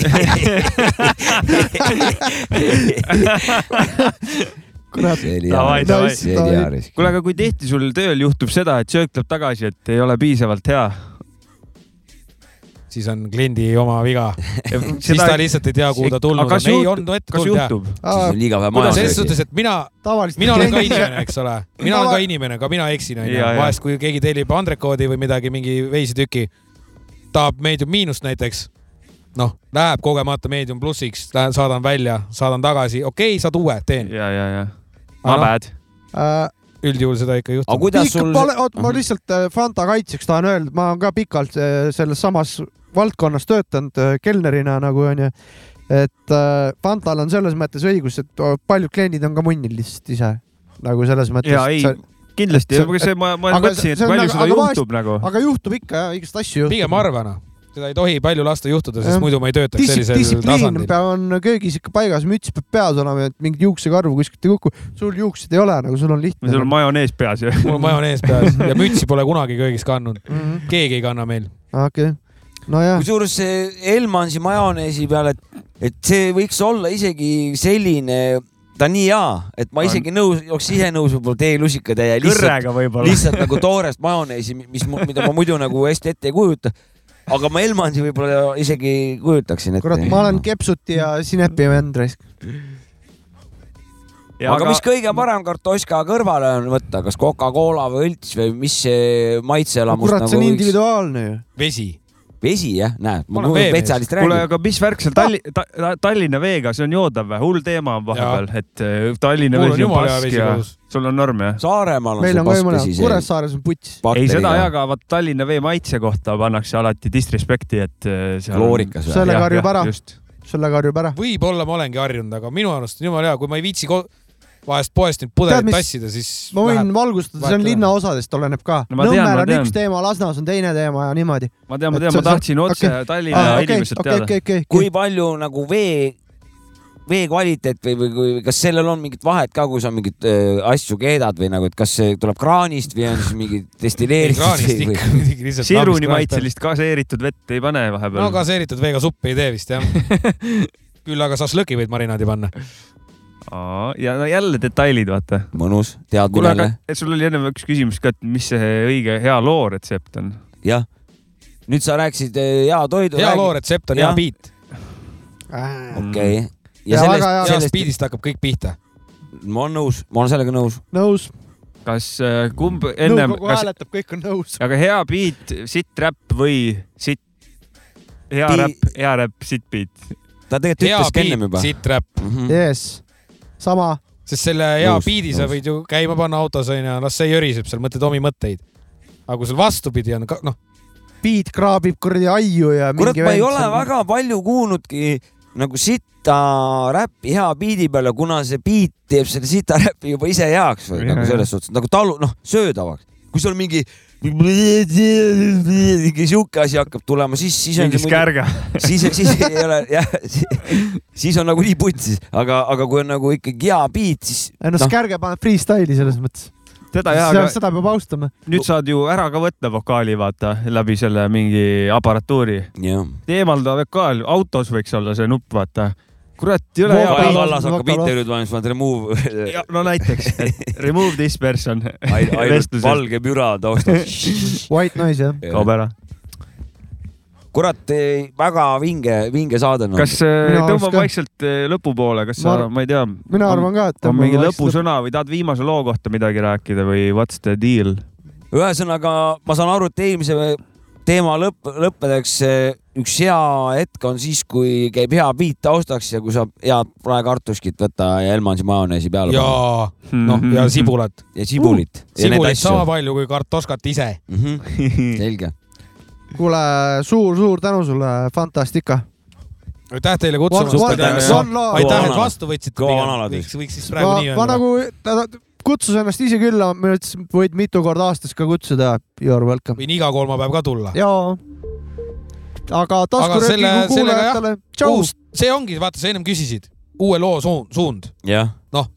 kurat. kuule, aga kui tihti sul tööl juhtub seda, et söök tuleb tagasi, et ei ole piisavalt hea? siis on kliendi oma viga siis ta lihtsalt ei tea, kuhu ta tulnud on. ei olnud ette tulnud jah. siis on liiga vähe maja. selles suhtes, et mina, mina olen ka inimene, eks ole, mina olen ka inimene, ka mina eksin onju. vahest, kui keegi tellib andrekoodi või midagi, mingi veisitüki tahab Medium miinust näiteks, noh, läheb kogemata Medium plussiks, saadan välja, saadan tagasi, okei okay,, saad uue, teen. ja, ja, ja. My bad äh, üldjuhul seda ikka ei juhtu. aga kuidas sul? oot, ma lihtsalt äh, Fanta kaitseks tahan öelda, ma olen ka pikalt äh, selles samas valdkonnas töötanud kelnerina nagu onju, et Fantal on selles mõttes õigus, et paljud kliendid on ka munnil lihtsalt ise nagu selles mõttes. ja ei kindlasti, aga see, ma, ma mõtlesin, et palju seda juhtub nagu. aga juhtub ikka jah, igast asju juhtub. pigem harva noh seda ei tohi palju lasta juhtuda, sest muidu ma ei töötaks sellisel distsipliin peab, on köögis ikka paigas, müts peab peas olema, et mingit juuksekarvu kuskilt ei kuku. sul juukseid ei ole, nagu sul on lihtne. sul on majonees peas ju. mul on majonees peas ja mütsi pole kunagi köögis kandnud mm. -hmm. keegi ei kanna meil. okei okay nojah. kusjuures see Elmansi majoneesi peal, et, et see võiks olla isegi selline ta on nii hea, et ma isegi nõus, oleks ise nõus võib-olla teelusikatäie lihtsalt, lihtsalt nagu toorest majoneesi, mis, mida ma muidu nagu hästi ette ei kujuta. aga ma Elmansi võib-olla isegi kujutaksin ette. kurat, ma olen kepsuti ja sinepi vend raisk. aga, aga mis kõige parem kartoška kõrvale on võtta, kas Coca-Cola või õlts või mis see maitseelamus no, kurat, nagu see on võiks... individuaalne ju. vesi vesi jah, näed, ma spetsialist räägin. kuule, aga mis värk seal Talli- ta,, Tallinna veega, see on joodav või? hull teema on vahepeal, et äh, Tallinna vesi on pask ja sul on norm jah? Saaremaal on Meil see pask vesi. Kuressaares on puts. ei, seda jah, aga vaat Tallinna vee maitse kohta pannakse alati disrespekti, et äh, seal. kloorikas või? sellega harjub ära, sellega harjub ära. võib-olla ma olengi harjunud, aga minu arust on jumala hea, kui ma ei viitsi vahest poest nüüd pudelit tassida, siis. ma võin valgustada, see on linnaosadest oleneb ka no,. Nõmmel on üks teema, Lasnas on teine teema ja niimoodi. ma tean, ma tean, ma tahtsin otse okay. Tallinna ah, okay, inimeselt okay, teada okay,. Okay, okay. kui palju nagu vee, vee kvaliteet või, või, või kas sellel on mingit vahet ka, kui sa mingeid äh, asju keedad või nagu, et kas see tuleb kraanist või on siis mingi destilleeritud või? siruni maitselist gaseeritud vett ei pane vahepeal. no gaseeritud veega suppi ei tee vist jah küll aga šašlõki võid marinaadi panna ja no jälle detailid, vaata. mõnus, teadmine jälle. sul oli enne üks küsimus ka, et mis see õige hea loo retsept on? jah. nüüd sa rääkisid eh, hea toidu. hea loo retsept on ja. hea beat. okei okay.. ja, ja sellest, sellest beat'ist hakkab kõik pihta. ma olen nõus, ma olen sellega nõus. nõus kas äh, kumb ennem. nõukogu kas... hääletab, kõik on nõus. aga hea beat, sitt räpp või sitt, hea Bi... räpp, hea räpp, sitt beat? ta tegelikult ütles ka ennem juba. sitt räpp mm. -hmm. Yes sama. sest selle hea biidi sa võid ju käima panna autos onju, las see jõriseb seal, mõtled omi mõtteid. aga kui sul vastupidi on, noh. biit kraabib kuradi aiu ja. kurat, ma ei ole seal... väga palju kuulnudki nagu sita räppi hea biidi peale, kuna see biit teeb selle sita räppi juba ise heaks või nagu selles suhtes nagu talu, noh, söödavaks. kui sul mingi mingi sihuke asi hakkab tulema, siis, siis on. mingi skärga. siis, siis ei ole jah, siis on nagu nii putsis, aga, aga kui on nagu ikkagi hea beat, siis. ei no, no skärge paneb freestyle'i selles mõttes seda jah, aga seda peab austama. nüüd saad ju ära ka võtta vokaali, vaata, läbi selle mingi aparatuuri. eemalda vokaal, autos võiks olla see nupp, vaata kurat, ei ole hea. Kaja Kallas hakkab intervjuud valmis, paned remove. no näiteks, remove this person. ainult valge müra taustal. White noise jah. kaob ära kurat, väga vinge, vinge saade no.. kas äh, tõmbab vaikselt äh, lõpupoole, kas sa, ma ei tea. mina arvan ka, et. on mingi lõpusõna või tahad viimase loo kohta midagi rääkida või what's the deal? ühesõnaga, ma saan aru, et eelmise teema lõpp, lõppedeks üks hea hetk on siis, kui käib hea beat taustaks ja kui saab head praekartuskit võtta ja Elmansi majoneesi peale panna. ja noh, ja sibulat. ja sibulit uh,. sibulit sama palju kui kartoskat ise mm. -hmm. selge. kuule suur,, suur-suur tänu sulle, Fantastika aitäh teile kutsumast. aitäh, et vastu võtsite. võiks, võiks siis praegu ma, nii öelda. ma nagu kutsus ennast ise külla, ma ütlesin, võid mitu korda aastas ka kutsuda. You are welcome. võin iga kolmapäev ka tulla. jaa. Aga taskuröökingu kuulajatele, tšau. see ongi, vaata, sa ennem küsisid, uue loo suund, suund. noh,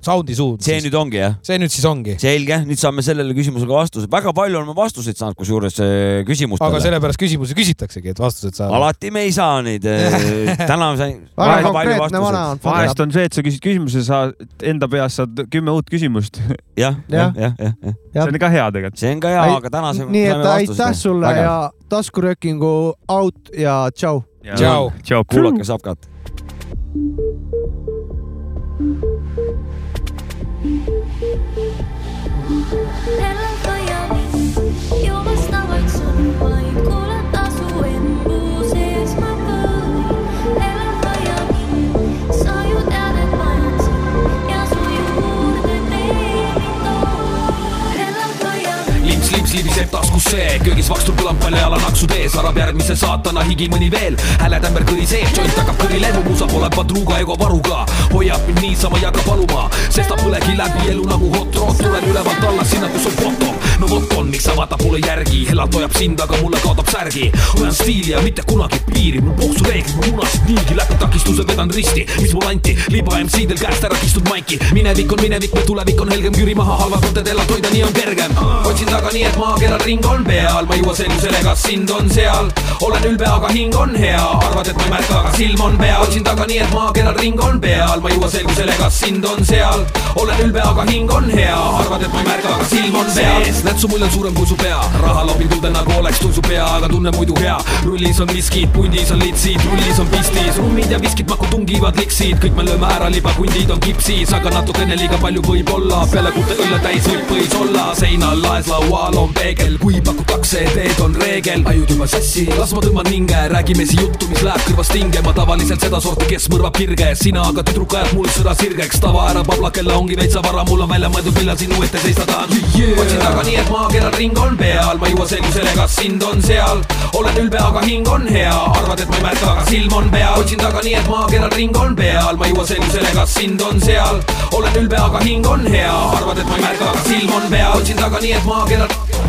Soundi suund. see nüüd ongi jah? see nüüd siis ongi. selge, nüüd saame sellele küsimusele vastuse. väga palju oleme vastuseid saanud kusjuures äh, küsimustele. aga sellepärast küsimusi küsitaksegi, et vastused saada. alati me ei saa neid. Äh, täna sain väga palju vastuseid. vahest on see, et sa küsid küsimuse, sa enda peas saad kümme uut küsimust. jah, jah, jah, jah. see on ka hea tegelikult. see on ka hea, aga täna saime nii et aitäh sulle ja taskuröökingu out ja tšau. tšau. kuulake Sapkat. Hello. Siriseb taskus kus see köögis vakstur kõlab palju jala naksud ees, arab järgmise saatana higi mõni veel. hääletämber kõri sees, joint hakkab kõri lehmu, musa pole padruga ego varuga. hoiab mind niisama ei hakka paluma, sest ta põlegi läbi elu nagu hot rod, tulen ülevalt alla sinna, kus on bottom. no vot on, miks sa vaatad mulle järgi, helalt hoiab sind, aga mulle kaotab särgi. hoian stiili ja mitte kunagi piiri, mul pooksu reeglid, mu munasid niigi läbi takistuse vedan risti, mis mulle anti, liba MC-del käest ära kistud maiki. minevik on minevik, mu tulevik on helgem, küri maha halvad mõtted, elad hoida, nii on kergem. otsin taga nii, et maakeral ring on peal, ma ei jõua selgusele, kas sind on seal. olen ülbe, aga hing on hea, arvad, et ma ei märka, aga silm on peal. otsin taga nii, et maakeral ring on peal, ma ei jõua selgusele, kas sind on seal. olen ülbe, aga hing on hea, arvad, et ma ei märka, aga silm on peal. nätsu mulje on suurem kui su pea, raha lobin tulde nagu oleks tul su pea, aga tunnen muidu hea. rullis on viskid, pundis on litsid, rullis on pistis, rummid ja viskid maku tungivad liksid, kõik me lööme ära, libakundid on kipsis, aga natukene liiga palju võib-olla, peale kuute õlle täis võib võis olla, seinal laes laual on peegel, kui pakutakse, teed on reegel, ajud juba sassi, las ma tõmban hinge, räägime siin juttu, mis läheb kõrvast hinge, ma tavaliselt sedasorti, kes mõrvab kirge, sina aga tüdruk ajad mul sõda sirgeks, tava ära pabla, kella ongi veitsa vara, mul on välja mõeldud, millal sinu ette seista tahan. Yeah.. otsin taga nii, et maakeral ring on peal, ma ei jõua selgusele, kas sind on seal, olen ülbe, aga hing on hea, arvad, et ma ei märka, aga silm on peal, otsin taga nii, et maakeral ring on peal, ma ei jõua selgusele, kas sind on seal, olen ülbe, aga hing on hea, arvad, et ma ei märka, aga silm on peal, otsin taga nii, et maakeral